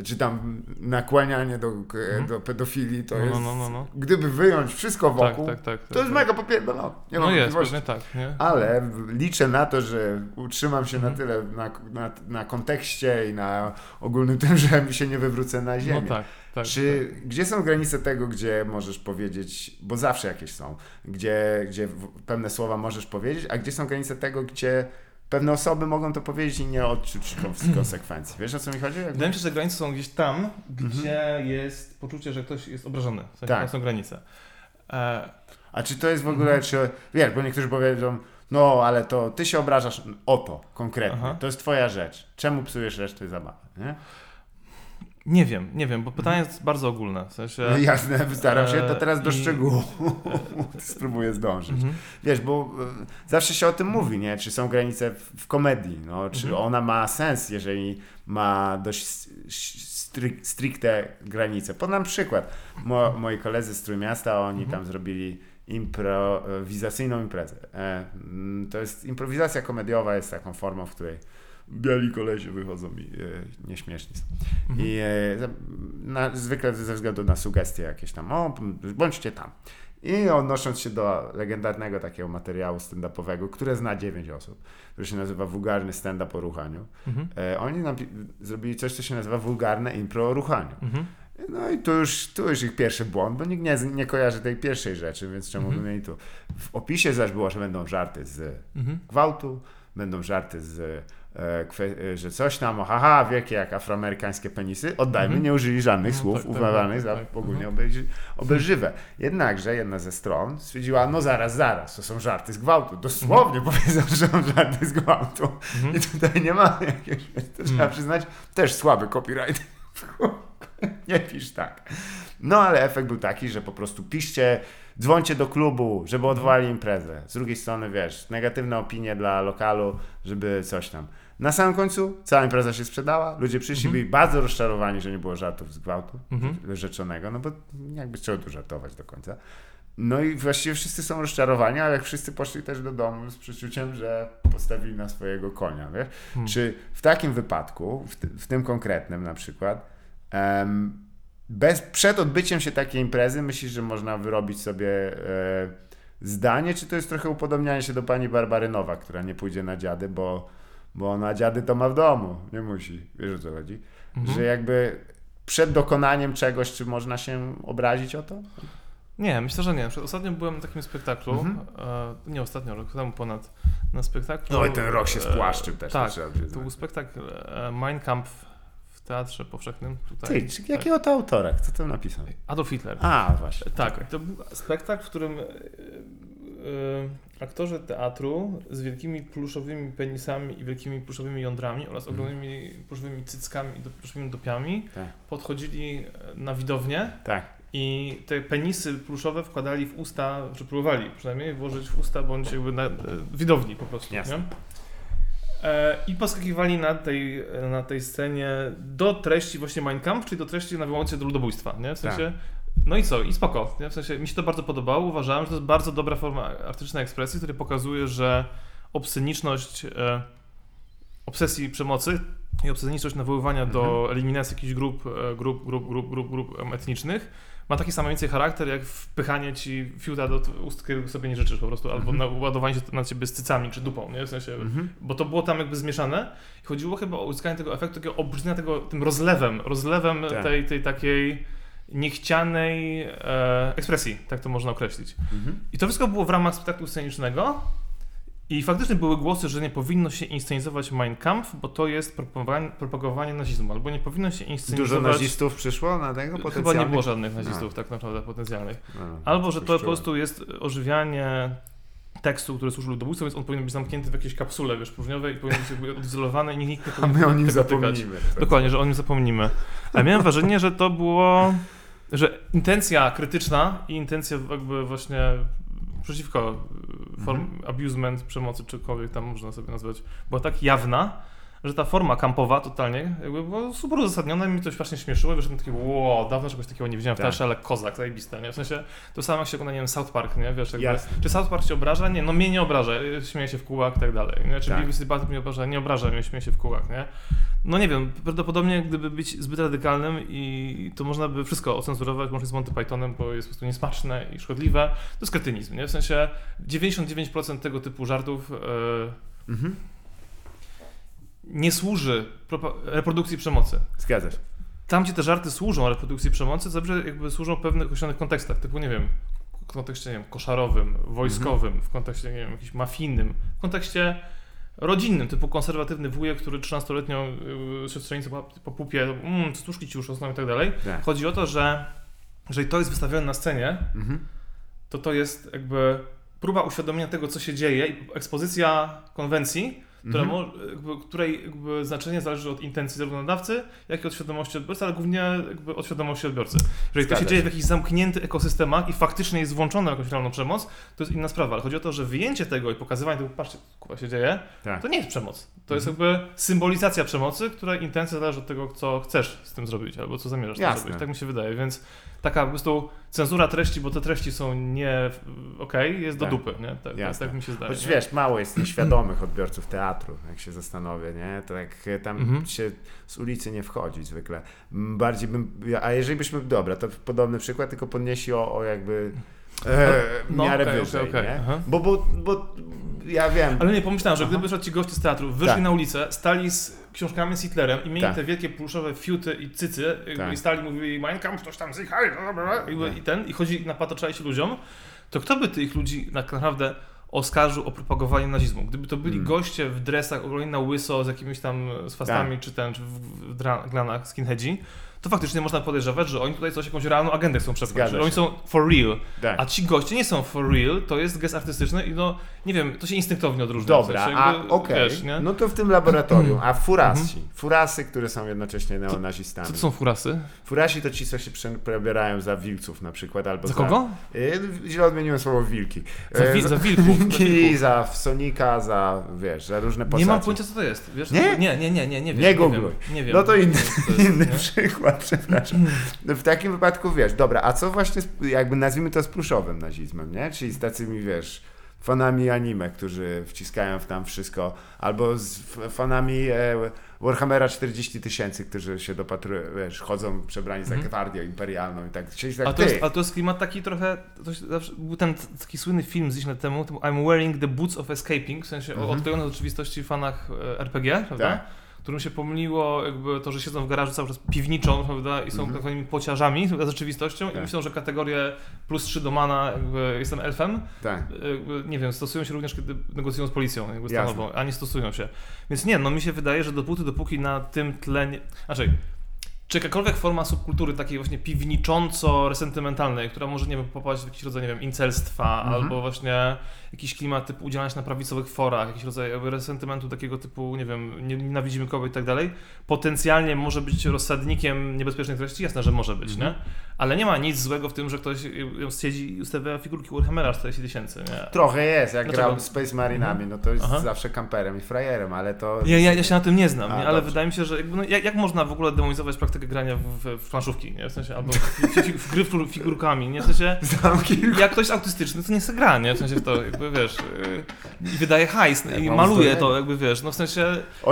czy tam nakłanianie do, Mhm. do pedofilii, to No, no, jest, no, no, no. gdyby wyjąć wszystko Tak, wokół, tak, tak. to jest tak. mega popierdolone. Nie No jest, pewnie tak, nie? Ale liczę na to, że utrzymam się Mhm. na tyle na, na, na kontekście i na ogólnym tym, że mi się nie wywrócę na ziemię. No tak, tak. Czy gdzie są granice tego, gdzie możesz powiedzieć, bo zawsze jakieś są, gdzie, gdzie pewne słowa możesz powiedzieć, a gdzie są granice tego, gdzie pewne osoby mogą to powiedzieć i nie odczuć kons- konsekwencji. Wiesz o co mi chodzi? Jakby- Wydaje mi się, że granice są gdzieś tam, gdzie jest poczucie, że ktoś jest obrażony. W sensie, Mhm. Tak. są granice. E, A czy to jest w ogóle, czy, wiesz, bo niektórzy powiedzą, no ale to ty się obrażasz o to konkretnie, Aha. to jest twoja rzecz. Czemu psujesz resztę zabawy, nie? Nie wiem, nie wiem, bo pytanie jest bardzo ogólne. W sensie. No jasne, staram się, to teraz do E, i- szczegółu spróbuję zdążyć. Mhm. Wiesz, bo e, zawsze się o tym mówi, nie? Czy są granice w, komedii, no? Czy Mhm. ona ma sens, jeżeli ma dość stricte granice. Podam przykład. Mo, moi koledzy z Trójmiasta, oni Mhm. tam zrobili improwizacyjną imprezę. E, to jest improwizacja komediowa, jest taką formą, w której biali kolesie wychodzą i e, nieśmieszni są. Mhm. I e, na, zwykle ze względu na sugestie jakieś tam, o, bądźcie tam. I odnosząc się do legendarnego takiego materiału stand-upowego, które zna 9 osób, który się nazywa Wulgarny stand-up o ruchaniu, Mhm. e, oni zrobili coś, co się nazywa Wulgarne impro o ruchaniu. Mhm. No i tu już, tu już ich pierwszy błąd, bo nikt nie, nie kojarzy tej pierwszej rzeczy, więc czemu Mhm. by mieli tu. W opisie zaś było, że będą żarty z Mhm. gwałtu, będą żarty z, że coś tam, o, haha, wielkie jak afroamerykańskie penisy. Oddajmy, Mhm. nie użyli żadnych No, słów tak, tak, uznawanych tak, za tak. ogólnie Mhm. obelży- obelżywe. Jednakże jedna ze stron stwierdziła, no zaraz, zaraz, to są żarty z gwałtu. Dosłownie powiedzą, że są żarty z gwałtu. Mhm. I tutaj nie ma jakiegoś, to trzeba Mm. przyznać, też słaby copyright. nie pisz tak. No ale efekt był taki, że po prostu piszcie, dzwońcie do klubu, żeby odwołali imprezę. Z drugiej strony, wiesz, negatywne opinie dla lokalu, żeby coś tam. Na samym końcu cała impreza się sprzedała, ludzie przyszli, Mhm. byli bardzo rozczarowani, że nie było żartów z gwałtu Mhm. rzeczonego, no bo jakby trzeba tu żartować do końca. No i właściwie wszyscy są rozczarowani, ale wszyscy poszli też do domu z przeczuciem, że postawili na swojego konia, wiesz? Hmm. Czy w takim wypadku, w, ty- w tym konkretnym na przykład, bez, przed odbyciem się takiej imprezy myślisz, że można wyrobić sobie e, zdanie, czy to jest trochę upodobnianie się do pani Barbary Nowak, która nie pójdzie na dziady, bo, bo ona dziady to ma w domu, nie musi, wiesz o co chodzi? Mhm. Że jakby przed dokonaniem czegoś, czy można się obrazić o to? Nie, myślę, że nie. Ostatnio byłem na takim spektaklu, Mhm. e, nie ostatnio, rok temu ponad, na spektaklu. No i ten rok się e, spłaszczył też. Tak, to był spektakl e, Mein Kampf w Teatrze Powszechnym. Tutaj. Ty, czy jakiego to autora? Kto to napisał? Adolf Hitler. A, właśnie. Tak, to był spektakl, w którym e, e, aktorzy teatru z wielkimi pluszowymi penisami i wielkimi pluszowymi jądrami oraz Mhm. ogromnymi pluszowymi cyckami i do- pluszowymi dopiami Tak. podchodzili na widownię Tak. i te penisy pluszowe wkładali w usta, czy próbowali przynajmniej włożyć w usta bądź jakby na e, widowni po prostu. Jasne. Nie? E, I poskakiwali na tej, na tej scenie do treści właśnie Mein Kampf, czyli do treści nawołującej się do ludobójstwa, nie? W sensie, no i co? I spoko, nie? W sensie, mi się to bardzo podobało, uważałem, że to jest bardzo dobra forma artystycznej ekspresji, która pokazuje, że obsceniczność e, obsesji przemocy i obsesjoniczność nawoływania do eliminacji jakichś grup, e, grup, grup, grup, grup, grup em, etnicznych ma taki sam więcej charakter, jak wpychanie ci fiuta do ust, którego sobie nie życzysz po prostu, albo Mhm. na, ładowanie się na ciebie z cycami czy dupą, nie? W sensie, Mhm. bo to było tam jakby zmieszane i chodziło chyba o uzyskanie tego efektu, takiego obrzydlenia tego, tym rozlewem, rozlewem Tak. tej, tej takiej niechcianej e, ekspresji, tak to można określić. Mhm. I to wszystko było w ramach spektaklu scenicznego. I faktycznie były głosy, że nie powinno się inscenizować Mein Kampf, bo to jest propagowanie, propagowanie nazizmu, albo nie powinno się inscenizować... Dużo nazistów przyszło na tego Chyba nie potencjalnych? było żadnych nazistów tak naprawdę potencjalnych. No, Albo, że to po prostu jest ożywianie tekstu, który służy ludobójstwu, więc on powinien być zamknięty w jakiejś kapsule, wiesz, próżniowej i powinien być odizolowany i nikt nie A powinien my o nim zapomnimy. Dokładnie, że o nim zapomnimy. Ale miałem wrażenie, że to było, że intencja krytyczna i intencja jakby właśnie przeciwko form Mhm. abusement, przemocy, czykolwiek tam można sobie nazwać, była tak jawna, że ta forma kampowa totalnie jakby była super uzasadniona i mi to strasznie śmieszyło. Wyszedłem taki, wow, dawno czegoś takiego nie widziałem w Tak. teatrze, ale kozak, zajebiste, nie? W sensie, to samo jak się ogląda, nie wiem, South Park, nie? Wiesz, jakby, Jasne. czy South Park cię obraża? Nie, no mnie nie obraża, śmieje się w kółach i tak dalej. Nie? Czy Tak. I Butthead mnie obraża? Nie obraża mnie, śmieje się w kółach, nie? No nie wiem, prawdopodobnie gdyby być zbyt radykalnym i to można by wszystko ocenzurować, może z Monty Pythonem, bo jest po prostu niesmaczne i szkodliwe. To jest kretynizm, nie? W sensie 99% tego typu żartów e, Mhm. Nie służy reprodukcji przemocy. Zgadza się. Tam, gdzie te żarty służą reprodukcji przemocy, dobrze jakby służą w pewnych określonych kontekstach, typu, nie wiem, w kontekście, nie wiem, koszarowym, wojskowym, w kontekście, nie wiem, jakimś mafijnym, w kontekście rodzinnym, typu konserwatywny wujek, który 13-letnią yy, siostrzenicę po, po pupie, mmm, stuszki ci już rosną i tak dalej. Tak. Chodzi o to, że jeżeli to jest wystawione na scenie, Mhm. to to jest jakby próba uświadomienia tego, co się dzieje i ekspozycja konwencji, która Mhm. mo- której znaczenie zależy od intencji zarówno nadawcy, jak i od świadomości odbiorcy, ale głównie jakby od świadomości odbiorcy. Jeżeli to się dzieje w jakichś zamkniętych ekosystemach i faktycznie jest włączona jakąś realną przemoc, to jest inna sprawa. Ale chodzi o to, że wyjęcie tego i pokazywanie tego, patrzcie, co się dzieje, Tak. to nie jest przemoc. To jest Mhm. jakby symbolizacja przemocy, której intencja zależy od tego, co chcesz z tym zrobić, albo co zamierzasz Jasne. zrobić. Tak mi się wydaje, więc taka po prostu cenzura treści, bo te treści są nie okej, jest do Tak. dupy, nie? Tak, tak, tak mi się zdaje. Choć nie? wiesz, mało jest nieświadomych odbiorców teatru, jak się zastanowię, nie? To jak e, tam Mhm. się z ulicy nie wchodzi zwykle. Bardziej bym, a jeżeli byśmy, dobra, to podobny przykład, tylko podnieśli o, o jakby e, No, miarę okej, wyżej, okej, okej, nie? Bo, bo, bo ja wiem, Ale nie, pomyślałem, że Aha. gdyby ci goście z teatru wyszli Tak. na ulicę, stali z książkami z Hitlerem i mieli Tak. te wielkie pluszowe fiuty i cycy Tak. i stali mówili Mein Kampf, ktoś tam zjechał i, i ten, i chodzi napatoczali się ludziom, to kto by tych ludzi tak naprawdę oskarżył o propagowanie nazizmu? Gdyby to byli Mm. goście w dresach ogólnie na łyso z jakimiś tam z fastami, czy ten, czy w, w dra- glanach skinheadzi, to faktycznie można podejrzewać, że oni tutaj coś, jakąś realną agendę chcą Zgadza że oni są for real, tak. a ci goście nie są for real, to jest gest artystyczny i no, nie wiem, to się instynktownie odróżnia. Dobra, w sensie a okej, nie? no to w tym laboratorium, a furasi, furasy, które są jednocześnie neonazistami. Co to są furasy? Furasi to ci, co się prze- prebierają za wilców na przykład, albo Za kogo? Y, źle odmieniłem słowo wilki. Za, Y, wi- za wilków. za Wilki, za Sonika, za, wiesz, za różne postacie. Nie mam pojęcia, co to jest. Wiesz? Nie? Nie, nie, nie, nie, nie wiem. Nie googluj. Nie wiem. No to inny, inny nie? przepraszam. W takim wypadku, wiesz, dobra, a co właśnie, z, jakby nazwijmy to z pluszowym nazizmem, nie? Czyli z tacymi, wiesz, fanami anime, którzy wciskają w tam wszystko, albo z fanami e, Warhammera 40 tysięcy, którzy się dopatrują, wiesz, chodzą przebrani za Mhm. gwardię imperialną i tak, czyli tak A to, jest, a to jest klimat taki trochę, był ten taki słynny film z 10 lat temu, I'm wearing the boots of escaping, w sensie Mhm. o odklejonej od rzeczywistości fanach e, RPG, prawda? Tak. Którym się pomyliło jakby to, że siedzą w garażu cały czas piwniczą, prawda? I są tak zwanymi pociarzami z rzeczywistością Tak. i myślą, że kategorię plus 3 do mana, jakby jestem elfem, Tak. jakby, nie wiem, stosują się również, kiedy negocjują z policją jakby Jasne. a nie stosują się. Więc nie, no mi się wydaje, że dopóty, dopóki na tym tle nie... Znaczy, czy jakakolwiek forma subkultury takiej właśnie piwnicząco-resentymentalnej, która może, nie wiem, popaść w jakiś rodzaj, nie wiem, incelstwa, Mhm. albo właśnie jakiś klimat typu udzielania się na prawicowych forach, jakiś rodzaj resentymentu takiego typu, nie wiem, nie- nienawidzimy kogoś i tak dalej, potencjalnie może być rozsadnikiem niebezpiecznych treści, jasne, że może być, Mhm. nie? Ale nie ma nic złego w tym, że ktoś siedzi i ustawia figurki Warhammera 40 tysięcy? Trochę jest, jak Dlaczego? grał Space Marinami, no to jest Aha. zawsze kamperem i frajerem, ale to... Ja, ja, ja się na tym nie znam, A, nie? ale dobrze. wydaje mi się, że jakby, no, jak, jak można w ogóle demonizować praktykę grania w, w, w planszówki, nie? W sensie, albo w, w, w gry figur- figurkami, nie? W sensie, jak ktoś jest autystyczny, to nie se gra, nie? W sensie w to, jakby wiesz, yy, i wydaje hajs Ja i maluje to, jakby wiesz, no w sensie,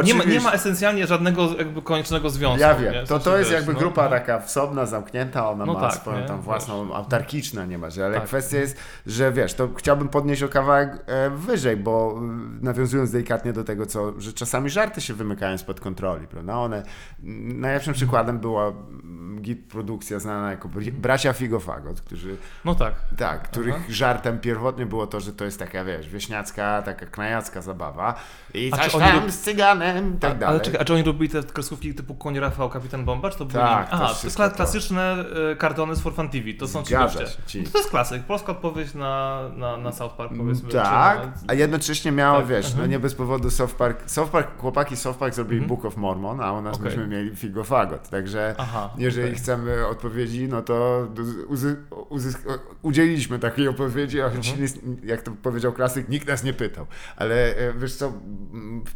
nie ma, nie ma esencjalnie żadnego jakby koniecznego związku. Ja wiem, W to, sensie, to jest wiesz, jakby no, grupa no. taka wsobna, zamknięta, ona No ma tak, swoją nie? tam Wiesz. własną, autarkiczna niemalże, ale Tak. kwestia jest, że wiesz, to chciałbym podnieść o kawałek e, wyżej, bo e, nawiązując delikatnie do tego, co, że czasami żarty się wymykają spod kontroli, prawda, one, m, najlepszym przykładem była m, git produkcja znana jako Bracia Figofagot, którzy, No tak. tak, których Aha. żartem pierwotnie było to, że to jest taka, wiesz, wieśniacka, taka knajacka zabawa i A coś oni tam rob- z cyganem i tak A, dalej. ale czekaj, a czy oni robili te kreskówki typu Koń Rafał, Kapitan Bomba, czy to były Tak, to Aha, to wszystko kla- to. klasyczne y, kartony z For Fun TV, to są ci goście. ci. To jest klasyk, polska odpowiedź na, na, na South Park, powiedzmy. Tak, na- a jednocześnie miało, Tak, wiesz, no nie bez powodu South Park, South Park, chłopaki South Park zrobili Mhm. Book of Mormon, a u nas Okej. myśmy mieli Figofagot, także Aha, jeżeli okej. chcemy odpowiedzi, no to uzy, uzysk, udzieliliśmy takiej odpowiedzi, a Mhm. jak to powiedział klasyk, nikt nas nie pytał, ale e, wiesz co,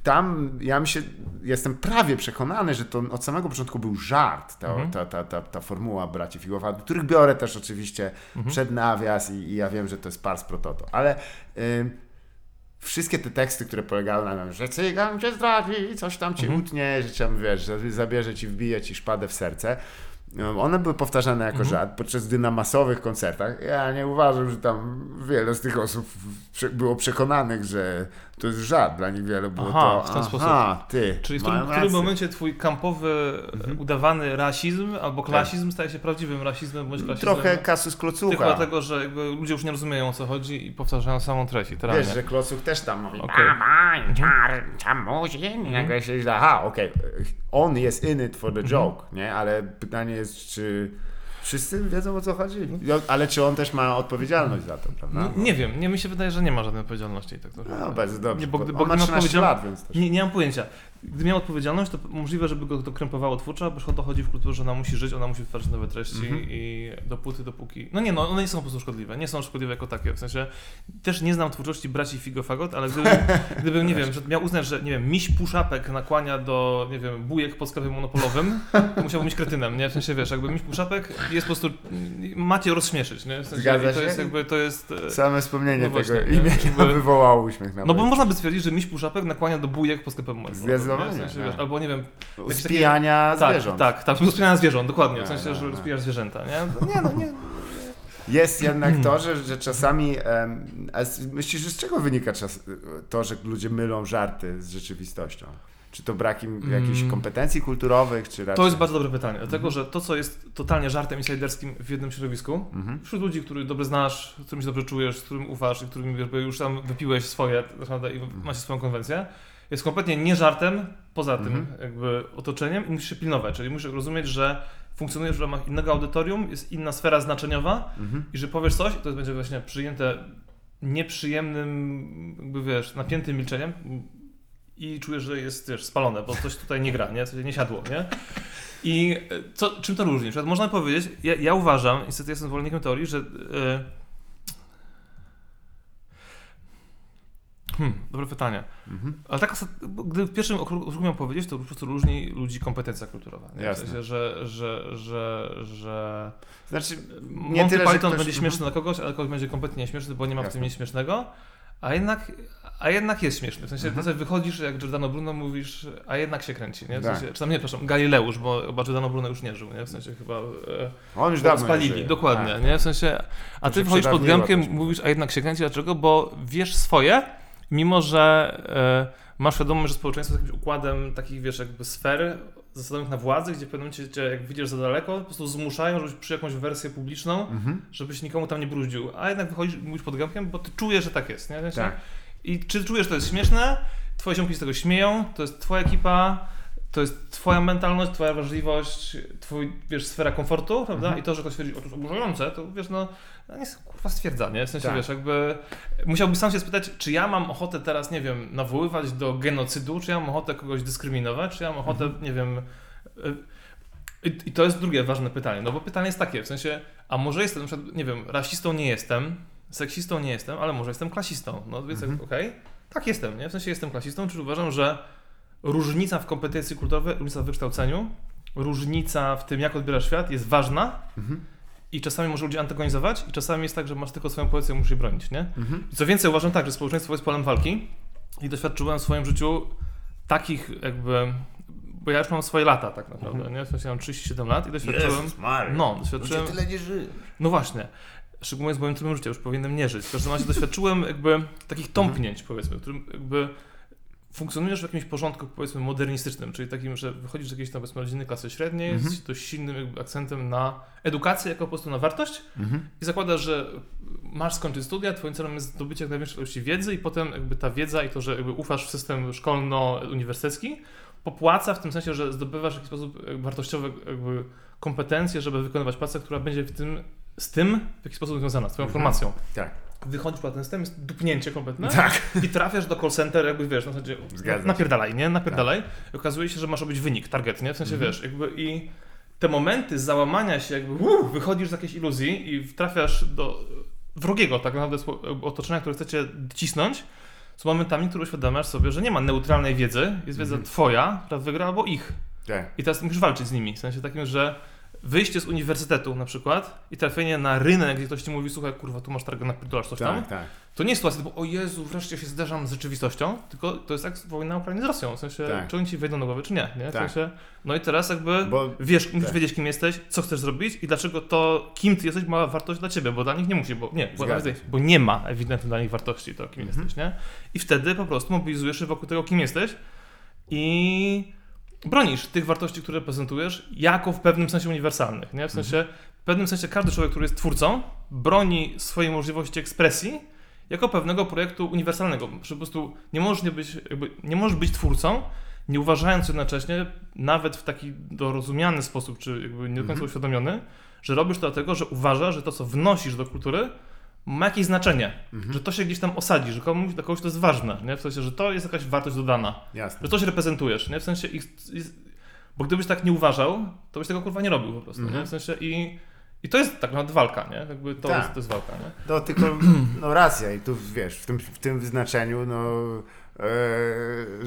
tam ja mi się, jestem prawie przekonany, że to od samego początku był żart, ta, Mhm. ta, ta, ta, ta formuła braci Figofagot, których biorę też oczywiście Mhm. przed nawias i, i ja wiem, że to jest pars pro toto, ale ym, wszystkie te teksty, które polegały na tym, że cygan cię zdradzi, coś tam cię Mhm. utnie, że cię, wiesz, zabierze ci, wbije ci szpadę w serce, one były powtarzane jako Mhm. żart, podczas gdy na masowych koncertach ja nie uważam, że tam wiele z tych osób było przekonanych, że to jest żart, dla było Aha, to, w ten sposób. aha, ty, Czyli w którym, w którym momencie twój kampowy, Mhm. udawany rasizm albo klasizm staje się prawdziwym rasizmem bądź klasizmem? Trochę kasus Tylko klocucha. dlatego, że jakby ludzie już nie rozumieją o co chodzi i powtarzają samą treść, literalnie. Wiesz, że Klocuch też tam mówi muzin, i nagle się źle, aha, okej, on jest in it for the Mhm. joke, nie, ale pytanie jest, czy Wszyscy wiedzą o co chodzi. Ale czy on też ma odpowiedzialność za to, prawda? No, nie wiem, nie mi się wydaje, że nie ma żadnej odpowiedzialności. Tak. No, bardzo dobrze. Nie, bo bo on bo ma gdy miał 13 odpowiedzial- lat, więc też. Nie, nie mam pojęcia. Gdy miał odpowiedzialność, to możliwe, żeby go to krępowało twórczo, bo o to chodzi w kulturze, że ona musi żyć, ona musi wytwarzać nowe treści Mhm. i dopóty, dopóki... No nie, no one nie są po prostu szkodliwe, nie są szkodliwe jako takie, w sensie też nie znam twórczości braci Figofagot, ale gdybym, gdybym nie wiem, że miał uznać, że nie wiem, miś puszapek nakłania do, nie wiem, bujek pod sklepem monopolowym, to musiałbym być kretynem, nie? W sensie, wiesz, jakby miś puszapek jest po prostu, macie rozśmieszyć, nie? W sensie, Zgadza to jest jakby, to jest... Same wspomnienie No właśnie, tego imienia wywołało uśmiech na No bo można by stwierdzić, że miś puszapek nakłania do bujek pod sklepem monopolowym. Zdecydowanie, nie? W sensie, wiesz, albo nie wiem, jakieś takie- Spijania tak, zwierząt. Tak, tak, rozpijania zwierząt, dokładnie. W sensie, że rozpijasz zwierzęta, nie? Nie, no nie. Jest jednak to, że, że czasami. z- myślisz, że z czego wynika czas, to, że ludzie mylą żarty z rzeczywistością? Czy to brakiem jakichś Mm. kompetencji kulturowych, czy raczej. To jest bardzo dobre pytanie, dlatego Mhm. że to, co jest totalnie żartem insiderskim w jednym środowisku, Mhm. wśród ludzi, których dobrze znasz, z którymi się dobrze czujesz, z którym ufasz i którym już tam wypiłeś swoje tak i Mhm. macie swoją konwencję, jest kompletnie nie żartem, poza tym Mhm. jakby otoczeniem i musisz się pilnować, czyli musisz rozumieć, że funkcjonujesz w ramach innego audytorium, jest inna sfera znaczeniowa Mhm. i że powiesz coś, to będzie właśnie przyjęte nieprzyjemnym, jakby wiesz, napiętym milczeniem i czujesz, że jest wiesz, spalone, bo coś tutaj nie gra, nie? Coś nie siadło, nie? I e, co, czym to różni? Przykład można powiedzieć, ja, ja uważam, niestety jestem zwolennikiem teorii, że e, Hmm, dobre pytanie. Mhm. Ale tak, gdy w pierwszym okrugu miał powiedzieć, to po prostu różni ludzi kompetencja kulturowa. Nie? W Jasne. sensie, że, że, że, że Znaczy, nie nie tyle, Python ktoś- będzie śmieszny dla kogoś, ale kogoś będzie kompletnie nieśmieszny, bo nie ma w Jasne. tym nic śmiesznego, a jednak, a jednak jest śmieszny. W sensie, Mhm. ty sobie wychodzisz jak Giordano Bruno, mówisz, a jednak się kręci, nie? W Tak. sensie, czy tam nie, przepraszam, Galileusz, bo chyba Giordano Bruno już nie żył, nie? W sensie chyba e, On już dawno spalili, dokładnie, Tak. nie? W sensie, a ty wychodzisz pod też. mówisz, a jednak się kręci, dlaczego? Bo wiesz swoje, mimo że e, masz świadomość, że społeczeństwo jest jakimś układem takich, wiesz, jakby sfer zasadzonych na władzy, gdzie w pewnym momencie cię, jak widzisz za daleko, po prostu zmuszają, żebyś przy jakąś wersję publiczną, Mhm. żebyś nikomu tam nie bruździł, a jednak wychodzisz mówisz pod gramkiem, bo ty czujesz, że tak jest, nie? W sensie- Tak. I czy czujesz, że to jest śmieszne, twoje ziomki z tego śmieją, to jest twoja ekipa, to jest twoja mentalność, twoja wrażliwość, twój, wiesz, sfera komfortu, prawda? Mhm. I to, że ktoś twierdzi, o to jest oburzające, to wiesz, no, no nie jest kurwa stwierdzanie, w sensie, Tak. wiesz, jakby musiałbyś sam się spytać, czy ja mam ochotę teraz, nie wiem, nawoływać do genocydu, czy ja mam ochotę kogoś dyskryminować, czy ja mam ochotę, Mhm. nie wiem... y, I, to jest drugie ważne pytanie, no bo pytanie jest takie, w sensie, a może jestem, na przykład, nie wiem, rasistą nie jestem, seksistą nie jestem, ale może jestem klasistą. No więc Mhm. okej, tak jestem, nie? W sensie jestem klasistą, czyli uważam, że różnica w kompetencji kulturowej, różnica w wykształceniu, różnica w tym, jak odbierasz świat jest ważna Mhm. I czasami może ludzi antagonizować i czasami jest tak, że masz tylko swoją pozycję musisz jej bronić, nie? Mhm. I co więcej, uważam tak, że społeczeństwo jest polem walki i doświadczyłem w swoim życiu takich jakby, bo ja już mam swoje lata tak naprawdę, Mhm. nie? W sensie mam 37 lat i doświadczyłem, Jezus Maria. no, doświadczyłem, tyle nie żyje. no właśnie. Szczególnie z moim trybem życia, już powinienem nie żyć. W każdym razie doświadczyłem jakby takich tąpnięć, powiedzmy, w którym jakby funkcjonujesz w jakimś porządku, powiedzmy, modernistycznym, czyli takim, że wychodzisz z jakiejś tam, powiedzmy, rodziny klasy średniej, Mhm. z dość silnym jakby akcentem na edukację jako po prostu na wartość Mhm. i zakładasz, że masz skończyć studia, twoim celem jest zdobycie jak największej ilości wiedzy i potem jakby ta wiedza i to, że jakby ufasz w system szkolno-uniwersytecki, popłaca w tym sensie, że zdobywasz w jakiś sposób wartościowe jakby kompetencje, żeby wykonywać pracę, która będzie w tym, z tym w jakiś sposób związana, z twoją Mhm. formacją. Tak. Wychodzisz poza ten system, jest dupnięcie kompletne Tak. i trafiasz do call center, jakby wiesz, na zasadzie Zgadza napierdalaj, nie? Napierdalaj. I okazuje się, że masz robić wynik, target, nie? W sensie, Mhm. wiesz, jakby i te momenty załamania się, jakby uh, wychodzisz z jakiejś iluzji i trafiasz do wrogiego tak naprawdę otoczenia, które chcecie cisnąć, są momentami, które uświadamiasz sobie, że nie ma neutralnej wiedzy, jest wiedza Mhm. twoja, która wygra, albo ich. Tak. I teraz musisz walczyć z nimi, w sensie takim, że wyjście z uniwersytetu na przykład i trafienie na rynek, gdzie ktoś ci mówi, słuchaj, kurwa, tu masz target, napierdolasz coś tam, Tak, tak. to nie jest sytuacja typu, o Jezu, wreszcie się zderzam z rzeczywistością, tylko to jest jak wojna Ukrainy z Rosją, w sensie, Tak. czy oni ci wejdą na głowę, czy nie, nie? W Tak. sensie, no i teraz jakby Bo wiesz, musisz tak. wiedzieć, kim jesteś, co chcesz zrobić i dlaczego to, kim ty jesteś, ma wartość dla ciebie, bo dla nich nie musi, bo nie, bo, bo nie ma ewidentnie dla nich wartości to, kim Mhm. jesteś, nie? I wtedy po prostu mobilizujesz się wokół tego, kim jesteś i bronisz tych wartości, które prezentujesz, jako w pewnym sensie uniwersalnych, nie? W sensie, w pewnym sensie każdy człowiek, który jest twórcą, broni swojej możliwości ekspresji jako pewnego projektu uniwersalnego, po prostu nie możesz, nie być, jakby, nie możesz być twórcą, nie uważając jednocześnie, nawet w taki dorozumiany sposób, czy jakby nie do końca Mhm. uświadomiony, że robisz to dlatego, że uważasz, że to, co wnosisz do kultury, ma jakieś znaczenie, Mhm. że to się gdzieś tam osadzi, że komuś, dla kogoś to jest ważne, nie? w sensie, że to jest jakaś wartość dodana, Jasne. że coś reprezentujesz, nie? w sensie, ich, bo gdybyś tak nie uważał, to byś tego kurwa nie robił po prostu, Mhm. nie? w sensie i, i to jest tak naprawdę walka, nie? Jakby to, Tak. jest, to jest walka, nie? No tylko, no racja i tu wiesz, w tym, w tym wyznaczeniu, no e,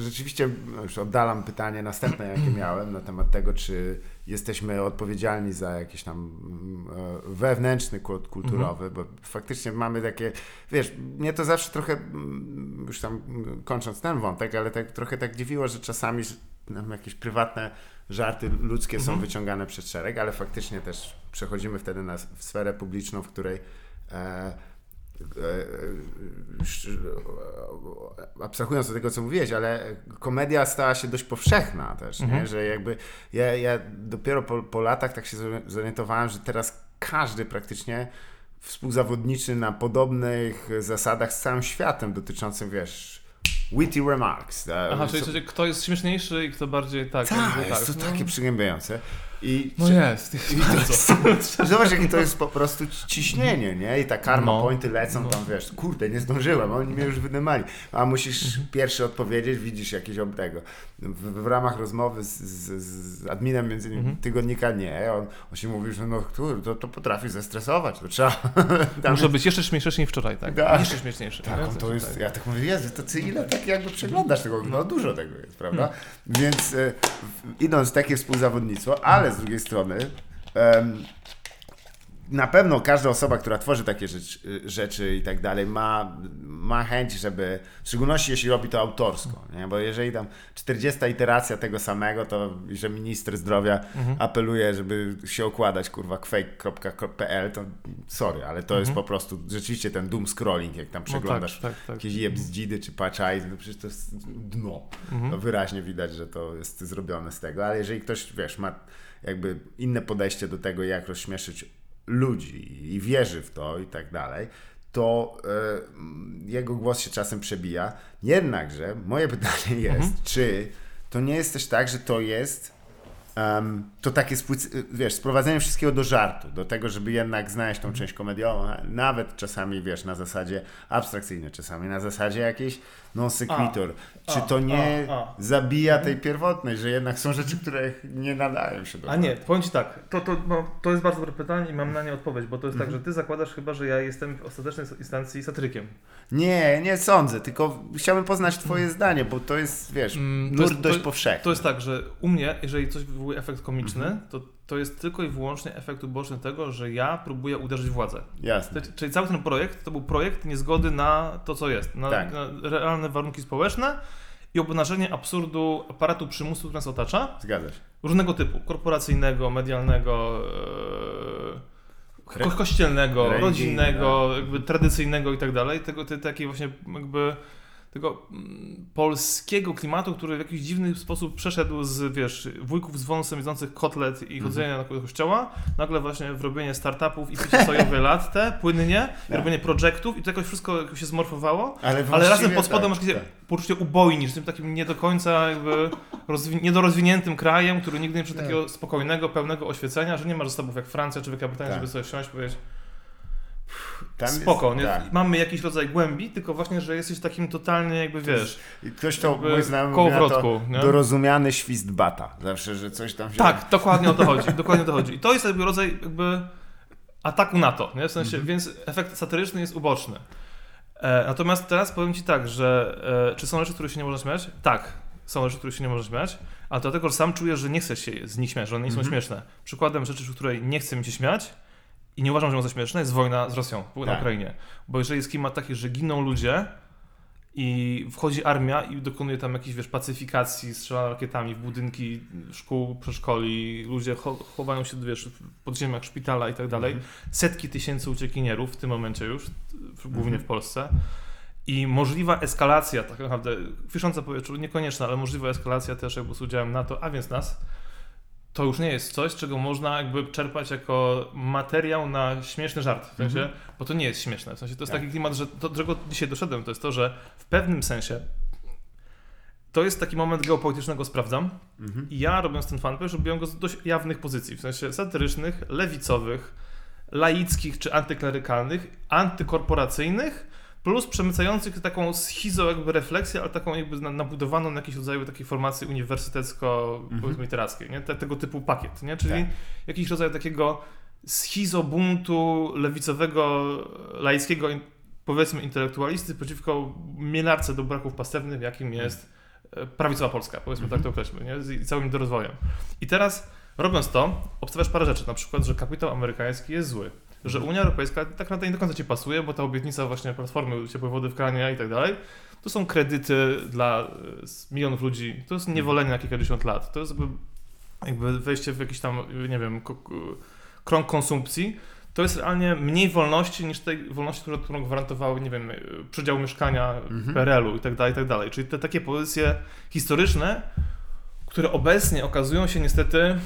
rzeczywiście no już oddalam pytanie następne, jakie miałem na temat tego, czy jesteśmy odpowiedzialni za jakiś tam mm, e, wewnętrzny kład kulturowy, bo faktycznie mamy takie, wiesz, mnie to zawsze trochę, mm, już tam kończąc ten wątek, ale tak trochę tak dziwiło, że czasami nam jakieś prywatne żarty ludzkie są Mhm. wyciągane przed szereg, ale faktycznie też przechodzimy wtedy na w sferę publiczną, w której e, abstrahując od tego, co mówiłeś, ale komedia stała się dość powszechna też? Mhm. że jakby ja, ja dopiero po, po latach tak się zori- zorientowałem, że teraz każdy praktycznie współzawodniczy na podobnych zasadach z całym światem dotyczącym, wiesz, witty remarks. e, Aha, czyli co- co, kto jest śmieszniejszy i kto bardziej tak. tak, jakby jest to no. takie przygnębiające. I No jest, jest bardzo. Zobacz, jakie to jest po prostu ciśnienie, nie? I ta karma No. pointy lecą No. tam, wiesz, kurde, nie zdążyłem, oni mnie już wydymali. A musisz Mhm. pierwszy odpowiedzieć, widzisz jakieś ob tego. W, w ramach rozmowy z, z, z adminem między innymi Mhm. tygodnika nie, on, on się mówi, że no kurde, to, to potrafi zestresować, to trzeba... Muszę być jeszcze śmieszniejszy niż wczoraj, tak? Tak. Jeszcze śmieszniejszy. tak, on to jest, tak. ja tak mówię, Jezu, to ty ile tak jakby przeglądasz tego, no dużo tego jest, prawda? Więc e, w- idąc w takie współzawodnictwo, ale z drugiej strony em, na pewno każda osoba, która tworzy takie rzecz, rzeczy i tak dalej, ma, ma chęć, żeby, w szczególności jeśli robi to autorsko, nie? bo jeżeli tam 40 iteracja tego samego, to że minister zdrowia Mhm. apeluje, żeby się okładać kurwa fake.pl, to sorry, ale to jest po prostu rzeczywiście ten doom scrolling, jak tam Mhm. No przeglądasz tak, tak, tak. jakieś jebzdzidy czy paczaj, no przecież to jest dno. Mhm. No wyraźnie widać, że to jest zrobione z tego, ale jeżeli ktoś, wiesz, ma jakby inne podejście do tego, jak rozśmieszyć ludzi i wierzy w to i tak dalej, to e, jego głos się czasem przebija. Jednakże moje pytanie jest, Mhm. czy to nie jest też tak, że to jest em, to takie, wiesz, sprowadzenie wszystkiego do żartu, do tego, żeby jednak znaleźć tą część komediową, nawet czasami, wiesz, na zasadzie abstrakcyjnej, czasami na zasadzie jakiejś non sequitur. A, Czy to nie a, a. zabija tej pierwotnej, że jednak są rzeczy, które nie nadają się do A nie, powiem Ci tak, to, to, no, to jest bardzo dobre pytanie i mam na nie odpowiedź, bo to jest Mhm. tak, że Ty zakładasz chyba, że ja jestem w ostatecznej instancji satyrykiem. Nie, nie sądzę, tylko chciałbym poznać twoje zdanie, bo to jest, wiesz, Mm, nurt dość powszechny. To jest tak, że u mnie, jeżeli coś wywołuje efekt komiczny, Mhm. to, to jest tylko i wyłącznie efekt uboczny tego, że ja próbuję uderzyć władzę. Jasne. Czyli cały ten projekt to był projekt niezgody na to, co jest, na, Tak. na realne warunki społeczne i obnażenie absurdu aparatu przymusu, który nas otacza, Zgadza się. różnego typu, korporacyjnego, medialnego, e, ko- kościelnego, rodzinnego, jakby tradycyjnego i tak dalej, tego ty, takiej właśnie jakby tego mm, polskiego klimatu, który w jakiś dziwny sposób przeszedł z, wiesz, wujków z wąsem jedzących kotlet Mhm. i chodzenia na do kościoła, nagle właśnie w robienie startupów i picie sojowe latte, płynnie, Tak. robienie projektów i to jakoś wszystko się zmorfowało, Ale, ale razem pod spodem tak, masz tak. poczucie ubojni, że tym takim nie do końca jakby rozwi- niedorozwiniętym krajem, który nigdy nie przyszedł takiego spokojnego, pełnego oświecenia, że nie ma zasobów jak Francja czy Wielka Brytania, Tak. żeby sobie wsiąść i powiedzieć Tam jest- spoko, nie? tak. mamy jakiś rodzaj głębi, tylko właśnie, że jesteś takim totalnie jakby, wiesz, ktoś to, mój znajomy koło mówi na to, dorozumiany świst bata. Zawsze, że coś tam się... tak, dokładnie o to chodzi, dokładnie o to chodzi. I to jest jakby rodzaj jakby ataku na to, nie? W sensie, Mhm. więc efekt satyryczny jest uboczny. E, natomiast teraz powiem Ci tak, że e, czy są rzeczy, które się nie można śmiać? Tak, są rzeczy, które się nie można śmiać, ale to dlatego, że sam czuję, że nie chcę się z nich śmiać, że one nie są Mhm. śmieszne. Przykładem rzeczy, w której nie chcę mi się śmiać i nie uważam, że za śmieszne, jest wojna z Rosją, na Tak. Ukrainie. Bo jeżeli jest klimat taki, że giną ludzie i wchodzi armia i dokonuje tam jakiejś, wiesz, pacyfikacji, strzela rakietami w budynki szkół, przedszkoli, ludzie cho- chowają się, wiesz, w podziemiach szpitala i tak dalej. Mhm. Setki tysięcy uciekinierów w tym momencie już, głównie Mhm. w Polsce. I możliwa eskalacja, tak naprawdę, wisząca powietrzu, niekonieczna, ale możliwa eskalacja też jakby z udziałem NATO, a więc nas, to już nie jest coś, czego można jakby czerpać jako materiał na śmieszny żart. W sensie, Mhm. bo to nie jest śmieszne. W sensie to jest Tak. taki klimat, że to, do czego dzisiaj doszedłem, to jest to, że w pewnym sensie to jest taki moment geopolitycznego sprawdzam. Mhm. I ja robiąc ten fanpage robiłem go z dość jawnych pozycji, w sensie satyrycznych, lewicowych, laickich czy antyklerykalnych, antykorporacyjnych, plus przemycających taką schizo jakby refleksję, ale taką jakby na- nabudowaną na jakiś rodzaju takiej formacji uniwersytecko, powiedzmy literackiej, nie? Te, tego typu pakiet, nie? Czyli Tak. jakiś rodzaj takiego schizobuntu lewicowego, laickiego, powiedzmy intelektualisty przeciwko mielarce do braków pastewnych, jakim jest e, prawicowa Polska, powiedzmy tak to określmy, nie? Z i całym dorozwojem. I teraz, robiąc to, obstawiasz parę rzeczy, na przykład, że kapitał amerykański jest zły, że Unia Europejska tak naprawdę nie do końca ci pasuje, bo ta obietnica właśnie platformy ciepłej wody w kranie i tak dalej, to są kredyty dla milionów ludzi, to jest niewolenie na kilkadziesiąt lat, to jest jakby, jakby wejście w jakiś tam, nie wiem, krąg konsumpcji, to jest realnie mniej wolności niż tej wolności, którą, którą gwarantowały, nie wiem, przydział mieszkania Mhm. PRL-u i tak dalej, i tak dalej. Czyli te takie pozycje historyczne, które obecnie okazują się niestety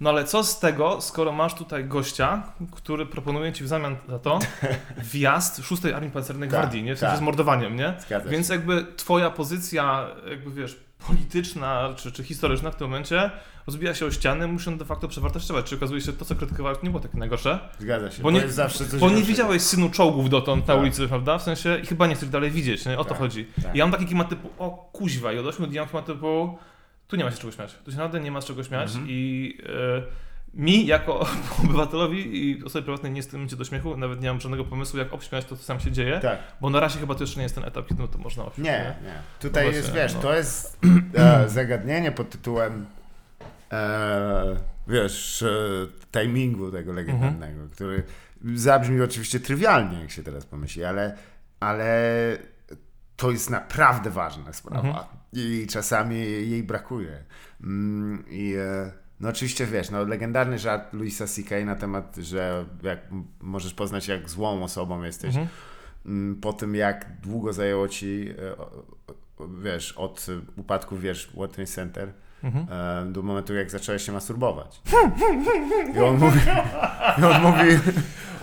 no ale co z tego, skoro masz tutaj gościa, który proponuje ci w zamian za to wjazd 6 Armii Pancernej Tak, Gwardii, nie? W sensie tak. z mordowaniem, nie? Zgadza się. Więc jakby twoja pozycja, jakby wiesz, polityczna czy, czy historyczna w tym momencie rozbija się o ściany, muszą de facto przewartościować. Czy okazuje się, że to, co krytykowałeś, nie było takie najgorsze? Zgadza się. Bo nie- zawsze coś Bo nie widziałeś synu czołgów dotąd na Tak. ulicy, prawda? W sensie i chyba nie chcesz dalej widzieć, nie? O to Tak, chodzi. tak. Ja mam taki klimat typu, o kuźwa, i od 8 dni mam klimat typu, tu nie ma się czego śmiać. Tu się naprawdę nie ma z czego śmiać Mhm. i e, mi jako obywatelowi i osobie prywatnej nie jestem cię do śmiechu, nawet nie mam żadnego pomysłu, jak obśmiać to, co sam się dzieje, Tak. bo na razie chyba to jeszcze nie jest ten etap, kiedy to można obśmiać. Nie, nie. Tutaj No jest, właśnie, wiesz, no. to jest e, zagadnienie pod tytułem e, wiesz, e, timingu tego legendarnego, Mhm. który zabrzmi oczywiście trywialnie, jak się teraz pomyśli, ale, ale to jest naprawdę ważna sprawa Mhm. i czasami jej brakuje. Mm, I e, no oczywiście wiesz, no legendarny żart Louisa C.K. na temat, że jak możesz poznać jak złą osobą jesteś, Mhm. mm, po tym jak długo zajęło ci, e, wiesz, od upadku, wiesz, World Trade Center Mhm. e, do momentu, jak zacząłeś się masturbować. I on mówi, i on mówi,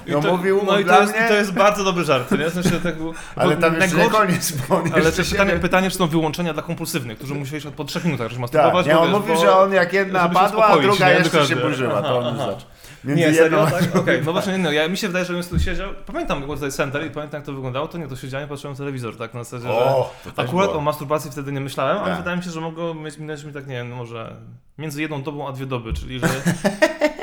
i on to, mówił, no i to, jest, mnie, to jest bardzo dobry żart, nie? W sensie, tak, był- ale tam jeszcze nie najgorsze- koniec, bo Ale też pytanie, nie- pytanie, czy są wyłączenia dla kompulsywnych, którzy musieli po trzech minutach już Tak, masturbować. nie, on wiesz, mówi, bo- że on jak jedna padła, a druga nie? jeszcze się burzyła, to on Aha, zaczął. Między Nie, serio? Tak? Okej, no właśnie, nie, ja, mi się wydaje, że bym tu siedział, pamiętam było tutaj center i pamiętam jak to wyglądało, to nie, to siedziałem, patrzyłem telewizor, tak, na zasadzie, że O, też akurat było. o masturbacji wtedy nie myślałem, ale Tak. wydaje mi się, że mogło mieć minąć mi tak, nie wiem, no może między jedną dobą a dwie doby, czyli że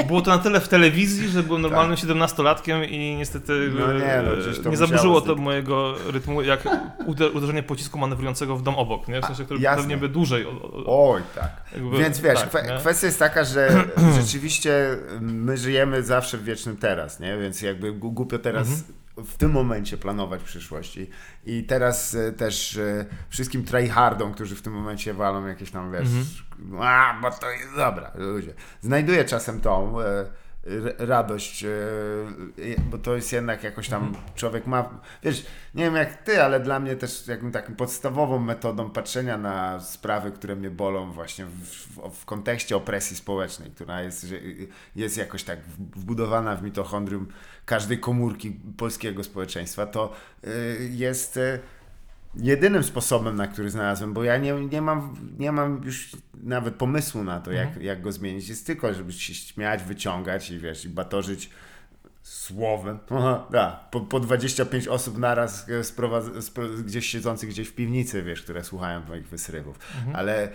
było to na tyle w telewizji, że byłem normalnym siedemnastolatkiem i niestety Tak. No nie, e, no, gdzieś to nie zaburzyło to mojego rytmu, jak uder- uderzenie pocisku manewrującego w dom obok, nie? w sensie, który jasne. pewnie by dłużej Oj, tak. jakby- Więc wiesz, tak, kwe- nie? kwestia jest taka, że rzeczywiście my żyjemy zawsze w wiecznym teraz, nie? Więc jakby głupio teraz Mhm. W tym momencie planować przyszłość. I, i teraz e, też e, wszystkim tryhardom, którzy w tym momencie walą jakieś tam, wiesz, Mhm. a, bo to jest dobra, ludzie. Znajduję czasem tą e, radość, bo to jest jednak jakoś tam Mhm. człowiek ma, wiesz, nie wiem jak ty, ale dla mnie też jakby taką podstawową metodą patrzenia na sprawy, które mnie bolą właśnie w, w, kontekście opresji społecznej, która jest, jest jakoś tak wbudowana w mitochondrium każdej komórki polskiego społeczeństwa, to y, jest y, jedynym sposobem, na który znalazłem, bo ja nie, nie, mam, nie mam już nawet pomysłu na to, jak, jak go zmienić. Jest tylko, żeby się śmiać, wyciągać i wiesz, i batorzyć słowem. Da, po, po 25 osób naraz e, sprowadz- spro, gdzieś siedzących gdzieś w piwnicy, wiesz, które słuchają moich wysrywów. Ale e,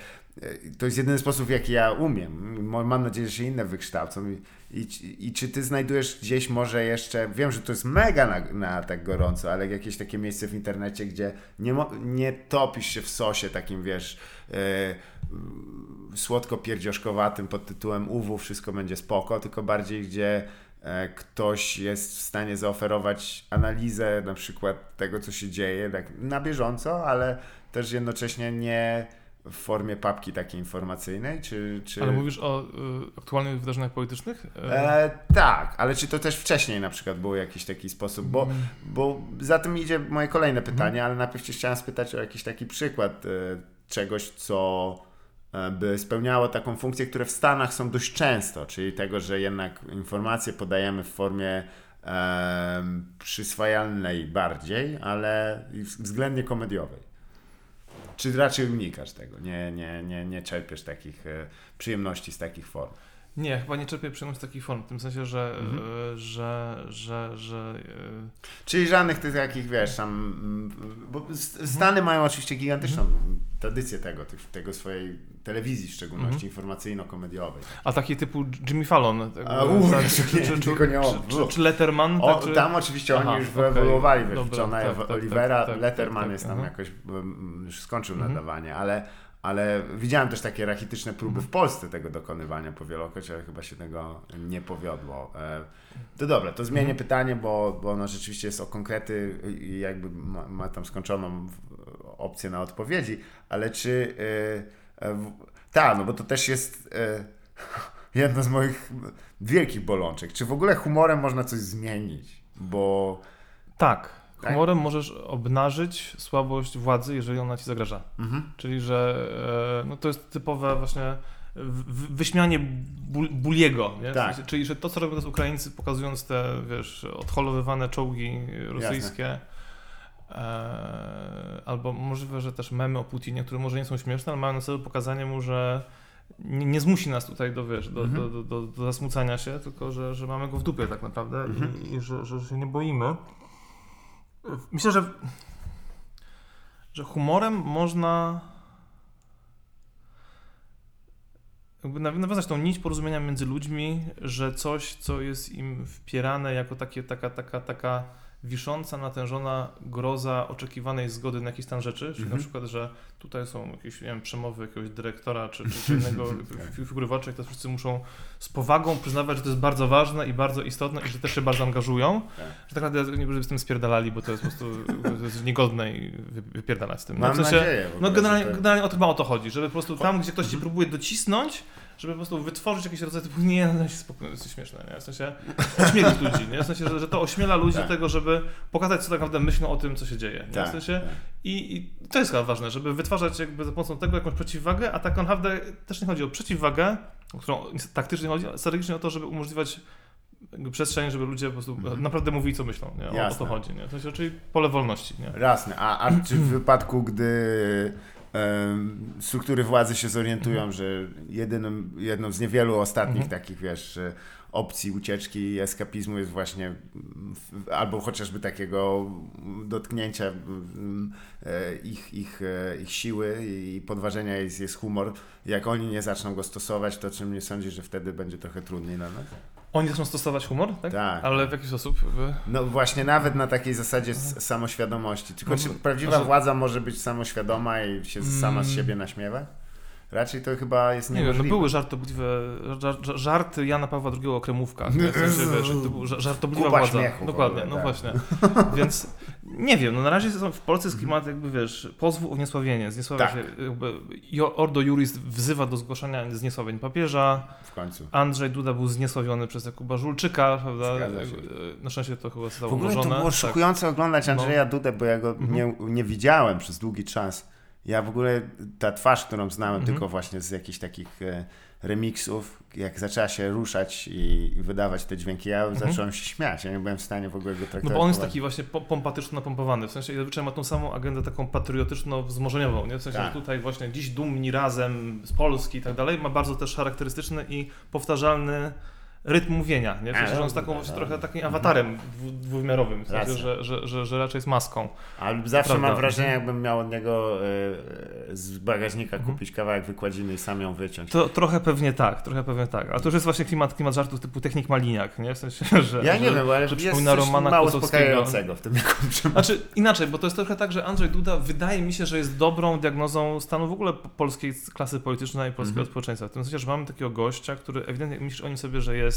to jest jedyny sposób, jaki ja umiem. Mam nadzieję, że się inne wykształcą. I, i, I czy ty znajdujesz gdzieś może jeszcze, wiem, że to jest mega na, na tak gorąco, ale jakieś takie miejsce w internecie, gdzie nie, nie topisz się w sosie takim, wiesz, e, słodko-pierdzioszkowatym pod tytułem UW, wszystko będzie spoko, tylko bardziej, gdzie e, ktoś jest w stanie zaoferować analizę na przykład tego, co się dzieje tak na bieżąco, ale też jednocześnie nie w formie papki takiej informacyjnej, czy... czy... Ale mówisz o y, aktualnych wydarzeniach politycznych? E, tak, ale czy to też wcześniej na przykład był jakiś taki sposób, bo, Mm. bo za tym idzie moje kolejne pytanie, ale najpierw cię chciałem spytać o jakiś taki przykład e, czegoś, co e, by spełniało taką funkcję, które w Stanach są dość często, czyli tego, że jednak informacje podajemy w formie e, przyswajalnej bardziej, ale względnie komediowej. Czy raczej unikasz tego? Nie, nie, nie, nie czerpiesz takich e, przyjemności z takich form? Nie, chyba nie czerpię przyjemności z takich form, w tym sensie, że, Mhm. e, że, że, że e, Czyli żadnych tych takich, wiesz, tam, mm, bo S- Stany mają oczywiście gigantyczną tradycję tego, tych, tego swojej telewizji w szczególności informacyjno-komediowej. a taki typu Jimmy Fallon, tak, A, u, tak, nie, tylko nie on. czy, czy, czy Letterman, O, tak, czy... tam oczywiście Aha, oni już okej. wyewoluowali, wiesz, Dobra, Johna tak, tak, Olivera, tak, tak, Letterman tak, jest tam jakoś, mm, już skończył Mhm. nadawanie, ale, ale widziałem też takie rachityczne próby w Polsce tego dokonywania powielokroć, ale chyba się tego nie powiodło. E, To dobra, to zmienię Mhm. pytanie, bo, bo ono rzeczywiście jest o konkrety i jakby ma, ma tam skończoną opcję na odpowiedzi, ale czy... Tak, no bo to też jest e, jedna z moich wielkich bolączek. Czy w ogóle humorem można coś zmienić? Bo Tak, Tak? humorem możesz obnażyć słabość władzy, jeżeli ona ci zagraża. mhm. Czyli, że e, no to jest typowe właśnie wyśmianie ból, Buliego, Tak. czyli, że to, co robią teraz Ukraińcy, pokazując te, wiesz, odholowywane czołgi rosyjskie, e, albo możliwe, że też memy o Putinie, które może nie są śmieszne, ale mają na celu pokazanie mu, że nie, nie zmusi nas tutaj do, wiesz, do, Mhm. do, do, do, do zasmucania się, tylko że, że mamy go w dupie tak naprawdę Mhm. i, i że, że się nie boimy. Myślę, że, że humorem można jakby naw- nawiązać tą nić porozumienia między ludźmi, że coś, co jest im wpierane jako takie, taka, taka, taka wisząca, natężona groza oczekiwanej zgody na jakiś stan rzeczy, czyli Mhm. na przykład, że tutaj są jakieś nie wiem, przemowy jakiegoś dyrektora czy, czy, innego fi- figury władczej, to wszyscy muszą z powagą przyznawać, że to jest bardzo ważne i bardzo istotne i że też się bardzo angażują, Tak. że tak naprawdę nie żeby z tym spierdalali, bo to jest po prostu to jest niegodne i wy- wypierdalać z tym. Mam w sensie, nadzieję. w ogóle, no generalnie, to- generalnie o to chyba o to chodzi, żeby po prostu tam, gdzie ktoś ci próbuje docisnąć, żeby po prostu wytworzyć jakieś rodzaj typu, nie, no się spokojnie, to jest śmieszne, nie? W sensie ośmielić ludzi, nie? W sensie, że, że to ośmiela ludzi Tak. do tego, żeby pokazać, co tak naprawdę myślą o tym, co się dzieje, nie? Tak, W sensie, tak. i, I to jest chyba ważne, żeby wytwarzać jakby za pomocą tego jakąś przeciwwagę, a tak naprawdę też nie chodzi o przeciwwagę, o którą taktycznie chodzi, ale strategicznie o to, żeby umożliwiać przestrzeń, żeby ludzie po prostu Mhm. naprawdę mówili, co myślą, nie? O, o to chodzi, nie? W sensie, czyli pole wolności, nie? Jasne. A, a czy w wypadku, gdy struktury władzy się zorientują, Mhm. że jedynym, jedną z niewielu ostatnich Mhm. takich, wiesz, opcji ucieczki i eskapizmu jest właśnie albo chociażby takiego dotknięcia e, ich, ich, e, ich siły i podważenia jest, jest humor. Jak oni nie zaczną go stosować, to czym nie sądzisz, że wtedy będzie trochę trudniej na nas? Oni zaczną stosować humor, tak? Tak. Ale w jaki sposób? No właśnie nawet na takiej zasadzie samoświadomości. Tylko No czy prawdziwa znaczy- władza może być samoświadoma i się sama z Mm. siebie naśmiewać? Raczej to chyba jest Nie wiem, no niemożliwe. były żartobliwe, żar, żar, żarty Jana Pawła II o kremówkach. W sensie, wiesz, to był ża- żartobliwa Kupa władza. śmiechu w Dokładnie, ogóle, no tak. właśnie. Więc nie wiem, no na razie w Polsce jest klimat jakby, wiesz, pozwu o zniesławienie. Zniesławia Tak. się, jakby, Ordo Juris wzywa do zgłaszania zniesławień papieża. W końcu. Andrzej Duda był zniesławiony przez Jakuba Żulczyka, prawda? Na szczęście to chyba W zostało ogóle to było Tak. szokujące oglądać No. Andrzeja Dudę, bo ja go Mhm. nie, nie widziałem przez długi czas. Ja w ogóle, ta twarz, którą znałem Mhm. tylko właśnie z jakichś takich e, remixów, jak zaczęła się ruszać i, i wydawać te dźwięki, ja zacząłem się śmiać. Ja nie byłem w stanie w ogóle go traktować. Mhm. No bo on jest taki właśnie po- pompatyczno napompowany, w sensie zazwyczaj ma tą samą agendę taką patriotyczno-wzmożeniową, nie? W sensie, Tak. że tutaj właśnie dziś dumni razem z Polski i tak dalej, ma bardzo też charakterystyczny i powtarzalny rytm mówienia, nie? W sensie, że on jest dobra, taką właśnie trochę takim awatarem dwu, dwuwymiarowym, w sensie, że, że, że, że raczej jest maską. Ale zawsze Prawda. mam wrażenie, jakbym miał od niego e, z bagażnika Mhm. kupić kawałek wykładziny i sam ją wyciąć. To trochę pewnie tak, trochę pewnie tak. A to już jest właśnie klimat, klimat żartów typu technik Maliniak, nie? W sensie, że... ja nie że, wiem, ale że jest przypomina coś Romana mało uspokajającego w tym. Znaczy inaczej, bo to jest trochę tak, że Andrzej Duda wydaje mi się, że jest dobrą diagnozą stanu w ogóle po- polskiej klasy politycznej i polskiego Mhm. społeczeństwa. W tym sensie, że mamy takiego gościa, który ewidentnie myśli o nim sobie, że jest,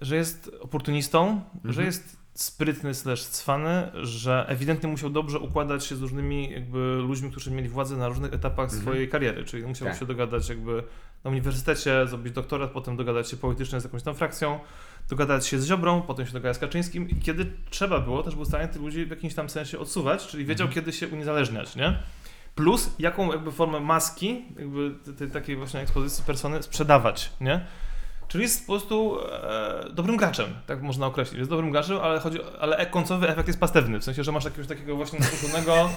że jest oportunistą, że Mhm. jest sprytny slash cwany, że ewidentnie musiał dobrze układać się z różnymi jakby ludźmi, którzy mieli władzę na różnych etapach Mhm. swojej kariery, czyli musiał Tak. się dogadać jakby na uniwersytecie, zrobić doktorat, potem dogadać się politycznie z jakąś tam frakcją, dogadać się z Ziobrą, potem się dogadać z Kaczyńskim i kiedy trzeba było, też był w stanie tych ludzi w jakimś tam sensie odsuwać, czyli wiedział, Mhm. kiedy się uniezależniać, nie? Plus, jaką jakby formę maski, jakby tej takiej właśnie ekspozycji persony sprzedawać, nie? Czyli jest po prostu e, dobrym graczem, tak można określić. Jest dobrym graczem, ale, chodzi, ale końcowy efekt jest pastewny. W sensie, że masz jakiegoś takiego właśnie nasłuchanego e,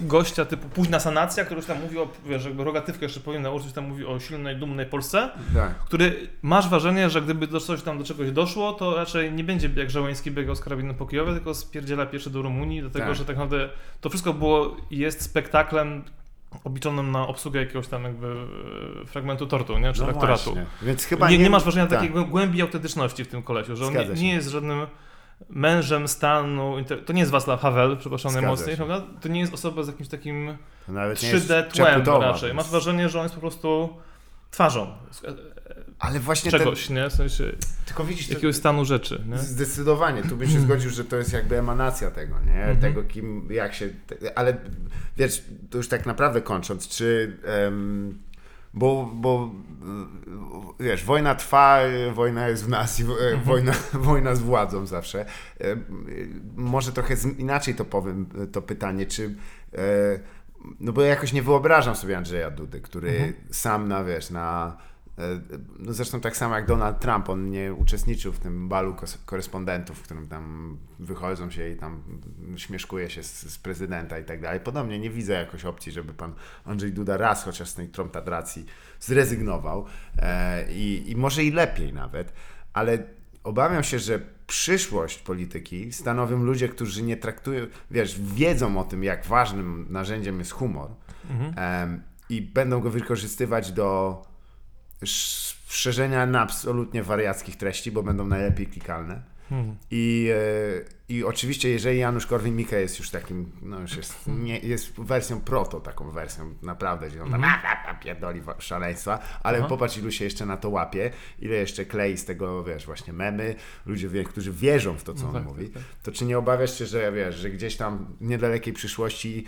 gościa typu późna sanacja, który już tam mówi o, wiesz, jakby rogatywkę jeszcze powinien nauczyć, tam mówi o silnej, dumnej Polsce, Tak. który masz wrażenie, że gdyby do coś tam do czegoś doszło, to raczej nie będzie jak Żołański biegał z karabinem po Kijowie, tylko spierdziela pierwszy do Rumunii, dlatego Tak. że tak naprawdę to wszystko było jest spektaklem obliczonym na obsługę jakiegoś tam jakby e, fragmentu tortu, nie? czy No właśnie. Więc chyba nie, nie masz wrażenia tak. takiej głębi autentyczności w tym kolesiu, że on nie, nie jest żadnym mężem stanu, to nie jest Václav Havel, przepraszam najmocniej, prawda? To nie jest osoba z jakimś takim To nawet nie jest 3D tłem raczej. Masz wrażenie, że on jest po prostu twarzą Ale właśnie ten, czegoś, nie? W sensie tylko widzisz, to, jakiegoś stanu rzeczy, nie? Zdecydowanie, tu bym się zgodził, że to jest jakby emanacja tego, nie? Mhm. Tego, kim, jak się. Ale wiesz, to już tak naprawdę kończąc, czy. em, bo, bo y, wiesz, wojna trwa, wojna jest w nas i wo- Mhm. e, wojna, wojna z władzą zawsze. E, Może trochę inaczej to powiem, to pytanie, czy. e, No bo ja jakoś nie wyobrażam sobie Andrzeja Dudy, który Mhm. sam na, wiesz, na E, zresztą tak samo jak Donald Trump, on nie uczestniczył w tym balu korespondentów, w którym tam wychodzą się i tam śmieszkuje się z, z prezydenta i tak dalej. Podobnie nie widzę jakoś opcji, żeby pan Andrzej Duda raz chociaż z tej tromtadracji zrezygnował e, i, i może i lepiej nawet, ale obawiam się, że przyszłość polityki stanowią ludzie, którzy nie traktują, wiesz, wiedzą o tym, jak ważnym narzędziem jest humor Mhm. em, i będą go wykorzystywać do szerzenia na absolutnie wariackich treści, bo będą najlepiej klikalne. Hmm. I, e, I oczywiście, jeżeli Janusz Korwin-Mikke jest już takim, no już jest, nie, jest wersją proto, taką wersją naprawdę, gdzie on tam a, a, a, pierdoli wa- szaleństwa, ale Aha. popatrz ilu się jeszcze na to łapie, ile jeszcze klei z tego, wiesz, właśnie memy, ludzie, którzy wierzą w to, co No on tak, mówi, tak, tak. to czy nie obawiasz się, że wiesz, że gdzieś tam w niedalekiej przyszłości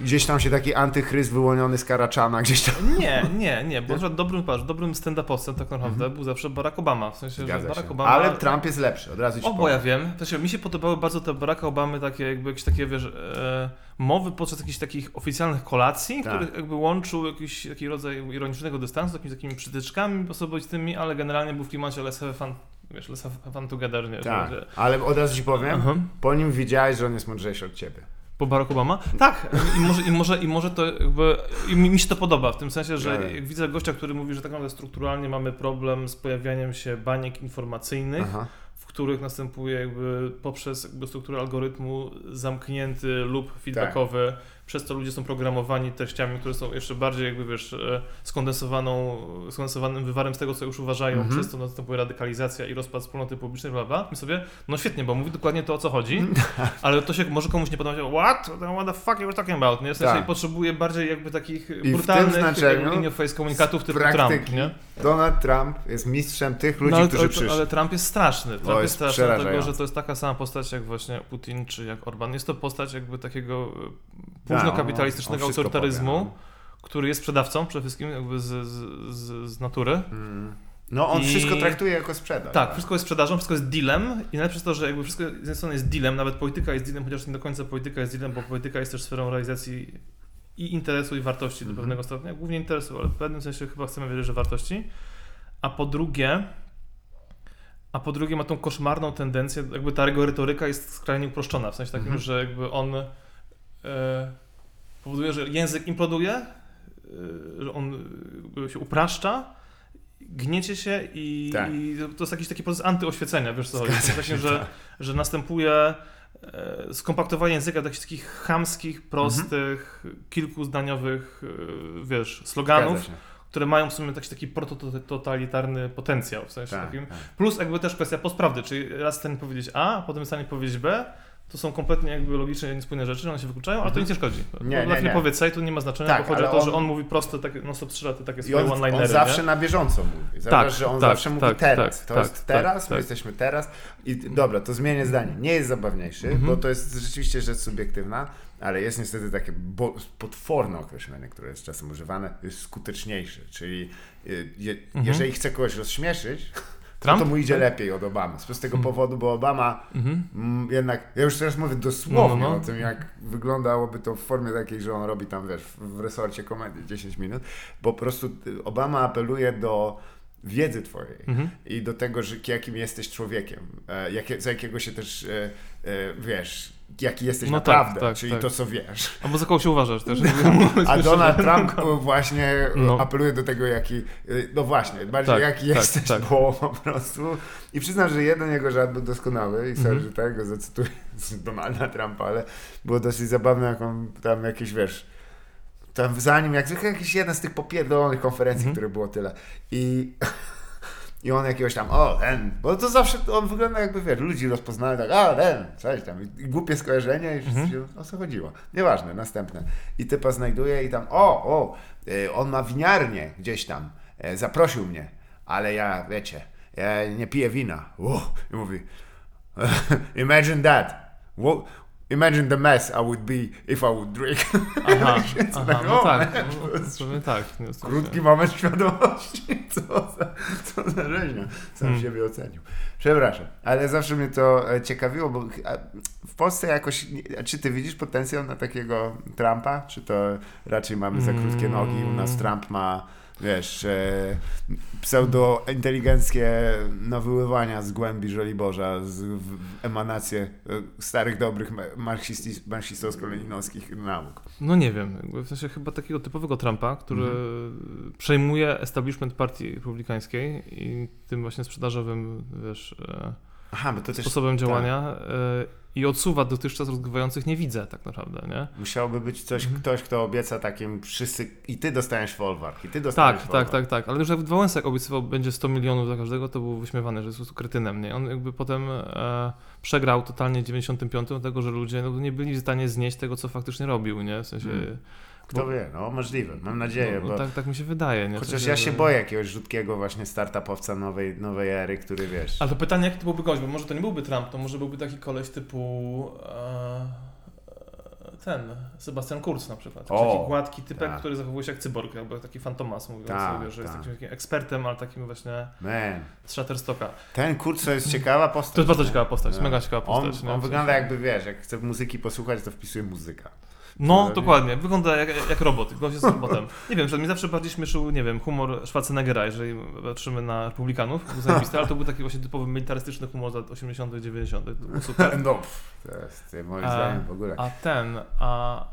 gdzieś tam się taki antychryst wyłoniony z Karaczana, gdzieś tam Nie, nie, nie, bo że dobrym, patrz, dobrym stand-upowcem tak naprawdę był zawsze Barack Obama, w sensie, że Mhm. zgadza Barack się. Obama... Ale Trump jest lepszy, od razu ci Obo ja powiem. wiem. W sensie, mi się podobały bardzo te Baracka Obamy takie jakby jakieś takie, wiesz, e, mowy podczas jakichś takich oficjalnych kolacji, Tak. których jakby łączył jakiś taki rodzaj ironicznego dystansu, jakimiś takimi przytyczkami osobistymi, ale generalnie był w klimacie let's have fun, wiesz, let's have fun together, nie? Tak, Że- ale od razu ci powiem, Aha. po nim widziałeś, że on jest mądrzejszy od ciebie. Po Barack Obama? Tak, i może, i może, i może to jakby, i mi, się to podoba, w tym sensie, że Tak. jak widzę gościa, który mówi, że tak naprawdę strukturalnie mamy problem z pojawianiem się baniek informacyjnych, Aha. w których następuje jakby poprzez jakby strukturę algorytmu zamknięty lub feedbackowy, przez co ludzie są programowani treściami, które są jeszcze bardziej jakby wiesz, e, skondensowaną, skondensowanym wywarem z tego, co już uważają, Mhm. przez co następuje radykalizacja i rozpad wspólnoty publicznej, bla bla. My sobie, no świetnie, bo mówi dokładnie to, o co chodzi, ale to się może komuś nie podobać, what? What the fuck you were talking about? Nie? W sensie Tak. potrzebuje bardziej jakby takich tym brutalnych in your face komunikatów typu praktyki Trump, nie? Donald Trump jest mistrzem tych ludzi, no, ale, którzy przyszli. ale Trump jest straszny. Trump jest jest straszny, dlatego że to jest taka sama postać jak właśnie Putin czy jak Orban. Jest to postać jakby takiego e, późnokapitalistycznego autorytaryzmu, powie, który jest sprzedawcą przede wszystkim jakby z, z, z, natury. no. Mm. No on I- wszystko traktuje jako sprzedaż. Tak, wszystko jest sprzedażą, wszystko jest dealem i najlepsze jest to, że jakby wszystko z jednej strony jest dealem, nawet polityka jest dealem, chociaż nie do końca polityka jest dealem, bo polityka jest też sferą realizacji i interesu i wartości do Mhm. pewnego stopnia, głównie interesu, ale w pewnym sensie chyba chcemy wierzyć, że wartości. A po drugie, a po drugie ma tą koszmarną tendencję, jakby ta jego retoryka jest skrajnie uproszczona, w sensie takim, Mhm. że jakby on e, powoduje, że język imploduje, e, że on jakby się upraszcza, gniecie się i, Tak. i to jest jakiś taki proces antyoświecenia, wiesz co chodzi. Się, że, tak. że następuje e, skompaktowanie języka do jakichś takich chamskich, prostych, kilkuzdaniowych, e, wiesz, sloganów, które mają w sumie taki, taki protototalitarny potencjał, w sensie Tak, takim. tak. Plus jakby też kwestia postprawdy, czyli raz w stanie powiedzieć A, a potem w stanie powiedzieć B, to są kompletnie jakby logiczne i niespójne rzeczy, one się wykluczają, ale to nic nie szkodzi. Mhm. Nie, nie, nie, nie. powiedz to nie ma znaczenia, Tak, bo chodzi o to, że on- on mówi proste, takie, no stop trzy lata, takie swoje on, one-linery, on zawsze nie? na bieżąco mówi. Zauważ, Tak, że on tak, zawsze mówi tak, teraz. tak, to tak, jest tak, teraz, my tak. jesteśmy teraz. I dobra, to zmienię zdanie. Nie jest zabawniejszy, Mhm. bo to jest rzeczywiście rzecz subiektywna, ale jest niestety takie potworne określenie, które jest czasem używane, jest skuteczniejszy. Czyli y, je, Mhm. jeżeli chce kogoś rozśmieszyć, Trump? to mu idzie lepiej od Obamy. Z prostego powodu, bo Obama Mhm. Mm, jednak, ja już teraz mówię dosłownie No, no, no. o tym, jak wyglądałoby to w formie takiej, że on robi tam, wiesz, w, resorcie komedii 10 minut, bo po prostu y, Obama apeluje do wiedzy twojej Mhm. i do tego, że jakim jesteś człowiekiem, e, jakie, za jakiego się też, e, e, wiesz, jaki jesteś No tak, naprawdę, tak, czyli tak. to, co wiesz. Albo za kogo się uważasz też. A Donald Trump właśnie e, No. apeluje do tego, jaki, e, no właśnie, bardziej Tak, jaki tak, jesteś, tak. bo po prostu. I przyznam, że jeden jego żart był doskonały i sorry, Mhm. że tego zacytuję z Donalda Trumpa, ale było dosyć zabawne, jak on tam jakieś, wiesz, tam zanim, jak zwykle jakiś jeden z tych popierdolonych konferencji, Mhm. które było tyle. I I on jakiegoś tam, o, ten, bo to zawsze on wygląda jakby, wiesz, ludzi rozpoznaje tak, a, ten, coś tam, i głupie skojarzenie i wszyscy Mhm. się, o co chodziło. Nieważne, następne. I typa znajduje i tam, o, o, y, on ma winiarnię gdzieś tam, e, zaprosił mnie, ale ja, wiecie, ja nie piję wina. Uff, I mówi, imagine that. Imagine the mess I would be if I would drink. Aha, aha tak, no o, tak. man, No, tak. W Krótki moment świadomości. Co za, co za rzeźnia. Sam Hmm. siebie ocenił. Przepraszam, ale zawsze mnie to e, ciekawiło, bo w Polsce jakoś. Czy ty widzisz potencjał na takiego Trumpa? Czy to raczej mamy za krótkie nogi? U nas. Trump ma. Wiesz, e, pseudo-inteligenckie nawyływania z głębi Żoliborza, z w, emanacje e, starych, dobrych marksistowsko-leninowskich nauk. No nie wiem, w sensie chyba takiego typowego Trumpa, który Mhm. przejmuje establishment partii republikańskiej i tym właśnie sprzedażowym, wiesz, e, Aha, to też sposobem tak. I odsuwa dotychczas rozgrywających nie widzę tak naprawdę, nie? Musiałby być coś, Mhm. ktoś, kto obieca takim wszyscy i ty dostaniesz folwark, i ty dostaniesz Tak, tak, folwark. tak, tak, ale już jak Wałęsek obiecywał będzie 100 milionów dla każdego, to był wyśmiewany, że jest po kretynem, nie? On jakby potem e, przegrał totalnie w 95, dlatego że ludzie no, nie byli w stanie znieść tego, co faktycznie robił, nie? W sensie... Hmm. Kto wie, no możliwe, mam nadzieję, no, bo tak, tak mi się wydaje, nie? Chociaż ja się boję jakiegoś rzutkiego właśnie startupowca nowej, nowej ery, który wiesz... Ale to pytanie, jaki to byłby gość, bo może to nie byłby Trump, to może byłby taki koleś typu e, e, ten, Sebastian Kurz na przykład. Taki O, gładki typek, tak. który zachowuje się jak cyborg, albo taki fantomas, mówiąc Tak, sobie, że jest tak. takim, takim ekspertem, ale takim właśnie Man, z Shutterstocka. ten kurczę to jest ciekawa postać. To jest bardzo ciekawa postać, No. mega ciekawa On, postać. nie? on W wygląda jakby, wiesz, jak chce muzyki posłuchać, to wpisuje muzyka. No, nie? dokładnie. Wygląda jak, jak robot. Gość jest robotem. Nie wiem, że mi zawsze bardziej śmieszył, nie wiem, humor Schwarzeneggera, jeżeli patrzymy na Republikanów, był zajebisty, ale to był taki właśnie typowy militarystyczny humor z lat 80 dziewięćdziesiątych 90 To było super. No, to jest moim zdaniem w ogóle. A ten, a...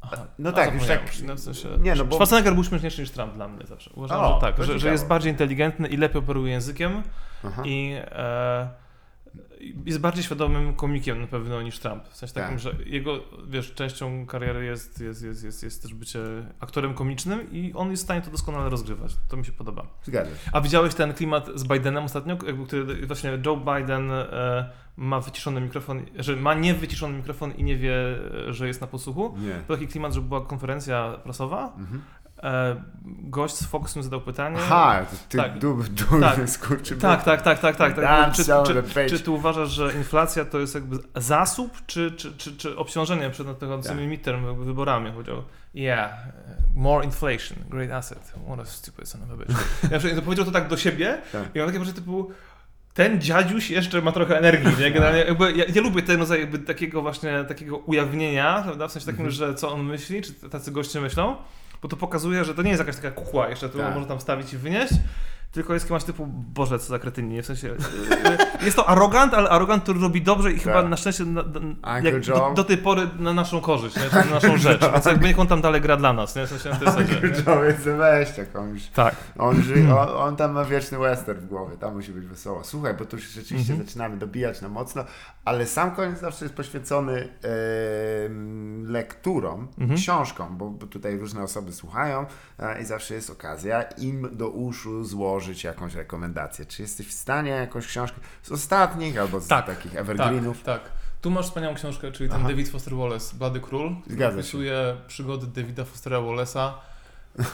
Aha, No tak, już tak- No, w sensie, nie, no bo- Schwarzenegger był śmieszniejszy niż Trump dla mnie zawsze. Uważam, O, że tak, że, że jest bardziej inteligentny i lepiej operuje językiem Aha. i e, jest bardziej świadomym komikiem na pewno niż Trump. W sensie takim, Tak. że jego, wiesz, częścią kariery jest, jest, jest, jest, jest też bycie aktorem komicznym i on jest w stanie to doskonale rozgrywać. To mi się podoba. Zgadzam się. A widziałeś ten klimat z Bidenem ostatnio, jakby, który właśnie Joe Biden e, ma wyciszony mikrofon, że ma niewyciszony mikrofon i nie wie, e, że jest na posłuchu? Nie. Był taki klimat, że była konferencja prasowa, Mhm. E, gość z Foxem zadał pytanie. Aha, ty Tak. dub, durny Tak. skurczy. Tak, tak, tak, tak, tak. tak. Czy, czy, czy ty uważasz, że inflacja to jest jakby zasób, czy, czy, czy, czy obciążenie przed nadchodzącymi Tak. midterm wyborami? Powiedział, yeah, more inflation, great asset, what a stupid son of a bitch. Ja powiedział to tak do siebie Tak. i on takie rzeczy typu, ten dziadziuś jeszcze ma trochę energii, nie? Generalnie jakby, ja, ja lubię ten rodzaj jakby takiego właśnie, takiego ujawnienia, prawda? W sensie takim, Mhm. że co on myśli, czy tacy goście myślą, bo to pokazuje, że to nie jest jakaś taka kukła jeszcze, którą Tak. można tam wstawić i wynieść, tylko jest kimś typu, Boże, co za kretyni, w sensie, yy, jest to arogant, ale arogant, który robi dobrze i chyba na szczęście na, jak, do, do tej pory na naszą korzyść, nie? Na naszą rzecz, więc jakby niech on tam dalej gra dla nas, nie? W sensie na tej zasadzie, nie? Joe weź jakąś. Tak. On, ży, on, on tam ma wieczny western w głowie, tam musi być wesoło. Słuchaj, bo tu już rzeczywiście Mhm. zaczynamy dobijać na mocno, ale sam koniec zawsze jest poświęcony em, lekturom, Mhm. książkom, bo, bo tutaj różne osoby słuchają e, i zawsze jest okazja im do uszu złożyć jakąś rekomendację. Czy jesteś w stanie jakąś książkę z ostatnich albo z Tak, takich evergreenów? Tak, tak. Tu masz wspaniałą książkę, czyli ten Aha. David Foster Wallace, Blady Król. który opisuje przygody Davida Fostera Wallace'a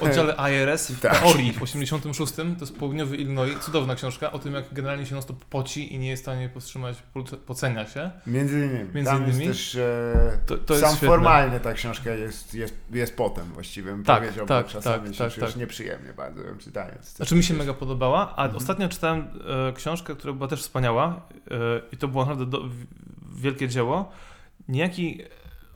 oddziale IRS w Tak. teorii w 86. To jest południowy Illinois. Cudowna książka o tym, jak generalnie się non poci i nie jest w stanie powstrzymać, pocenia się. Między innymi. Między tam innymi. jest też e, To, to sam formalnie ta książka jest, jest, jest potem właściwie, Tak, powiedział, tak, bo czasami tak, się tak, tak. nieprzyjemnie bardzo ją czytając. Znaczy mi się mega podobała, a Mhm. ostatnio czytałem e, książkę, która była też wspaniała e, i to było naprawdę do, wielkie dzieło. Niejaki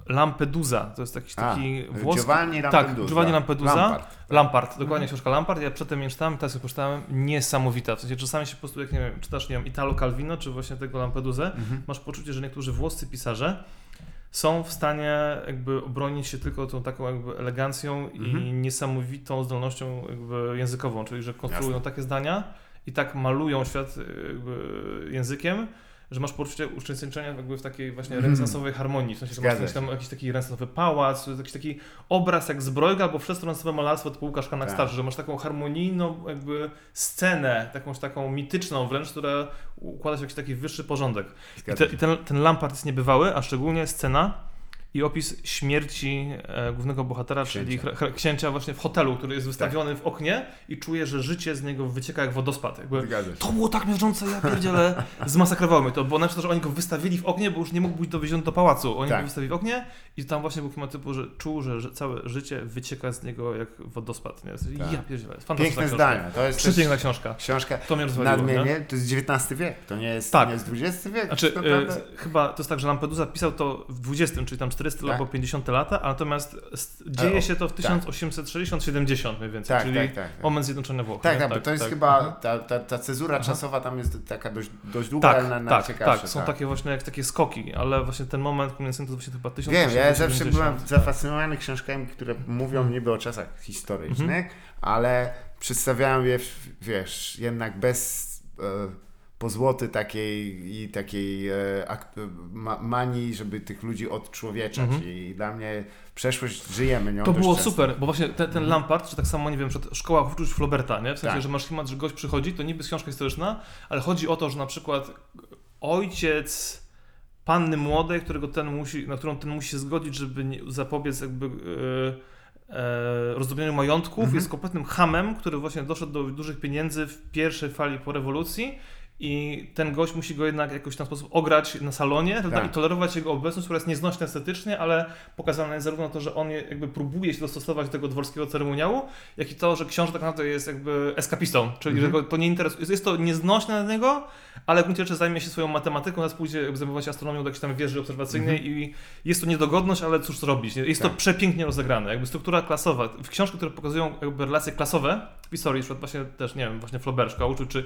Lampedusa. To jest jakiś A, taki włoski... Giovanni Tak, Lampedusa. Giovanni Lampedusa. Lampard. Lampard, dokładnie książka Lampard. Ja przedtem ją czytałem, teraz ją przeczytałem. Niesamowita. W sensie czasami się po prostu, jak nie wiem, czytasz, nie wiem, Italo Calvino, czy właśnie tego Lampedusę, Mhm. masz poczucie, że niektórzy włoscy pisarze są w stanie jakby obronić się tylko tą taką jakby elegancją i Mhm. niesamowitą zdolnością jakby językową, czyli że konstruują Jasne. takie zdania i tak malują świat językiem, że masz poczucie uczestniczenia jakby w takiej właśnie Mhm. renesansowej harmonii. W sensie, że masz tam, jakiś taki renesansowy pałac, jakiś taki obraz jak zbrojga albo wszechstronne malarstwo typu Łukasz Kanak Tak. starszy, że masz taką harmonijną jakby scenę, takąś taką mityczną wręcz, która układa się w jakiś taki wyższy porządek. I, te, i ten, ten Lampard jest niebywały, a szczególnie scena i opis śmierci e, głównego bohatera, czyli Księcia. księcia. księcia właśnie w hotelu, który jest Tak. wystawiony w oknie i czuje, że życie z niego wycieka jak wodospad. Jakby, to było tak miażdżące, ja pierdzielę, zmasakrowało mnie to, bo na przykład, że oni go wystawili w oknie, bo już nie mógł być dowieziony do pałacu. Oni Tak. go wystawili w oknie i tam właśnie był klimat typu, że czuł, że, że całe życie wycieka z niego jak wodospad. Nie? Tak. Ja pierdzielę, fantastyczna Piękne książka. zdania. To jest Przepiękna książka. książka To mnie nadmienię. To jest XIX wiek. To nie jest, Tak. nie jest XX wiek. Znaczy, to e, chyba to jest tak, że Lampedusa pisał to w XX, czyli tam 400 Tak. albo 50 lata, natomiast dzieje się to w tak. 1860-70 mniej więcej, tak, czyli tak, tak, tak. moment zjednoczenia Włoch. Tak, tak, bo to jest tak. chyba Mhm. ta, ta, ta cezura Aha. czasowa tam jest taka dość, dość długa, Tak, ale na, tak, tak, są takie właśnie jak takie skoki, ale właśnie ten moment kulminacyjny to właśnie chyba Wiem, ja 1870. zawsze byłem zafascynowany książkami, które mówią Mhm. niby o czasach historycznych, ale przedstawiają je, wiesz, jednak bez e, pozłoty takiej i takiej e, ma, manii, żeby tych ludzi odczłowieczać. Mhm. I dla mnie przeszłość, żyjemy nią To było często. super, bo właśnie ten, ten Lampard, czy tak samo, nie wiem, szkoła uczuć Flauberta, nie? W sensie, Tak. że masz klimat, że gość przychodzi, to niby jest książka historyczna, ale chodzi o to, że na przykład ojciec panny młodej, którego ten musi, na którą ten musi się zgodzić, żeby nie, zapobiec jakby e, rozdrobnieniu majątków, Mhm. jest kompletnym hamem, który właśnie doszedł do dużych pieniędzy w pierwszej fali po rewolucji i ten gość musi go jednak jakoś w ten sposób ograć na salonie prawda? Tak. i tolerować jego obecność, która jest nieznośna estetycznie, ale pokazane jest zarówno to, że on jakby próbuje się dostosować do tego dworskiego ceremoniału, jak i to, że książę tak naprawdę jest jakby eskapistą, czyli Mhm. że go to nie interesuje, jest- to nieznośne dla niego, ale w gruncie rzeczy zajmie się swoją matematyką, teraz pójdzie zajmować się astronomią do jakiejś tam wieży obserwacyjnej i jest to niedogodność, ale cóż zrobić. Jest. Tak. to przepięknie rozegrane, jakby struktura klasowa. W książkach, które pokazują jakby relacje klasowe w historii, na przykład właśnie też, nie wiem, właśnie Flaubert szkoła uczył, czy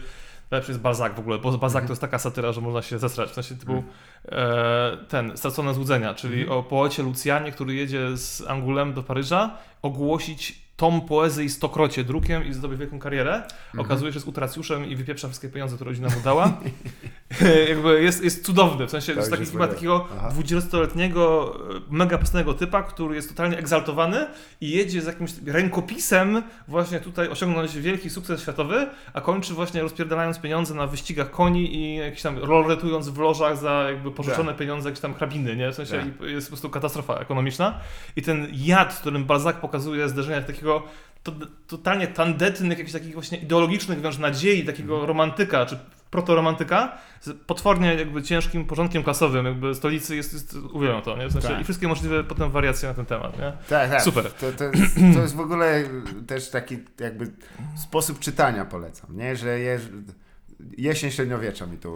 lepszy jest Balzac w ogóle, bo Balzac Mhm. to jest taka satyra, że można się zesrać, w sensie typu e, ten, Stracone Złudzenia, czyli Mhm. o poecie Lucjanie, który jedzie z Angulem do Paryża, ogłosić tom poezji stokrocie drukiem i zdobyć wielką karierę. Mhm. Okazuje się, że jest utracjuszem i wypieprza wszystkie pieniądze, które rodzina mu dała. Jakby jest, jest cudowny, w sensie już taki chyba takiego Aha. 20-letniego, e, mega postępnego typa, który jest totalnie egzaltowany i jedzie z jakimś rękopisem właśnie tutaj osiągnąć wielki sukces światowy, a kończy właśnie rozpierdalając pieniądze na wyścigach koni i jakieś tam roletując w lożach za jakby pożyczone Tak. pieniądze, jakieś tam hrabiny, nie? W sensie Tak. jest po prostu katastrofa ekonomiczna. I ten jad, w którym Balzac pokazuje zderzenia takiego to, totalnie tandetnych, jakichś takich właśnie ideologicznych wręcz nadziei, takiego Mhm. romantyka, czy protoromantyka, z potwornie jakby ciężkim porządkiem klasowym, jakby stolicy jest, jest uwielbiam to, nie? W sensie, Tak. I wszystkie możliwe potem wariacje na ten temat, nie? Tak, tak. Super. To, to, jest, to jest w ogóle też taki jakby sposób czytania polecam, nie? Że je, jesień średniowiecza mi to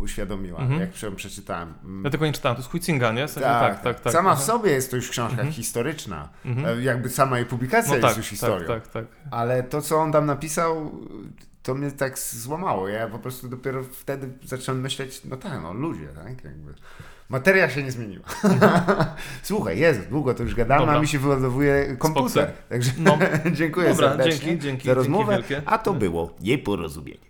uświadomiła, Mhm. jak ją przeczytałem. Mm, Ja tego nie czytałem, to jest Huizinga, nie? Sensie, tak, tak, tak. Sama w sobie jest to już książka Mhm. historyczna. Mhm. E, Jakby sama jej publikacja No jest tak, już tak, historią. tak, tak. Ale to, co on tam napisał, to mnie tak złamało. Ja po prostu dopiero wtedy zacząłem myśleć, no tak, no ludzie, tak? Jakby. Materia się nie zmieniła. Słuchaj, Jezu, długo to już gadamy, Dobra. a mi się wyładowuje komputer. Także No. dziękuję Dobra, serdecznie dzięki, dzięki, za rozmowę. A to było nieporozumienie.